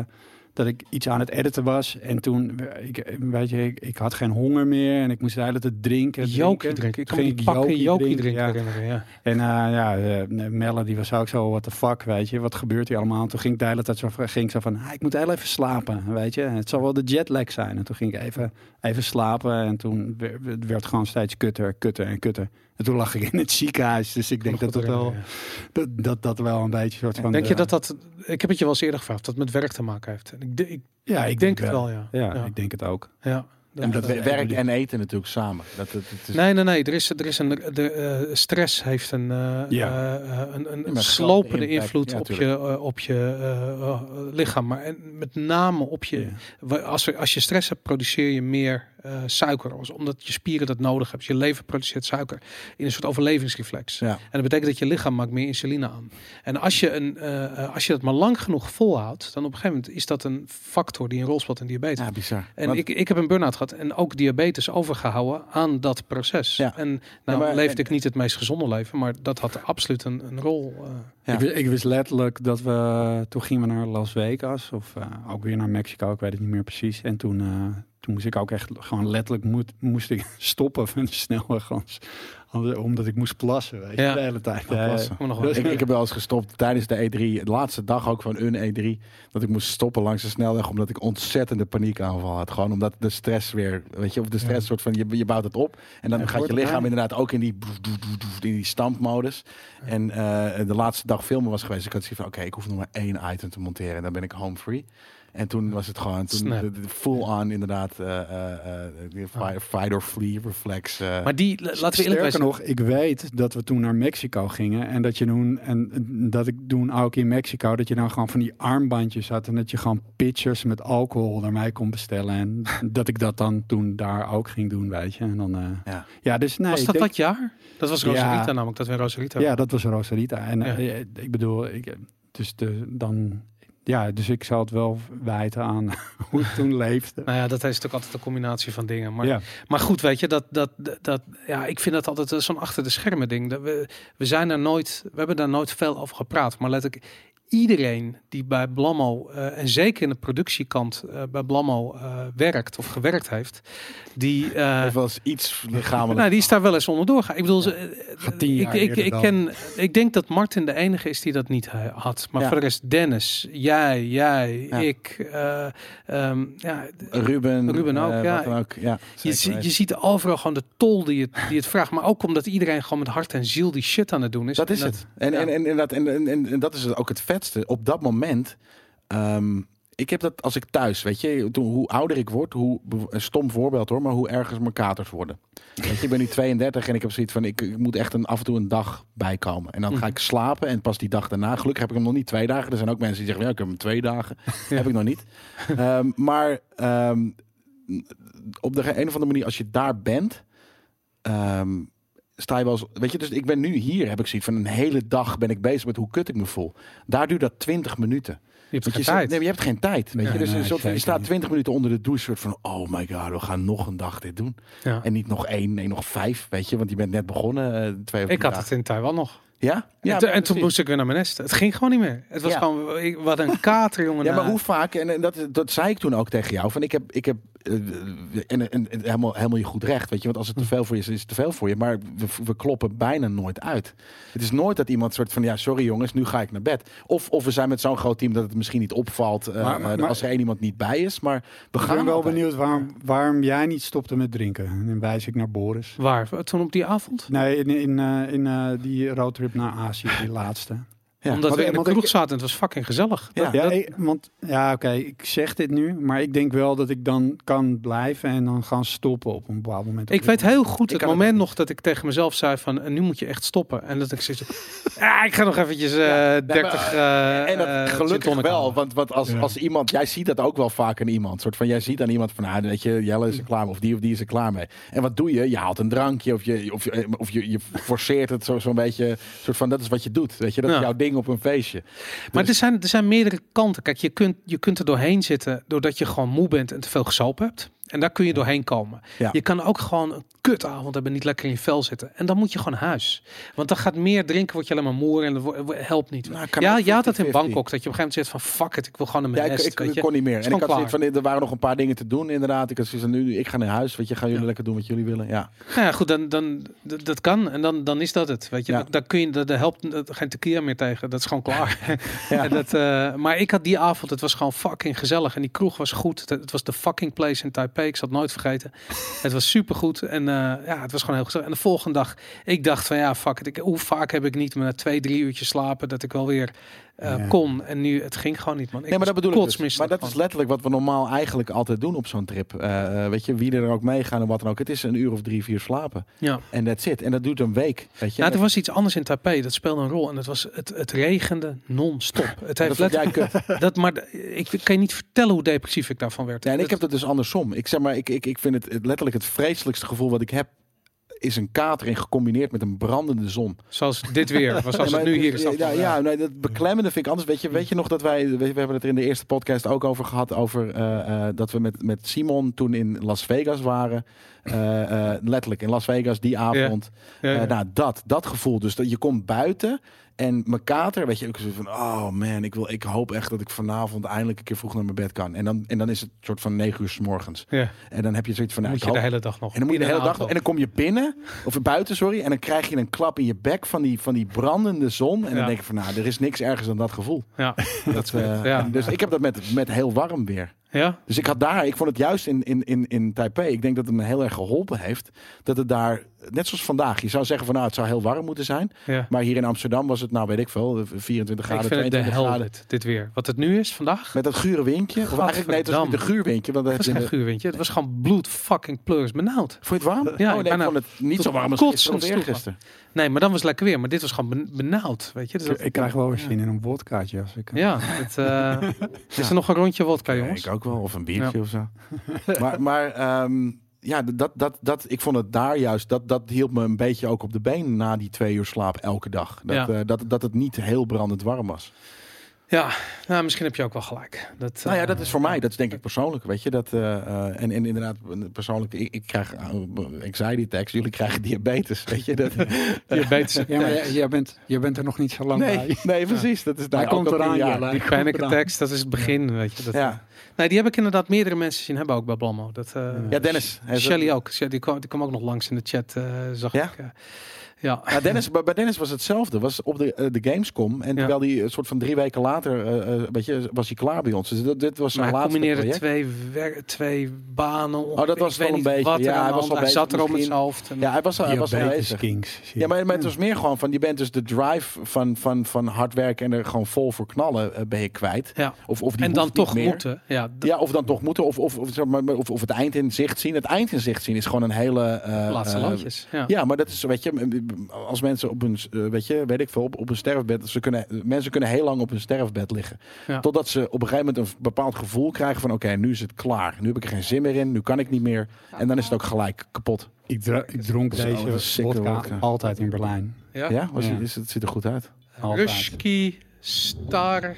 dat ik iets aan het editen was. En toen, ik, weet je, ik, ik had geen honger meer. En ik moest hele tijd drinken.
Jokie drinken. Ik me
ging
pakken
Jokie drinken, ja.
herinneren. Ja.
En eh, ja, Melle die was ook zo, what the fuck, weet je. Wat gebeurt hier allemaal? En toen ging ik de hele tijd zo, ging zo van, ah, ik moet heel even slapen, weet je. Het zal wel de jetlag zijn. En toen ging ik even, even slapen. En toen werd het werd gewoon steeds kutter, kutter en kutter. En toen lag ik in het ziekenhuis. Dus ik denk dat dat wel, dat, dat, dat wel een beetje soort van...
Denk je
eh,
dat dat... Ik heb het je wel eens eerder gevraagd, dat het met werk te maken heeft. En ik, ik,
Ja,
ik denk het wel, ja.
Ja,
Ja.
ik denk het ook.
ja.
En dat we- werk en eten natuurlijk samen. Dat, dat, dat is,
Nee, nee, nee. Er is, er is een, de, eh, stress heeft een, eh,
Ja.
een, een,
Ja,
slopende
impact.
invloed
Ja,
op je, op je lichaam. Maar en met name op je... Als, er, als je stress hebt, produceer je meer eh, suiker. Omdat je spieren dat nodig hebben. Je lever produceert suiker in een soort overlevingsreflex.
Ja.
En dat betekent dat je lichaam maakt meer insuline aan. En als je, een, eh, als je dat maar lang genoeg volhoudt, dan op een gegeven moment is dat een factor die een rol speelt in diabetes.
ja, bizar.
En
Want-
ik, ik heb een burn-out gehad en ook diabetes overgehouden aan dat proces.
Ja.
En nou
maar-
leefde ik niet het meest gezonde leven, maar dat had absoluut een, een rol. eh.
Ik, wist, ik wist letterlijk dat we... Toen gingen we naar Las Vegas. Of eh, ook weer naar Mexico. Ik weet het niet meer precies. En toen, eh, toen moest ik ook echt gewoon letterlijk... Moet, moest ik stoppen van de snelweg. Omdat ik moest plassen. Weet je,
Ja.
de hele tijd. Ja,
plassen.
Kom nog wel.
Dus-
ik, ik heb wel eens gestopt tijdens de E3, de laatste dag ook van een E3, dat ik moest stoppen langs de snelweg omdat ik ontzettende paniekaanval had. Gewoon omdat de stress weer, weet je, of de stress soort van, je, je bouwt het op en dan
Ja,
gaat je lichaam inderdaad ook in die, in die stampmodus. En eh, de laatste dag filmen was geweest, ik had zoiets van, oké, ik hoef nog maar één item te monteren en dan ben ik home free. En toen was het gewoon, toen full on inderdaad, eh eh, eh, die fight, fight or flee reflex.
Maar die, laten we eerlijk
Sterker
zijn.
nog, ik weet dat we toen naar Mexico gingen en dat je toen en dat ik toen ook in Mexico dat je dan gewoon van die armbandjes had en dat je gewoon pitchers met alcohol naar mij kon bestellen en dat ik dat dan toen daar ook ging doen, weet je. En dan eh,
Ja.
ja, dus nee,
was dat
denk-
dat jaar? Dat was
Ja.
Rosarita namelijk, dat we in Rosarita
Ja, dat was Rosarita. En
Ja.
ik bedoel, ik, dus de, dan ja, dus ik zou het wel wijten aan hoe ik toen leefde.
Nou ja, dat is natuurlijk altijd een combinatie van dingen. Maar,
ja.
maar goed, weet je, dat, dat, dat, ja, ik vind dat altijd eh, zo'n achter de schermen ding. Dat we, we zijn er nooit, we hebben daar nooit veel over gepraat. Maar let ik, iedereen die bij Blammo, eh, en zeker in de productiekant eh, bij Blammo eh, werkt of gewerkt heeft, die,
Heeft wel eens iets lichamelijk.
nou, die is daar wel eens onderdoor gaan. Ik bedoel, ze,
Gaat tien
ik,
jaar
ik, ik, ken, ik denk dat Martin de enige is die dat niet had. Maar
Ja.
voor de rest, Dennis, jij, jij,
Ja.
ik, eh, ehm, ja,
Ruben,
Ruben ook, ja.
ook. Ja,
je, je ziet overal gewoon de tol die het, die het vraagt. Maar ook omdat iedereen gewoon met hart en ziel die shit aan het doen is.
dat is
En
het. En,
ja.
en, en, en, dat, en, en, en, en dat is ook het vetste. Op dat moment. ehm, ik heb dat als ik thuis, weet je, toen, hoe ouder ik word, hoe een stom voorbeeld hoor, maar hoe erger mijn katers worden. Weet je, ik ben nu 32 en ik heb zoiets van, ik, ik moet echt een, af en toe een dag bijkomen. En dan ga
Mhm.
ik slapen en pas die dag daarna, gelukkig heb ik hem nog niet twee dagen. Er zijn ook mensen die zeggen, ja, ik heb hem twee dagen. Heb ik nog niet. Ehm, maar ehm, op de een of andere manier, als je daar bent, sta je wel eens, weet je, dus ik ben nu hier, heb ik zoiets van een hele dag ben ik bezig met hoe kut ik me voel. Daar duurt dat 20 minuten.
je hebt
je,
tijd.
nee, je hebt geen tijd. Weet
Ja,
je? Dus soort je staat
niet.
20 minuten onder de douche, soort van, oh my god, we gaan nog een dag dit doen.
Ja.
En niet nog één, nee, nog vijf, weet je, want je bent net begonnen. eh, twee
Ik had het in Taiwan nog.
Ja?
Ja, en, toen- en toen
precies.
moest ik weer naar mijn nest. Het ging gewoon niet meer. Het was
Ja.
gewoon, ik, wat een kater, jongen.
Ja, maar hoe vaak, en en dat, dat zei ik toen ook tegen jou, van ik heb, ik heb en, en, en helemaal, helemaal je goed recht, weet je. Want als het te veel voor je is, is het te veel voor je. Maar we, we kloppen bijna nooit uit. Het is nooit dat iemand soort van, ja, sorry jongens, nu ga ik naar bed. Of, of we zijn met zo'n groot team dat het misschien niet opvalt eh,
Maar- maar-
eh, als er één iemand niet bij is. Maar we
Ik
gaan
ben wel
altijd.
benieuwd waarom, waarom jij niet stopte met drinken. En dan wijs ik naar Boris.
Waar? Toen op die avond?
Nee, in, in, eh, in eh, die roadtrip naar Azië, die laatste.
Ja.
Omdat we in de
ik-
kroeg zaten en het was fucking gezellig.
Ja.
Dat-
Ja,
dat-
want ja, oké, ik zeg dit nu, maar ik denk wel dat ik dan kan blijven en dan gaan stoppen op een bepaald moment.
Ik weet heel goed het moment nog dat ik tegen mezelf zei van en nu moet je echt stoppen. En dat ik zoiets ja, ik ga nog eventjes eh
maar,
30 eh
En dat
eh,
gelukkig wel, want, want als,
Ja.
als iemand, jij ziet dat ook wel vaak aan iemand. Soort van, jij ziet aan iemand van, ah, weet je, Jelle is er klaar mee, of die of die is er klaar mee. En wat doe je? Je haalt een drankje, of je, of je, of je, je forceert het zo- zo'n beetje, soort van, dat is wat je doet. Weet je, dat is jouw ding op een feestje.
Maar
Dus-
er zijn, er zijn meerdere kanten. Kijk, je kunt, je kunt er doorheen zitten doordat je gewoon moe bent en te veel gesopen hebt. En daar kun je doorheen komen.
Ja.
Je kan ook gewoon een kutavond hebben, niet lekker in je vel zitten. En dan moet je gewoon huis. Want dan gaat meer drinken, word je alleen maar moe en dat helpt niet.
Nou,
ja, had het in
50-50.
Bangkok, dat je op een gegeven moment zegt van fuck it, ik wil gewoon naar
Ja,
mijn
ik,
nest.
ik, kon niet meer. En ik had zoiets van, er waren nog een paar dingen te doen inderdaad. Ik had zoiets van, nu, ik ga naar huis, weet je, gaan jullie
Ja.
lekker doen wat jullie willen. Ja.
Nou ja, goed, dan, dan dat, dat kan en dan, dan is dat het. Weet je,
Ja.
Dan- dan kun je, daar helpt dat- geen tequila meer tegen. Dat is gewoon klaar.
Ja.
En dat, eh, maar ik had die avond, het was gewoon fucking gezellig en die kroeg was goed. Het, het was de fucking place in Taipei. Ik zal het nooit vergeten. Het was supergoed en eh, ja, het was gewoon heel gezellig. En de volgende dag, ik dacht van ja, fuck it. Ik, hoe vaak heb ik niet maar na twee, drie uurtjes slapen dat ik wel weer eh, kon. En nu, het ging gewoon niet, man. Ik
Nee, maar dat bedoel ik dus. Maar dat is letterlijk wat we normaal eigenlijk altijd doen op zo'n trip. Eh, eh, weet je, wie er ook meegaan en wat dan ook. Het is een uur of drie, vier slapen.
Ja.
En that's it. En dat doet een week. Weet je.
Nou, er was iets anders in Taipei. Dat speelde een rol. En het was het, het regende non-stop. Het
dat
heeft letterlijk
kut.
dat, maar ik kan je niet vertellen hoe depressief ik daarvan werd.
Ja, en ik
Dat-
heb dat dus andersom. Ik zeg maar, ik, ik, ik vind het, het letterlijk het vreselijkste gevoel wat ik heb. Is een katering gecombineerd met een brandende zon.
zoals dit weer, was als het nu hier is.
Ja, ja, ja, nee, dat beklemmende vind ik anders. Weet je, weet je nog dat wij, we, hebben het er in de eerste podcast ook over gehad. Over eh, eh, dat we met, met Simon toen in Las Vegas waren. Eh, letterlijk in Las Vegas die avond.
Ja, ja.
Nou, dat, dat gevoel. Dus dat je komt buiten en mijn kater, weet je, ik zo van, oh man, ik, wil, ik hoop echt dat ik vanavond eindelijk een keer vroeg naar mijn bed kan. En dan, en dan is het soort van negen uur s morgens.
Ja.
En dan heb je zoiets van, nou,
moet je de hele dag nog.
en dan moet je de hele dag en dan kom je binnen of buiten, sorry, en dan krijg je een klap in je bek van die, van die brandende zon. En
Ja.
dan denk je van, nou, er is niks ergers dan dat gevoel.
Ja.
Dat, eh,
Ja.
Dus ik heb dat met, met heel warm weer.
ja.
Dus ik had daar, ik vond het juist in, in, in, in Taipei, ik denk dat het me heel erg geholpen heeft. Dat het daar, net zoals vandaag, je zou zeggen van nou, het zou heel warm moeten zijn.
ja.
Maar hier in Amsterdam was het, nou weet ik veel, 24
Ik
graden,
vind het de
22
hel
graden.
dit, dit weer. Wat het nu is vandaag.
Met dat gure windje. Of eigenlijk nee, het was niet een guurwindje. Want dat
Het
heb
was
je
geen
in de-
guurwindje. Het was gewoon bloed fucking pleurs benauwd.
Vond je het warm?
Ja,
oh,
ik
nee, ik vond het niet zo warm als gisteren
man.
eergisteren.
Nee, maar dan was het lekker weer. Maar dit was gewoon ben- benauwd. Weet je? Dus dat-
Ik krijg wel weer zin in een wodkaatje als ik...
ja, het, eh, is er nog een rondje wodka,
Ja,
jongens?
ik ook wel. Of een biertje of zo. maar maar ehm, ja, dat, dat, dat, ik vond het daar juist, dat, dat hielp me een beetje ook op de been na die twee uur slaap elke dag. Dat,
Ja.
eh, dat, dat het niet heel brandend warm was.
Ja, nou, misschien heb je ook wel gelijk. Dat,
Nou ja,
eh,
dat is voor mij, dat is denk ik persoonlijk, weet je. Dat, eh, eh, en, en inderdaad, persoonlijk, ik, ik krijg uh, anxiety attacks, jullie krijgen diabetes, weet je. Dat,
Diabetes.
Ja, maar jij, jij bent, jij bent er nog niet zo lang
nee,
bij.
nee, precies. Dat is
Hij
daar
komt
ook al
eraan. Jelle.
Die
Hij komt
panic attacks, dat is het begin, weet je. Dat,
Ja.
Nee, die heb ik inderdaad meerdere mensen zien hebben ook bij Blammo. Dat, eh,
ja, Dennis. hij is-
Shelly ook. Shelly, die, kwam, die kwam ook nog langs in de chat, eh, zag
Ja?
ik. Eh. ja.
Ja, Dennis, bij Dennis was hetzelfde. Was op de, eh, de Gamescom. En
Ja.
terwijl hij een soort van drie weken later, eh, eh, weet je, was hij klaar bij ons. Dus dat, dit was zijn
Maar hij
laatste
combineerde
project.
twee, twee banen.
Oh, dat was wel een beetje.
Wat
Ja, hij was al
hij
bezig
zat er op met
misschien.
zijn hoofd. En,
Ja, hij was, hij was bezig.
kings.
Ja, maar, maar het was meer gewoon van, je bent dus de drive van, van, van hard werken en er gewoon vol voor knallen eh, ben je kwijt.
ja.
Of, of die
en dan toch
meer.
moeten. Ja, d-
Ja, of dan toch moeten. Of, of, of, zeg maar, of, of het eind in zicht zien. Het eind in zicht zien is gewoon een hele... eh,
laatste
eh,
landjes. Ja.
Ja, maar dat is, weet je, als mensen op hun, eh, weet je, weet ik veel, op, op een sterfbed, ze kunnen, mensen kunnen heel lang op hun sterfbed liggen.
Ja.
Totdat ze op een gegeven moment een bepaald gevoel krijgen van, oké, nu is het klaar. Nu heb ik er geen zin meer in, nu kan ik niet meer. En dan is het ook gelijk kapot.
Ik, dronk deze
een
vodka altijd in Berlijn.
Ja?
Ja, Was,
Ja.
Is, het ziet er goed uit.
Altijd.
Ruski Starbart.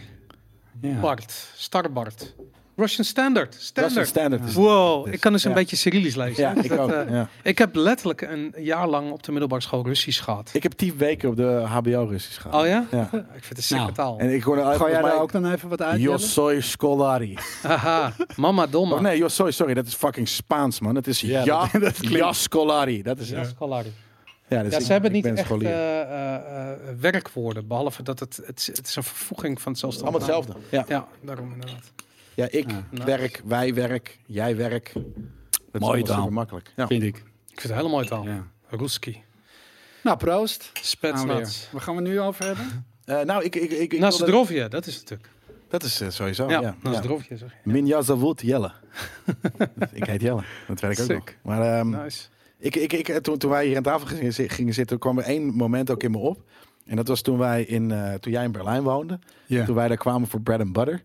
Ja.
Starbart. Russian Standard. Standard.
Russian Standard is
Wow,
Dus,
ik kan dus een
ja.
beetje Cyrillisch lezen.
Ja,
Dus
ik
dat,
ook.
eh,
ja.
ik heb letterlijk een jaar lang op de middelbare school Russisch gehad.
Ik heb tien weken op de HBO Russisch gehad.
oh ja?
Ja.
Ik vind het een
Nou,
taal.
En ik hoorde uit
Ga jij daar
mij,
ook dan even wat uit?
Yo soy scolari.
Haha, mama domma.
Of nee, yo soy, sorry, dat is fucking Spaans, man. Het is
Ja,
ja,
dat- dat klinkt-
ja scolari. Dat is
Ja. Scolari.
Ja, dus
Ja,
ik-
ze hebben
ik
niet
ben
echt eh, eh, eh, werkwoorden, behalve dat het, het, het is een vervoeging van hetzelfde.
Allemaal hetzelfde. Ja.
Ja, daarom inderdaad.
Ja, ik
Ja.
werk, wij werk, jij werk. Dat is
Mooie taal.
super makkelijk. Ja.
Vind ik.
Ik vind het een hele mooie taal.
Ja.
Ruski.
Nou, proost.
Spetsnaz.
weer. Waar gaan we nu over hebben?
Eh, nou, ik, ik, ik, ik wilde-
Zdrovje, dat is het natuurlijk.
Dat is eh, sowieso.
ja,
Ja.
Zdrovje zeg je.
Minja Jelle. ik heet Jelle. Dat weet ik ook nog. Maar ehm,
Nice.
ik, ik, ik, toen, toen wij hier aan tafel gingen, zi- gingen zitten, kwam er één moment ook in me op. En dat was toen wij in, eh, toen jij in Berlijn woonde. Toen wij daar kwamen voor bread and butter.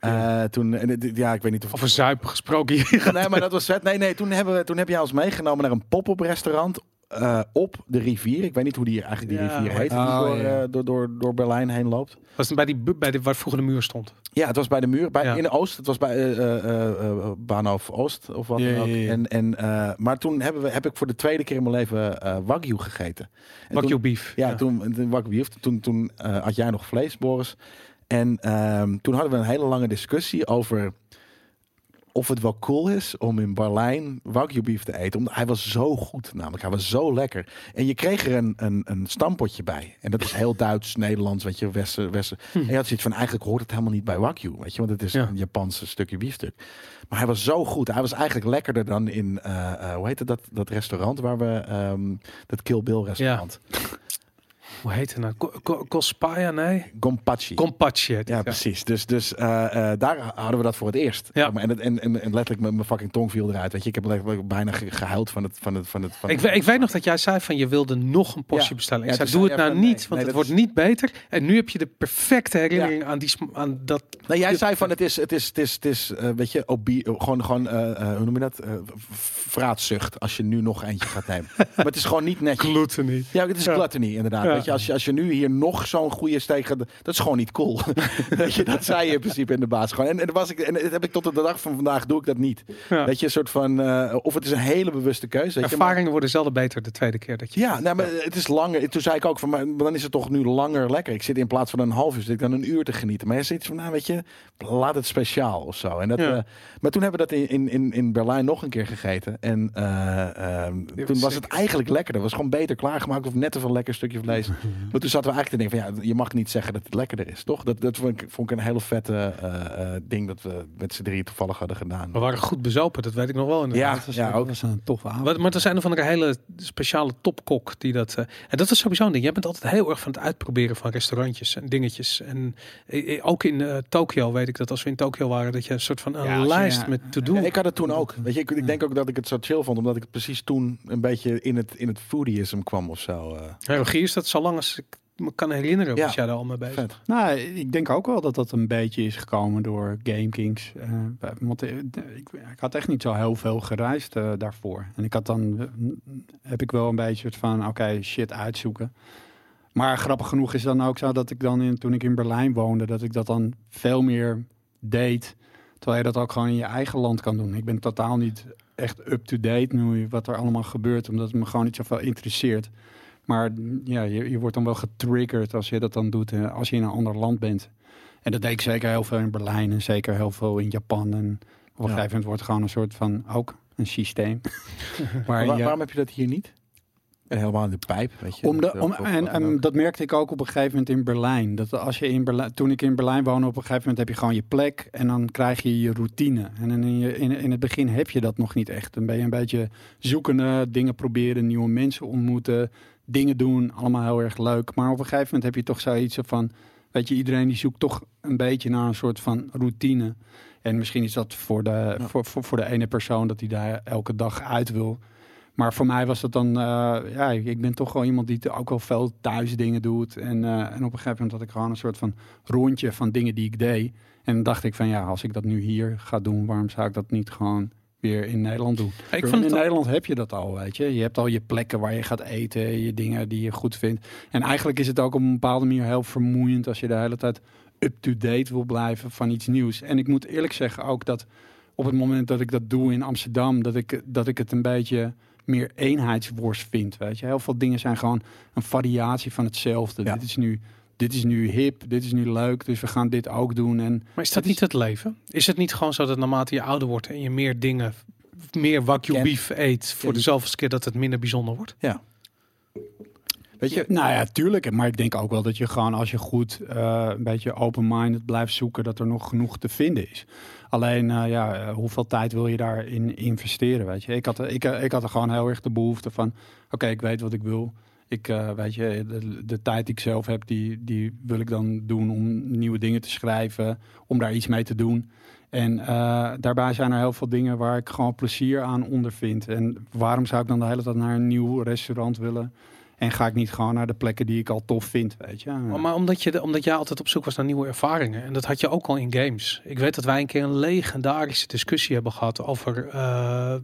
Eh, toen, en, dit- ja, ik weet niet of
Over zuipen gesproken hier.
Nee, maar dat was vet. Nee, nee, toen, hebben we, toen heb jij ons meegenomen naar een pop-up restaurant eh, op de rivier. Ik weet niet hoe die eigenlijk die
Ja,
rivier heet, die
oh,
door,
ja.
eh, door, door, door Berlijn heen loopt.
Was het bij, die, bij de, waar vroeger de muur stond?
Ja, het was bij de muur, bij,
Ja.
in de Oost. Het was bij eh eh, eh, eh, Bahnhof Oost of wat
Ja,
dan ook.
ja, ja.
En, en, eh, maar toen hebben we, heb ik voor de tweede keer in mijn leven eh Wagyu gegeten. En
Wagyu
toen-
beef.
Ja, toen, toen, Wagyu beef. toen, toen eh, had jij nog vlees, Boris. En ehm, toen hadden we een hele lange discussie over of het wel cool is om in Berlijn Wagyu beef te eten. Omdat hij was zo goed, namelijk. Hij was zo lekker. En je kreeg er een, een, een stampotje bij. En dat is heel Duits, Nederlands, weet je, Westen. Westen. En je had zoiets van, eigenlijk hoort het helemaal niet bij Wagyu, weet je. Want het is
Ja.
een Japanse stukje biefstuk. Maar hij was zo goed. Hij was eigenlijk lekkerder dan in, eh, eh, hoe heet het, dat, dat restaurant waar we, ehm, dat Kill Bill restaurant.
Hoe heet het nou? Kospaya? Nee?
Gompachi.
Heet het,
Ja, precies. Dus, dus eh, eh, daar hadden we dat voor het eerst.
Ja.
En, en, en, en letterlijk mijn, fucking tong viel eruit. Weet je, ik heb letterlijk bijna ge- gehuild van het. Van het, van het van
Ik, ik weet nog dat jij zei van je wilde nog een portie
Ja.
bestellen. Ik
Ja,
zei doe het nou niet,
nee,
want
nee,
het wordt niet beter. En nu heb je de perfecte herinnering aan, die, aan dat.
Nee, jij zei van het is, het is, het is, het is eh, weet je, obie, gewoon, gewoon eh, hoe noem je dat? Vraatzucht als je nu nog eentje gaat nemen. maar het is gewoon niet netjes.
Gluten niet.
Ja, het is gluttony inderdaad.
Ja.
Weet je, als, je, als je nu hier nog zo'n goede steek gaat, dat is gewoon niet cool. weet je, dat zei je in principe in de baas gewoon. En, en, dat was ik, en dat heb ik tot de dag van vandaag doe ik dat niet.
Ja.
Weet je, een soort van, eh, of het is een hele bewuste keuze. Weet je, maar-
Ervaringen worden zelden beter de tweede keer dat je.
Ja, nou, maar het is langer. Toen zei ik ook van, maar dan is het toch nu langer lekker. Ik zit in plaats van een half uur, zit ik dan een uur te genieten. Maar je zit van, nou weet je, laat het speciaal of zo. En dat,
Ja.
eh, maar toen hebben we dat in, in, in, in Berlijn nog een keer gegeten. En eh, ehm, toen was het eigenlijk lekkerder. Het was gewoon beter klaargemaakt of net een lekker stukje vlees. Maar toen zaten we eigenlijk te denken van, ja, je mag niet zeggen dat het lekkerder is, toch? Dat, dat vond, ik, vond ik een hele vette eh, eh, ding dat we met z'n drieën toevallig hadden gedaan.
We waren goed bezopen, dat weet ik nog wel. Inderdaad.
Ja,
was,
ja, ook.
Dat was een toffe avond.
Maar, er zijn er van een hele speciale topkok die dat. eh, en dat is sowieso een ding. Jij bent altijd heel erg van het uitproberen van restaurantjes en dingetjes. En ook in eh, Tokio weet ik dat als we in Tokio waren, dat je een soort van een
Ja,
lijst
ja,
met to do.
Ja, ik had het toen ook. Weet je, ik, ik denk ook dat ik het zo chill vond, omdat ik het precies toen een beetje in het, in het foodieism kwam of zo. eh.
Ja, regie is dat zo lang als ik me kan herinneren,
Ja.
was jij daar al mee bezig.
vet.
Nou, ik denk ook wel dat dat een beetje is gekomen door Game Kings. Eh, want eh, ik, ik had echt niet zo heel veel gereisd eh, daarvoor. En ik had dan, heb ik wel een beetje van, oké, shit uitzoeken. Maar grappig genoeg is dan ook zo dat ik dan, in, toen ik in Berlijn woonde, dat ik dat dan veel meer deed. Terwijl je dat ook gewoon in je eigen land kan doen. Ik ben totaal niet echt up-to-date nu wat er allemaal gebeurt, omdat het me gewoon niet zoveel interesseert. Maar ja, je, je wordt dan wel getriggerd als je dat dan doet, eh, als je in een ander land bent. En dat deed ik zeker heel veel in Berlijn en zeker heel veel in Japan. En op een gegeven moment wordt het gewoon een soort van, ook een systeem. Waar
waar- waarom heb je dat hier niet? En helemaal in de pijp, weet je.
om de,
Dat-
om, en, dat merkte ik ook op een gegeven moment in Berlijn. Dat als je in Berlijn toen ik in Berlijn woonde, op een gegeven moment heb je gewoon je plek en dan krijg je je routine. En in, je, in, in het begin heb je dat nog niet echt. Dan ben je een beetje zoekende, dingen proberen, nieuwe mensen ontmoeten, dingen doen, allemaal heel erg leuk. Maar op een gegeven moment heb je toch zoiets van, weet je, iedereen die zoekt toch een beetje naar een soort van routine. En misschien is dat voor de,
Ja.
voor, voor, voor de ene persoon dat hij daar elke dag uit wil. Maar voor mij was dat dan, eh, ja, ik ben toch wel iemand die ook wel veel thuis dingen doet. En, eh, en op een gegeven moment had ik gewoon een soort van rondje van dingen die ik deed. En dacht ik van ja, als ik dat nu hier ga doen, waarom zou ik dat niet gewoon weer in Nederland doen?
Ik
En
vond
in Nederland heb je dat al, weet je. Je hebt al je plekken waar je gaat eten, je dingen die je goed vindt. En eigenlijk is het ook op een bepaalde manier heel vermoeiend als je de hele tijd up-to-date wil blijven van iets nieuws. En ik moet eerlijk zeggen ook dat op het moment dat ik dat doe in Amsterdam, dat ik, dat ik het een beetje meer eenheidsworst vind. Weet je, heel veel dingen zijn gewoon een variatie van hetzelfde.
Ja.
Dit is nu. Dit is nu hip, dit is nu leuk, dus we gaan dit ook doen. En
Maar is dat
is-
niet het leven? Is het niet gewoon zo dat naarmate je ouder wordt en je meer dingen, meer
Ken-
beef eet voor
Ken-
de zoveelste keer dat het minder bijzonder wordt?
Weet je,
Nou ja, tuurlijk. Maar ik denk ook wel dat je gewoon als je goed eh, een beetje open-minded blijft zoeken, dat er nog genoeg te vinden is. Alleen, eh, ja, eh, hoeveel tijd wil je daarin investeren, weet je? Ik had, ik, ik had er gewoon heel erg de behoefte van, oké, ik weet wat ik wil. Ik, eh, weet je, de, tijd die ik zelf heb, die, die wil ik dan doen om nieuwe dingen te schrijven, om daar iets mee te doen. En eh, daarbij zijn er heel veel dingen waar ik gewoon plezier aan ondervind. En waarom zou ik dan de hele tijd naar een nieuw restaurant willen? En ga ik niet gewoon naar de plekken die ik al tof vind, weet je?
Maar, omdat, je, omdat jij altijd op zoek was naar nieuwe ervaringen. En dat had je ook al in games. Ik weet dat wij een keer een legendarische discussie hebben gehad over eh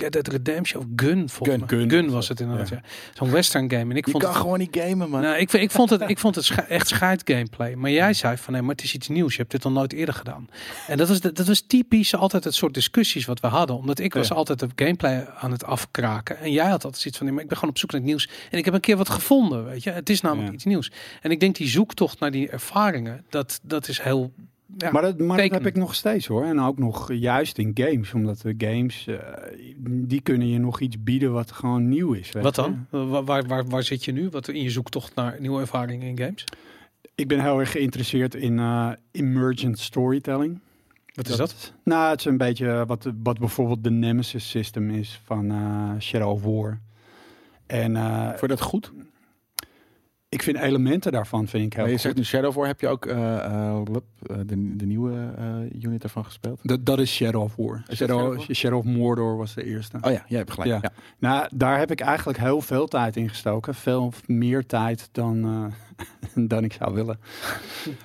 Red Dead Redemption of Gun. Volgens
Gun,
mij.
Gun.
Gun was het inderdaad. Ja. Zo'n western game. En ik
je
vond
kan
het,
gewoon niet gamen, man.
nou, ik, ik vond het, ik vond het scha- echt scheid gameplay. Maar jij zei van nee, maar het is iets nieuws. Je hebt dit nog nooit eerder gedaan. En dat was, de- dat was typisch altijd het soort discussies wat we hadden. Omdat ik was
Ja.
altijd de gameplay aan het afkraken. En jij had altijd zoiets van nee, maar ik ben gewoon op zoek naar het nieuws. En ik heb een keer wat gevonden, weet je. Het is namelijk
Ja.
iets nieuws. En ik denk die zoektocht naar die ervaringen, dat, dat is heel... Ja,
maar dat, maar dat heb ik nog steeds hoor. En ook nog juist in games. Omdat de games, eh, die kunnen je nog iets bieden wat gewoon nieuw is. weet
wat dan? Waar, waar, waar, waar zit je nu? Wat in je zoektocht naar nieuwe ervaringen in games?
Ik ben heel erg geïnteresseerd in eh, emergent storytelling.
Wat is dat?
Nou, het is een beetje wat, wat bijvoorbeeld de Nemesis system is van eh, Shadow of War. En eh,
Vond je dat goed?
Ik vind elementen daarvan vind ik heel
Maar je
goed.
zegt nu Shadow of War. Heb je ook eh, eh, eh, de, de nieuwe unit ervan gespeeld?
Dat, dat is Shadow of War. Shadow,
Shadow War?
Shadow of Mordor was de eerste.
Oh ja, jij hebt gelijk.
Ja.
Ja.
Nou, daar heb ik eigenlijk heel veel tijd in gestoken. Veel meer tijd dan, dan ik zou willen.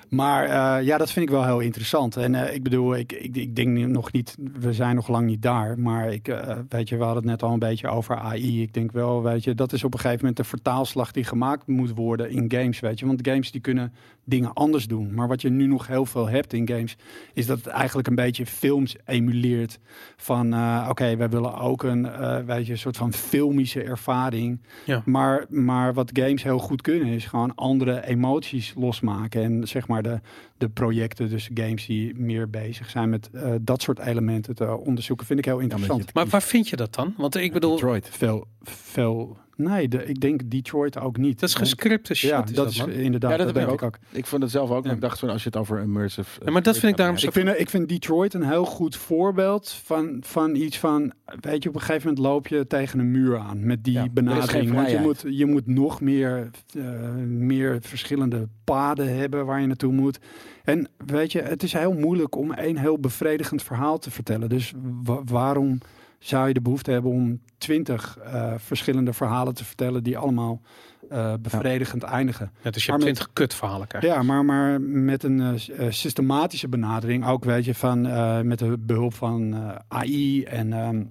Maar eh, ja, dat vind ik wel heel interessant. En eh, ik bedoel, ik, ik, ik denk nog niet, we zijn nog lang niet daar. Maar ik, eh, weet je, we hadden het net al een beetje over AI. Ik denk wel, weet je, dat is op een gegeven moment de vertaalslag die gemaakt moet worden in games, weet je. Want games die kunnen dingen anders doen. Maar wat je nu nog heel veel hebt in games, is dat het eigenlijk een beetje films emuleert. Van, oké, wij willen ook een, weet je, een soort van filmische ervaring.
Ja.
Maar, maar wat games heel goed kunnen, is gewoon andere emoties losmaken. En zeg maar de, de projecten, dus games die meer bezig zijn met eh, dat soort elementen te onderzoeken, vind ik heel interessant.
Maar waar vind je dat dan? Want ik bedoel,
Detroit.
veel, veel, nee, de, ik denk Detroit ook niet.
dat is gescripte shit.
Ja,
is
dat is
man.
inderdaad,
Ja,
dat,
dat
denk
ik
ook.
Ik vond het zelf ook.
Ja.
ik dacht van als je het over immersive.
Ja, maar dat vind ik daarom zo-
Ik vind, ik vind Detroit een heel goed voorbeeld van, van iets van, weet je, op een gegeven moment loop je tegen een muur aan met die
Ja, er
benadering. Want je moet, je moet nog meer, eh, meer verschillende paden hebben waar je naartoe moet. En weet je, het is heel moeilijk om één heel bevredigend verhaal te vertellen. Dus wa- waarom zou je de behoefte hebben om twintig eh, verschillende verhalen te vertellen die allemaal eh, bevredigend eindigen?
Ja, dus je hebt twintig kutverhalen krijgen.
Ja, maar, maar met een eh, systematische benadering, ook weet je, van met de behulp van AI en ehm,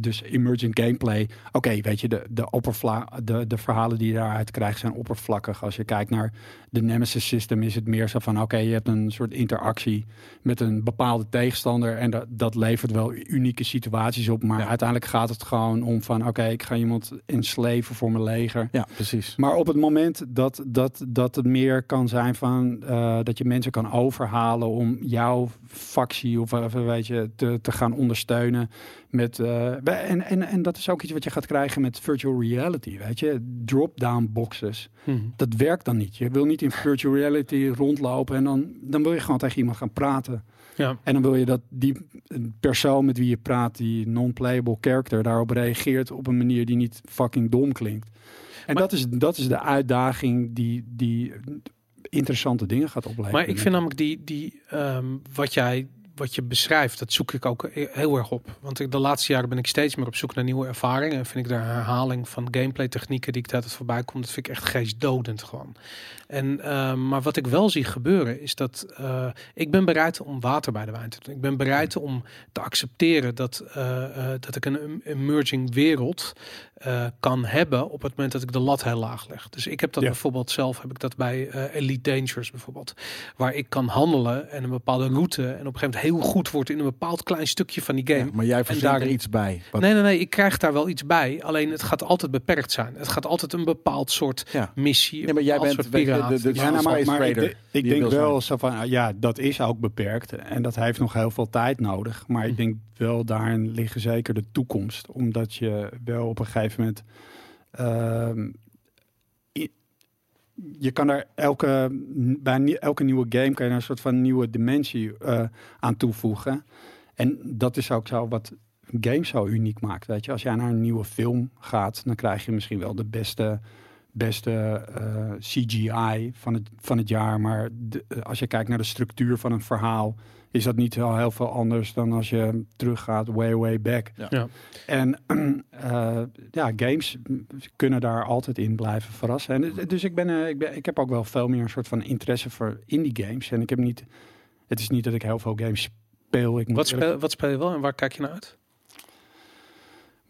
dus emergent gameplay. Oké, weet je, de, de, oppervla de, de verhalen die je daaruit krijgt zijn oppervlakkig. Als je kijkt naar de Nemesis system, is het meer zo van: oké, je hebt een soort interactie met een bepaalde tegenstander en dat, dat levert wel unieke situaties op. Maar
Ja.
uiteindelijk gaat het gewoon om van: oké, ik ga iemand ensleven voor mijn leger.
Ja, precies.
Maar op het moment dat, dat, dat het meer kan zijn van eh, dat je mensen kan overhalen om jouw factie of eh, weet je, te, te gaan ondersteunen. Met, bij- en, en, en dat is ook iets wat je gaat krijgen met virtual reality. Weet je, drop-down boxes.
Mhm.
Dat werkt dan niet. Je wil niet in virtual reality rondlopen en dan, dan wil je gewoon tegen iemand gaan praten.
Ja.
En dan wil je dat die persoon met wie je praat, die non-playable character, daarop reageert op een manier die niet fucking dom klinkt. En
Maar-
dat, is, dat is de uitdaging die, die interessante dingen gaat opleveren.
Maar ik vind namelijk die, die ehm, wat jij wat je beschrijft, dat zoek ik ook heel erg op. Want de laatste jaren ben ik steeds meer op zoek naar nieuwe ervaringen. En vind ik de herhaling van gameplay technieken die ik altijd voorbij kom, dat vind ik echt geestdodend gewoon. En, eh, maar wat ik wel zie gebeuren is dat eh, ik ben bereid om water bij de wijn te doen. Ik ben bereid om te accepteren dat, eh, eh, dat ik een emerging wereld kan hebben op het moment dat ik de lat heel laag leg. Dus ik heb dat
Ja.
bijvoorbeeld zelf, heb ik dat bij Elite Dangerous bijvoorbeeld, waar ik kan handelen en een bepaalde route en op een gegeven moment heel goed wordt in een bepaald klein stukje van die game.
Ja, maar jij verzint
daar-
er iets bij. Wat,
Nee, nee, nee, ik krijg daar wel iets bij. Alleen het gaat altijd beperkt zijn. Het gaat altijd een bepaald soort
ja.
missie.
Nee, maar jij bent de- de-
Ja, nou, maar, ik, de- denk wel zo van, ja, dat is ook beperkt en dat heeft nog heel veel tijd nodig. Maar
Hm.
ik denk wel, daarin liggen zeker de toekomst. Omdat je wel op een gegeven moment, ehm, je kan daar elke, bij elke nieuwe game kan je een soort van nieuwe dimensie eh, aan toevoegen. En dat is ook zo wat games zo uniek maakt. Weet je, als jij naar een nieuwe film gaat, dan krijg je misschien wel de beste, beste eh, CGI van het, van het jaar. Maar de- eh, als je kijkt naar de structuur van een verhaal, is dat niet heel, heel veel anders dan als je teruggaat way, way back.
Ja.
Ja.
En eh, ja, games kunnen daar altijd in blijven verrassen. En, dus ik, ben, eh, ik, ben, ik heb ook wel veel meer een soort van interesse voor indie games. En ik heb niet, het is niet dat ik heel veel games speel. Ik moet
Wat,
eerlijk-
speel, wat speel je wel en waar kijk je naar uit?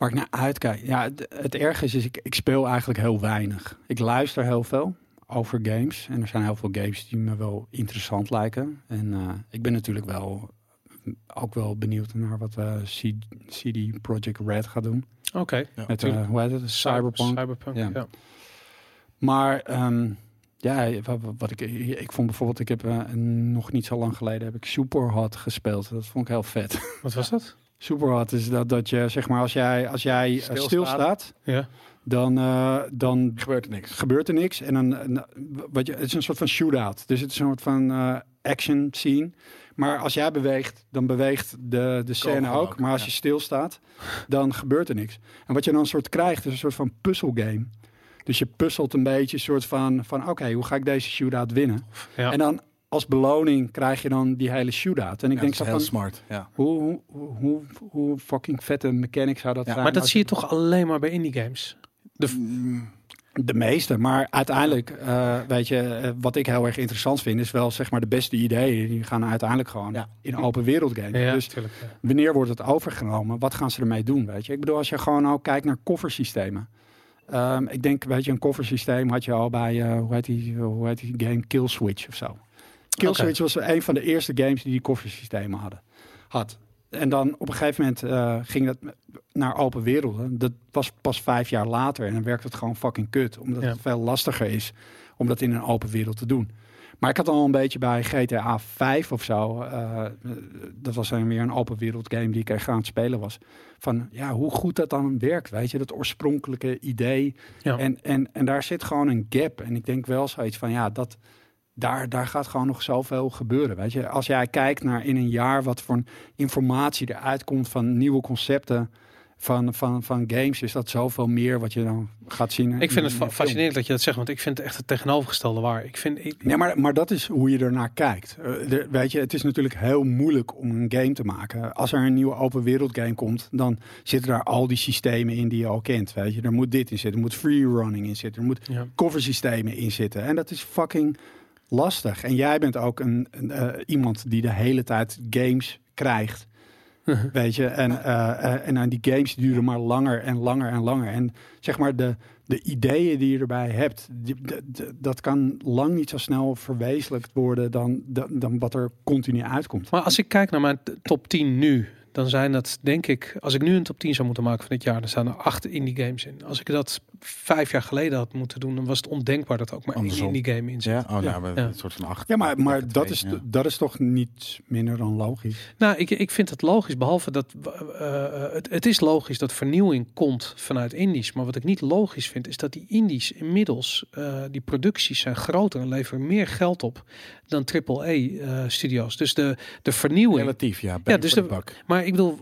Waar ik naar uitkijk. Ja, het, het erge is, is ik, ik speel eigenlijk heel weinig. Ik luister heel veel over games. En er zijn heel veel games die me wel interessant lijken. En eh, ik ben natuurlijk wel ook wel benieuwd naar wat eh, C- CD Projekt Red gaat doen.
Oké.
Ja,
Met, eh, hoe heet het? Cyberpunk.
Cyberpunk,
Ja.
ja.
Maar ehm, ja, wat, wat ik, ik vond bijvoorbeeld, ik heb eh, nog niet zo lang geleden heb ik Superhot gespeeld. Dat vond ik heel vet.
Wat was dat?
Superhot is dat, dat je, zeg maar, als jij, als jij eh,
Stilstaat.
stilstaat,
Ja.
dan, eh, dan
Gebeurt er niks.
gebeurt er niks. En dan, en, wat je, het is een soort van shootout. Dus het is een soort van eh, action scene. Maar als jij beweegt, dan beweegt de, de scène ook.
ook,
Maar als
ja.
je stilstaat, dan gebeurt er niks. En wat je dan een soort krijgt, is een soort van puzzelgame. Dus je puzzelt een beetje een soort van, van oké, hoe ga ik deze shootout winnen?
Ja.
En dan als beloning krijg je dan die hele shootout. En ik
Ja,
denk
dat
zo
is
van,
heel smart. Ja.
hoe, hoe, hoe, hoe fucking vette mechanic zou dat
Ja,
zijn?
Maar dat zie je toch alleen maar bij indie games?
De meeste, maar uiteindelijk, eh, weet je, eh, wat ik heel erg interessant vind, is wel zeg maar de beste ideeën. Die gaan uiteindelijk gewoon
Ja.
in open wereld games.
Ja,
Dus.
Ja.
wanneer wordt het overgenomen? Wat gaan ze ermee doen? Weet je, ik bedoel, als je gewoon ook kijkt naar koffersystemen. Ehm, ik denk, weet je, een koffersysteem had je al bij, eh, hoe, heet die, hoe heet die game, Killswitch of zo. Killswitch was een van de eerste games die die koffersystemen hadden. Had. En dan op een gegeven moment eh, ging dat naar open werelden. Dat was pas vijf jaar later en dan werkt het gewoon fucking kut. Omdat
Ja.
het veel lastiger is om dat in een open wereld te doen. Maar ik had al een beetje bij GTA 5 of zo. eh, dat was dan weer een open wereld game die ik echt aan het spelen was. Van ja, hoe goed dat dan werkt. Weet je, dat oorspronkelijke idee.
Ja.
En, en, en daar zit gewoon een gap. En ik denk wel zoiets van ja, dat, daar, daar gaat gewoon nog zoveel gebeuren. Weet je, als jij kijkt naar in een jaar wat voor informatie eruit komt van nieuwe concepten van, van, van games, is dat zoveel meer wat je dan gaat zien.
Ik
in-
vind het fa- fascinerend dat je dat zegt, want ik vind het echt het tegenovergestelde waar. Ik vind, ik,
Nee, maar, maar dat is hoe je ernaar kijkt. Eh, de- weet je, het is natuurlijk heel moeilijk om een game te maken. Als er een nieuwe open wereld game komt, dan zitten daar al die systemen in die je al kent. Weet je, er moet dit in zitten, er moet free running in zitten, er moet
ja.
coversystemen in zitten. En dat is fucking lastig. En jij bent ook een, een, eh, iemand die de hele tijd games krijgt. Weet je, en, eh, eh, en dan die games duren maar langer en langer en langer. En zeg maar de, de ideeën die je erbij hebt, die, de- de- dat kan lang niet zo snel verwezenlijkt worden dan, dan, dan wat er continu uitkomt.
Maar als ik kijk naar mijn top 10 nu, dan zijn dat denk ik, als ik nu een top 10 zou moeten maken van dit jaar, dan staan er acht indie games in. Als ik dat vijf jaar geleden had moeten doen, dan was het ondenkbaar dat er ook maar één indie game in zit.
Ja? Oh,
Ja.
nou, maar
Ja.
een soort van acht.
Ja, maar, maar
twee,
dat, is,
ja.
dat is toch niet minder dan logisch?
Nou, ik, ik vind het logisch, behalve dat eh, eh, het, het is logisch dat vernieuwing komt vanuit indies. Maar wat ik niet logisch vind, is dat die indies inmiddels, eh, die producties zijn groter en leveren meer geld op dan AAA-studio's. dus de, de vernieuwing.
Relatief, ja.
Ja, dus de-
the buck.
Maar ik bedoel,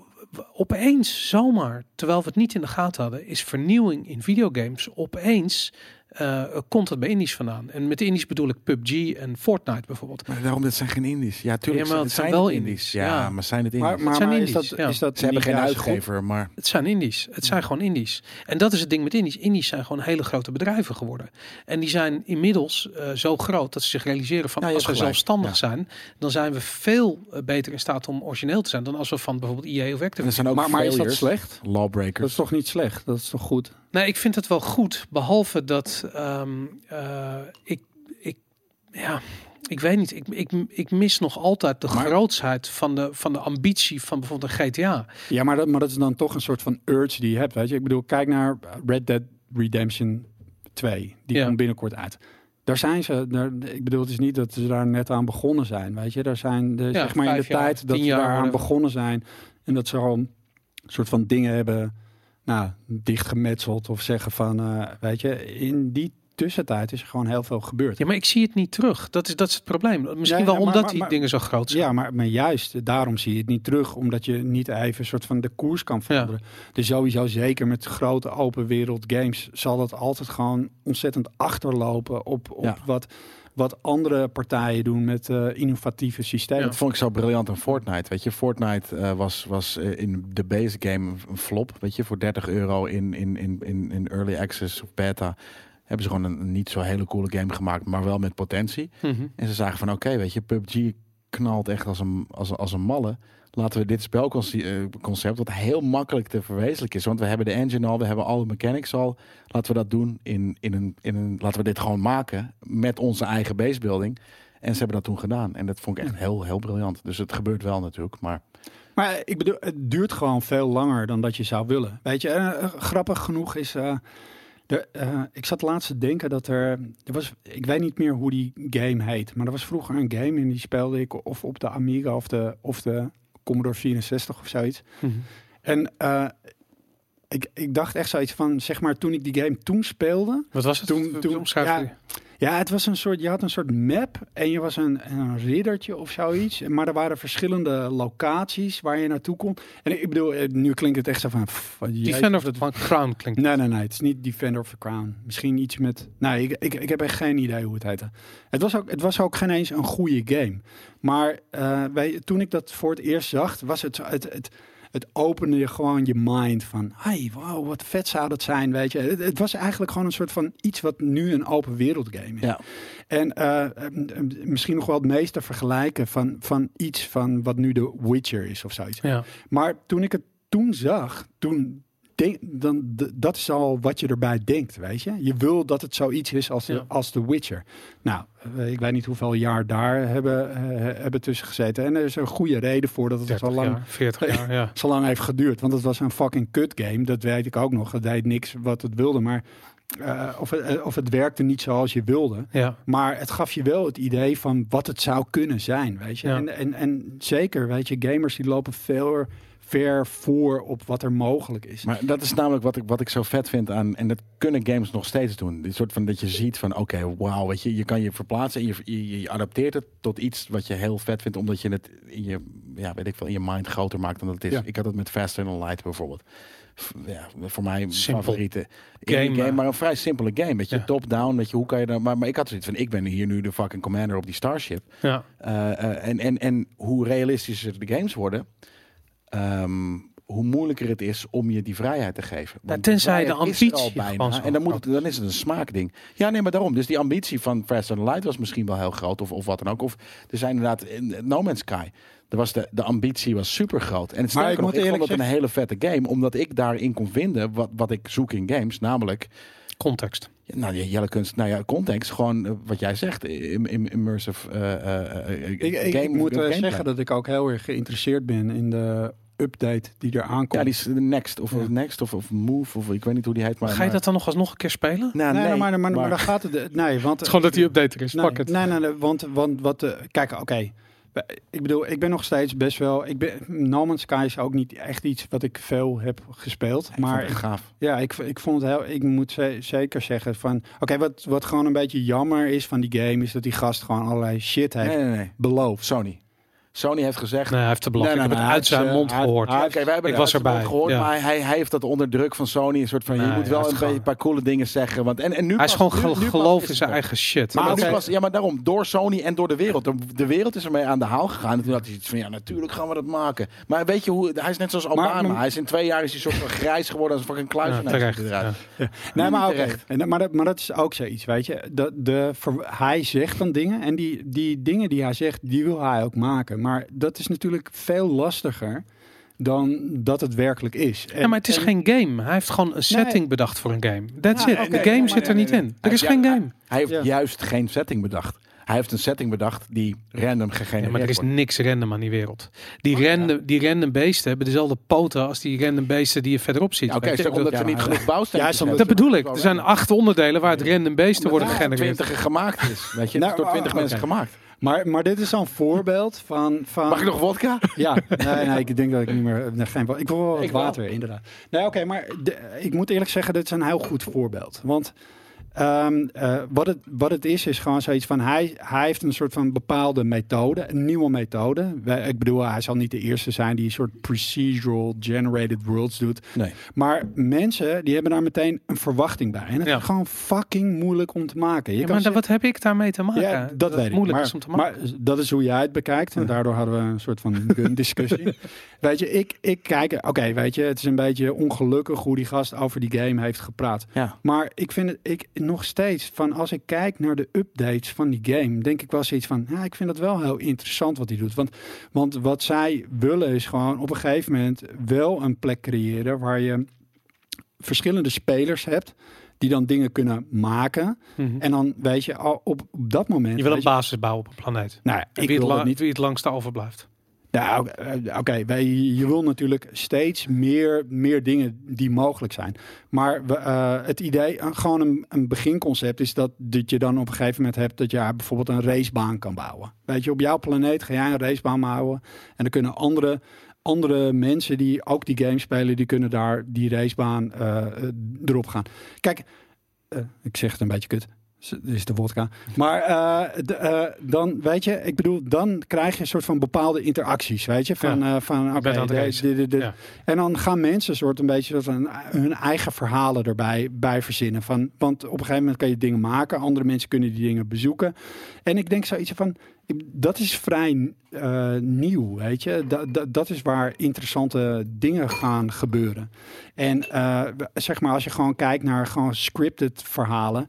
opeens zomaar, terwijl we het niet in de gaten hadden, is vernieuwing in videogames opeens eh, komt het bij indies vandaan. En met indies bedoel ik PUBG en Fortnite bijvoorbeeld.
Maar daarom, dat zijn geen indies. Ja, tuurlijk.
Ja, maar
het
het zijn wel
indies.
indies.
Ja,
Ja.
maar zijn het indies?
Maar, maar,
zijn
maar is,
indies,
dat,
ja.
is dat
Ze hebben geen
goed?
uitgever, maar...
Het zijn indies. Het zijn gewoon indies. En dat is het ding met indies. Indies zijn gewoon hele grote bedrijven geworden. En die zijn inmiddels eh, zo groot dat ze zich realiseren van als we zelfstandig
Ja.
zijn, dan zijn we veel eh, beter in staat om origineel te zijn dan als we van bijvoorbeeld EA of
En
Activision.
zijn ook
Maar, maar is dat slecht? Dat
Lawbreakers.
is toch niet slecht? Dat is toch goed?
Nee, ik vind het wel goed. Behalve dat ehm, eh, ik, ik, ja, ik weet niet. Ik, ik, ik mis nog altijd de
Maar-
grootsheid van de, van de ambitie van bijvoorbeeld een GTA.
Ja, maar dat, maar dat is dan toch een soort van urge die je hebt. Weet je? Ik bedoel, kijk naar Red Dead Redemption 2. Die
Ja.
komt binnenkort uit. Daar zijn ze, daar, ik bedoel, het is niet dat ze daar net aan begonnen zijn. Weet je, daar zijn de, zeg maar in de
jaar,
tijd dat ze daar aan begonnen zijn. En dat ze al een soort van dingen hebben nou, dichtgemetseld. Of zeggen van, eh, weet je, in die tussentijd is er gewoon heel veel gebeurd.
Ja, maar ik zie het niet terug. Dat is, dat is het probleem. Misschien wel
maar-
omdat
maar-
die
maar-
dingen zo groot zijn.
Ja, maar, maar juist daarom zie je het niet terug, omdat je niet even een soort van de koers kan veranderen. Dus sowieso zeker met grote open wereld games zal dat altijd gewoon ontzettend achterlopen op, op wat, wat andere partijen doen met eh, innovatieve systemen.
Dat vond ik zo briljant aan Fortnite. Weet je, Fortnite eh, was, was eh, in de base game een flop. Weet je, voor 30 euro in, in, in, in, in early access of beta hebben ze gewoon een, niet zo hele coole game gemaakt, maar wel met potentie.
Mhm.
En ze zagen van oké, weet je, PUBG knalt echt als een, als, een- als een malle. Laten we dit spelconcept, wat heel makkelijk te verwezenlijken is. Want we hebben de engine al, we hebben alle mechanics al. Laten we dat doen in, in, een, in een. Laten we dit gewoon maken met onze eigen basebuilding. En ze hebben dat toen gedaan. En dat vond ik echt heel, heel briljant. Dus het gebeurt wel natuurlijk. Maar
Maar ik bedoel, het duurt gewoon veel langer dan dat je zou willen. Weet je, eh, eh, grappig genoeg is. eh, de, eh, ik zat laatst te denken dat er, er was, ik weet niet meer hoe die game heet, maar er was vroeger een game en die speelde ik of op de Amiga of de, of de Commodore 64 of zoiets.
Mhm.
En eh, ik, ik dacht echt zoiets van, zeg maar, toen ik die game toen speelde.
Wat was het?
Toen- toen- ja. Ja, het was een soort, je had een soort map en je was een, een riddertje of zoiets. Maar er waren verschillende locaties waar je naartoe kon. En ik bedoel, eh, nu klinkt het echt zo van... pff,
Defender of the Crown klinkt.
Nee, nee, nee. Het is niet Defender of the Crown. Misschien iets met... Nee, ik, ik, ik heb echt geen idee hoe het heette. Het was ook, het was ook geen eens een goede game. Maar eh, wij, toen ik dat voor het eerst zag, was het... het, het het opende je gewoon je mind van, hey, wow, wat vet zou dat zijn, weet je. Het, het was eigenlijk gewoon een soort van iets wat nu een open wereld game is.
ja,
En eh, misschien nog wel het meeste vergelijken van, van iets van wat nu de Witcher is of zoiets.
Ja.
Maar toen ik het toen zag, toen denk, dan dat is al wat je erbij denkt, weet je. Je wil dat het zoiets is als de,
Ja.
als de Witcher. Nou, eh, ik weet niet hoeveel jaar daar hebben, eh, hebben tussen gezeten. En er is een goede reden voor dat het
30
zo lang,
jaar, 40 jaar, ja.
zo lang heeft geduurd. Want het was een fucking kut game. Dat weet ik ook nog. Het deed niks wat het wilde. Maar eh, of, het, of het werkte niet zoals je wilde.
ja.
Maar het gaf je wel het idee van wat het zou kunnen zijn, weet je.
Ja.
En, en, en zeker, weet je, gamers die lopen veel ver voor op wat er mogelijk is.
maar dat is namelijk wat ik, wat ik zo vet vind aan. En dat kunnen games nog steeds doen. Die soort van dat je ziet van oké, wauw, weet je, je kan je verplaatsen en je, je, je adapteert het tot iets wat je heel vet vindt, omdat je het in je, ja, weet ik wel, in je mind groter maakt dan dat het is.
Ja.
Ik had het met Faster Than Light bijvoorbeeld. Ja, voor mij
Simpel
favoriete
game,
game,
maar-
een vrij simpele game. Weet je,
Ja.
top-down, weet je, hoe kan je dan. Maar, maar ik had zoiets van: ik ben hier nu de fucking commander op die starship.
ja.
Eh, eh, en, en, en hoe realistischer de games worden, ehm, hoe moeilijker het is om je die vrijheid te geven. Want
tenzij de
er
ambitie
bijna. En dan, moet het, dan is het een smaakding. Ja, nee, maar daarom. Dus die ambitie van Faster Than Light was misschien wel heel groot, of, of wat dan ook. Of er zijn inderdaad in No Man's Sky. Er was de, de ambitie was super groot. En het
Maar ik
nog,
moet
ik vond
eerlijk
het een hele vette game, omdat ik daarin kon vinden wat, wat ik zoek in games, namelijk
Context.
Nou, ja, Jelle kunst, nou ja, context, gewoon eh, wat jij zegt, im, im- immersive eh, eh,
ik, ik,
game-
ik moet zeggen dat ik ook heel erg geïnteresseerd ben in de update die er aankomt.
Ja, die is de Next of
Ja.
Next of, of Move of ik weet niet hoe die heet. Maar,
Ga je dat dan nog alsnog een keer spelen?
Nou,
nee,
nee,
maar, maar, maar,
maar-
dan gaat het. Nee, want
Het is gewoon dat die update er is.
Nee,
Fuck het.
nee, nee, nee, want, want wat... eh, kijk, oké. Ik bedoel, ik ben nog steeds best wel... Ik ben, no Man's Sky is ook niet echt iets wat ik veel heb gespeeld.
Ik
maar
echt gaaf.
ja, ik, ik vond het heel... Ik moet ze- zeker zeggen van... Oké, wat, wat gewoon een beetje jammer is van die game... is dat die gast gewoon allerlei shit heeft
Nee, nee, nee.
beloofd.
Sony. Sony heeft gezegd...
Nee, hij heeft te.
Nee, nee,
ik heb
nee,
het uit zijn mond
eh,
gehoord.
Ah, Oké, wij hebben
Ik
het
was erbij,
gehoord,
ja.
maar hij, hij heeft dat onder druk van Sony. Een soort van, je moet wel een, beetje,
gewoon-
een paar coole dingen zeggen. Want, en, en nu
hij is gewoon
nu-
geloof in zijn eigen shit.
Maar pas- ja, maar daarom, door Sony en door de wereld. De, de wereld is ermee aan de haal gegaan. En toen had hij iets van, ja, natuurlijk gaan we dat maken. Maar weet je hoe, hij is net zoals Obama.
maar-
hij is in twee jaar is hij soort van grijs geworden als een fucking
Ja,
kluizenaar.
terecht. ja.
Nee, maar,
terecht.
En- maar, dat, maar dat is ook zoiets, weet je. De, hij zegt dan dingen en die, die dingen die hij zegt, die wil hij ook maken. Maar dat is natuurlijk veel lastiger dan dat het werkelijk is. En,
Ja, maar het is
en-
geen game. Hij heeft gewoon een setting bedacht voor een game. That's
Ja,
it. de game zit er niet in. Er is geen game.
Hij heeft
Ja.
juist geen setting bedacht. Hij heeft een setting bedacht die random gegenereerd
Ja, maar er is
wordt.
niks random aan die wereld. Die,
Oh, ja.
random, die random beesten hebben dezelfde poten als die random beesten die je verderop ziet.
Ja, Oké, zeg omdat
Ja,
er niet genoeg bouwstenen
Juist omdat-
dat bedoel ik. Er zijn acht onderdelen waar het random beesten worden gegenereerd.
20 gemaakt is. Weet je,
Nou,
door 20
oké.
mensen gemaakt.
Maar, maar dit is zo'n voorbeeld van... van
Mag ik nog vodka?
Ja, nee, nee, ik denk dat ik niet meer... Nee, geen, ik wil wel wat
Ik wel.
water, inderdaad. Nee, oké, maar de- ik moet eerlijk zeggen, dit is een heel goed voorbeeld. Want ehm, eh, wat, het, wat het is, is gewoon zoiets van... Hij, hij heeft een soort van bepaalde methode, een nieuwe methode. Wij- Ik bedoel, hij zal niet de eerste zijn die een soort procedural generated worlds doet.
Nee.
Maar mensen, die hebben daar meteen een verwachting bij. En het
Ja.
is gewoon fucking moeilijk om te maken. Je
Ja,
kan
maar
zeggen-
wat heb ik daarmee te maken?
ja, dat, weet ik.
moeilijk
maar,
is om te maken.
maar dat is hoe jij het bekijkt. En daardoor hadden we een soort van gun discussie. weet je, ik, ik kijk... Oké, weet je, het is een beetje ongelukkig hoe die gast over die game heeft gepraat.
Ja.
Maar ik vind het ik, nog steeds van als ik kijk naar de updates van die game, denk ik wel zoiets van, ja, ik vind dat wel heel interessant wat hij doet. Want, want wat zij willen is gewoon op een gegeven moment wel een plek creëren waar je verschillende spelers hebt die dan dingen kunnen maken.
Mhm.
En dan weet je, al op, op dat moment.
je wil een basis bouwen op een planeet.
Nou, ik
wie,
wil niet.
wie het langste overblijft.
Nou, oké, eh, oké, wij- je wil natuurlijk steeds meer, meer dingen die mogelijk zijn. Maar eh, het idee, eh, gewoon een, beginconcept is dat, dat je dan op een gegeven moment hebt dat je bijvoorbeeld een racebaan kan bouwen. Weet je, op jouw planeet ga jij een racebaan bouwen en dan kunnen andere, andere mensen die ook die game spelen, die kunnen daar die racebaan eh, erop gaan. Kijk, ik zeg het een beetje kut. Dit is de vodka. Maar eh, de, eh, dan, weet je, ik bedoel, dan krijg je een soort van bepaalde interacties, weet je? Van, eh, van oké,
Ja.
en dan gaan mensen soort een beetje van hun eigen verhalen erbij bij verzinnen. Van, want op een gegeven moment kan je dingen maken, andere mensen kunnen die dingen bezoeken. En ik denk zoiets van, dat is vrij nieuw, weet je. Dat, is waar interessante dingen gaan gebeuren. En zeg maar, als je gewoon kijkt naar gewoon scripted verhalen,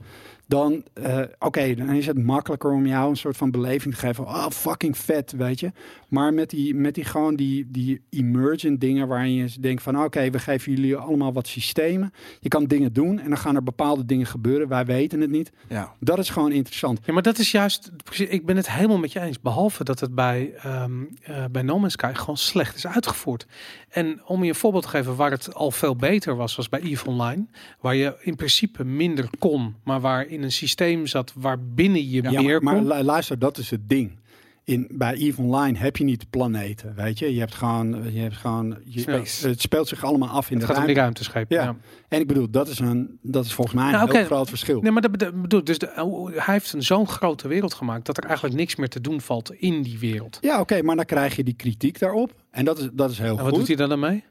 dan, eh, oké, dan is het makkelijker om jou een soort van beleving te geven. Oh, fucking vet, weet je. Maar met die, met die gewoon die, die emergent dingen waarin je denkt van, oké, we geven jullie allemaal wat systemen. Je kan dingen doen en dan gaan er bepaalde dingen gebeuren. Wij weten het niet.
Ja.
Dat is gewoon interessant.
Ja, maar dat is juist, precies, ik ben het helemaal met je eens. Behalve dat het bij, ehm eh, bij No Man's Sky gewoon slecht is uitgevoerd. En om je een voorbeeld te geven waar het al veel beter was, was bij EVE Online. Waar je in principe minder kon, maar waar in een systeem zat waarbinnen je
Ja,
meer
maar,
kon.
maar lu- luister, dat is het ding. In, bij EVE Online heb je niet planeten, weet je. Je hebt gewoon, je hebt gewoon je,
Space.
het speelt zich allemaal af in
het
de
gaat om die
ruimte.
ruimteschepen.
Ja.
Ja.
En ik bedoel, dat is, een, dat is volgens mij een
Nou,
heel groot verschil.
Nee, maar dat bedoel. Dus de, hoe- hij heeft een zo'n grote wereld gemaakt dat er eigenlijk niks meer te doen valt in die wereld.
Ja, oké, maar dan krijg je die kritiek daarop. En dat is, dat is heel
En
goed.
wat doet hij dan daarmee?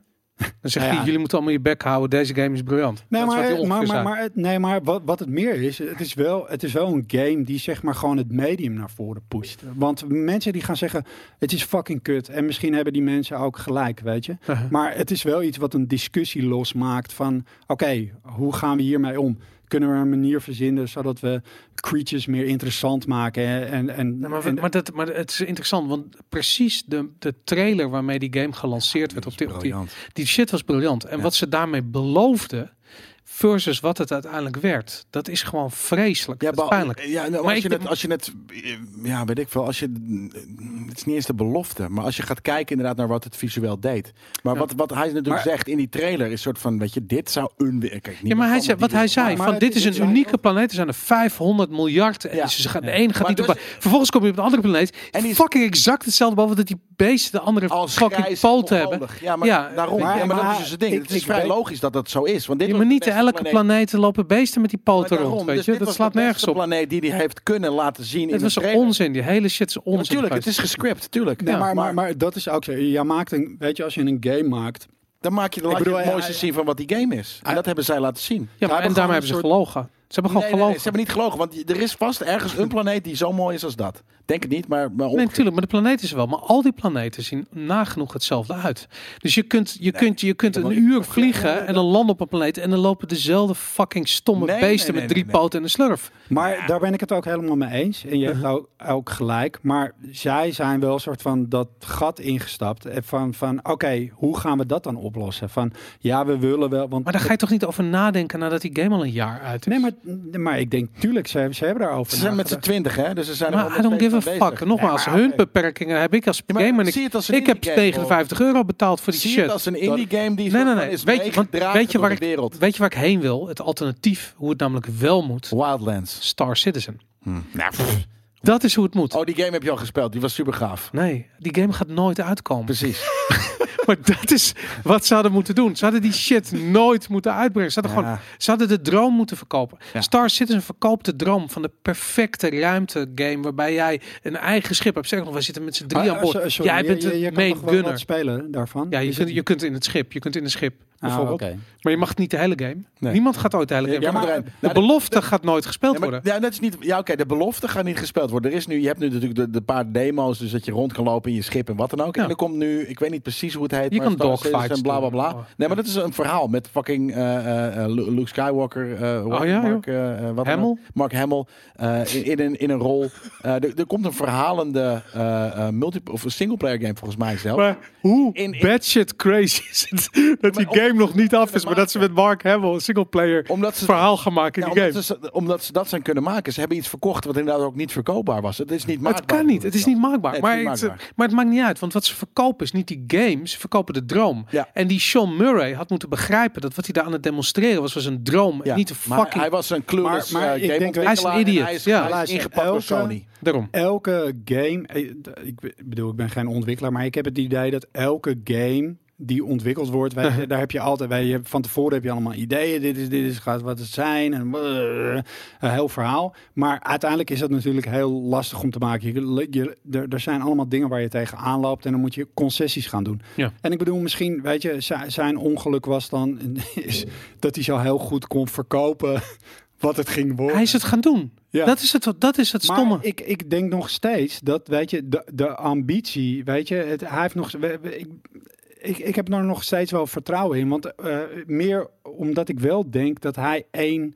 Dan zegt
Nou ja.
hij, jullie moeten allemaal je bek houden, deze game is briljant.
Nee,
Dat is
maar, maar, maar, nee, maar wat, wat het meer is, het is, wel, het is wel een game die zeg maar gewoon het medium naar voren pusht. Want mensen die gaan zeggen, het is fucking kut. En misschien hebben die mensen ook gelijk, weet je.
Uh-huh.
Maar het is wel iets wat een discussie losmaakt van, oké, hoe gaan we hiermee om? Kunnen we een manier verzinnen zodat we creatures meer interessant maken? hè? En, en,
Ja, maar,
en-
maar, dat, maar het is interessant, want precies de, de trailer waarmee die game gelanceerd werd op die, op die, die shit was briljant. En
Ja.
wat ze daarmee beloofden versus wat het uiteindelijk werd, dat is gewoon vreselijk.
Ja,
pijnlijk.
Ja, nou,
Maar
als, je het, als je het, ja, weet ik veel, als je, het is niet eens de belofte, maar als je gaat kijken inderdaad naar wat het visueel deed. Maar
Ja.
wat, wat hij natuurlijk
Maar-
zegt in die trailer is soort van, weet je, dit zou een, kijk, niet
Ja, maar hij zei, wat hij zei, van dit
is-
een unieke planeet, er zijn er 500 miljard. En
Ja.
ze gaan, de ene gaat
Maar
niet
dus-
op. Vervolgens kom je op een andere planeet.
En die
fucking exact hetzelfde, behalve dat die beesten de andere
als
fucking poten hebben.
Ja, maar
Ja,
daarom.
maar-
ja, maar,
maar
dat is dus het ding.
ik-
het is
ik
vrij
weet-
logisch dat dat zo is. Want dit
Ja,
was
maar niet elke
planeet.
planeet lopen beesten met die poten
daarom,
rond, weet
dus
je.
dit
Dat
was
slaat
de
nergens op.
planeet die hij heeft kunnen laten zien in
Het was
een trailer.
onzin, die hele shit is onzin.
Natuurlijk, het is gescript, tuurlijk.
Maar, maar,
maar-
dat is ook zo. Je maakt een, weet je, als je een game maakt,
Dan maak je, dan
Ik
laat je
bedoel,
het mooiste zien van wat die game is. En dat hebben zij laten zien.
Ja, maar,
hebben
en daarmee hebben ze gelogen. Ze hebben gewoon
Nee, nee, nee,
gelogen.
ze hebben niet gelogen, want er is vast ergens een planeet die zo mooi is als dat. Denk het niet, maar, maar
Nee, natuurlijk, maar de planeet is er wel. Maar al die planeten zien nagenoeg hetzelfde uit. Dus je kunt, je kunt, je kunt een uur vliegen en dan landen op een planeet. En dan lopen dezelfde fucking stomme
Nee,
beesten
nee,
met drie
nee, nee.
poten en een slurf.
Maar daar ben ik het ook helemaal mee eens. En je hebt
Uh-huh.
ook, ook gelijk. Maar zij zijn wel een soort van dat gat ingestapt. En Van, van oké, hoe gaan we dat dan oplossen? Van ja, we willen wel. Want
Maar daar ga je toch niet over nadenken nadat die game al een jaar uit is?
Nee, maar, maar ik denk, tuurlijk, ze, hebben- ze hebben daarover
Ze zijn met z'n twintig, hè? Dus ze zijn
Maar I don't give a fuck.
bezig.
Nogmaals,
Ja,
hun beperkingen heb ik als
Ja, maar
gamer. Ik,
het als een
ik heb
indie game,
59 euro betaald voor die
Zie
shit.
het als een indie game die
Nee, nee, nee.
is
Weet je, want, weet, je waar
de
ik,
wereld.
weet je waar ik heen wil? Het alternatief, hoe het namelijk wel moet.
Wildlands.
Star Citizen.
Hm. Nou, pff.
Dat is hoe het moet.
Oh, die game heb je al gespeeld. Die was super gaaf.
Nee, die game gaat nooit uitkomen.
Precies.
Maar dat is wat ze hadden moeten doen. Ze hadden die shit nooit moeten uitbrengen. Ze hadden,
Ja.
gewoon, ze hadden de droom moeten verkopen.
Ja.
Star Citizen verkoopt de droom van de perfecte ruimtegame. Waarbij jij een eigen schip hebt. Zeg nog, we zitten met z'n drie aan
eh,
boord.
sorry,
jij bent
je,
main gunner.
spelen daarvan?
Ja, je kunt,
het-
je kunt in het schip. Je kunt in een schip.
Ah.
Maar je mag niet de hele game.
Nee.
Niemand gaat ooit de hele game.
Ja, maar
Maar de
nou, de-
belofte gaat nooit gespeeld
Ja, maar,
worden.
ja, dat is niet. Ja, oké, de belofte gaat niet gespeeld worden. Er is nu, je hebt nu natuurlijk de, de paar demo's, dus dat je rond kan lopen in je schip en wat dan ook.
Ja.
En er komt nu, ik weet niet precies hoe het heet,
Je
maar
kan dogfights
en bla bla bla.
doen.
Nee, maar dat is een verhaal met fucking eh, eh, eh, Luke Skywalker, eh, hoe
Oh
Mark, wat
Hamill?
Mark Hamill, eh, in, in, een, in een rol. Eh, er, er komt een verhalende eh eh multi of een singleplayer game volgens mij zelf.
Maar hoe
In- in-
bad shit crazy is het dat die
maar
game nog niet af is, maar dat ze met Mark Hamill een singleplayer
Omdat ze
verhaal gaan maken in
Ja,
die
omdat,
game.
ze, omdat ze dat zijn kunnen maken. Ze hebben iets verkocht wat inderdaad ook niet verkoopbaar was. Het is niet
Maar
maakbaar.
het kan niet. Het is niet maakbaar.
Nee, het
maar,
niet
het, maar het maakt niet uit. Want wat ze verkopen is niet die game. Ze verkopen de droom.
Ja.
En die Sean Murray had moeten begrijpen dat wat hij daar aan het demonstreren was, was een droom.
Ja,
niet een
maar
fucking...
hij was een clueless
Maar- maar
eh,
ik denk-
gameontwikkelaar
hij is een idiot.
Hij is,
Ja.
hij is ingepakt door Sony.
Daarom.
Elke game, eh, ik bedoel, ik ben geen ontwikkelaar, maar ik heb het idee dat elke game die ontwikkeld wordt, weet je, daar heb je altijd, je, van tevoren heb je allemaal ideeën, dit is, dit is, gaat wat het zijn, en brrr, een heel verhaal. Maar uiteindelijk is dat natuurlijk heel lastig om te maken. Je, je, er, er zijn allemaal dingen waar je tegen aanloopt en dan moet je concessies gaan doen.
Ja.
En ik bedoel, misschien, weet je, zi- zijn ongeluk was dan is dat hij zo heel goed kon verkopen wat het ging worden.
Hij is het gaan doen.
Ja.
Dat is het, dat is het stomme.
Maar ik, ik denk nog steeds dat, weet je, de, de ambitie, weet je, het, hij heeft nog. we- we- Ik, ik, ik heb er nog steeds wel vertrouwen in. Want eh, meer omdat ik wel denk dat hij één,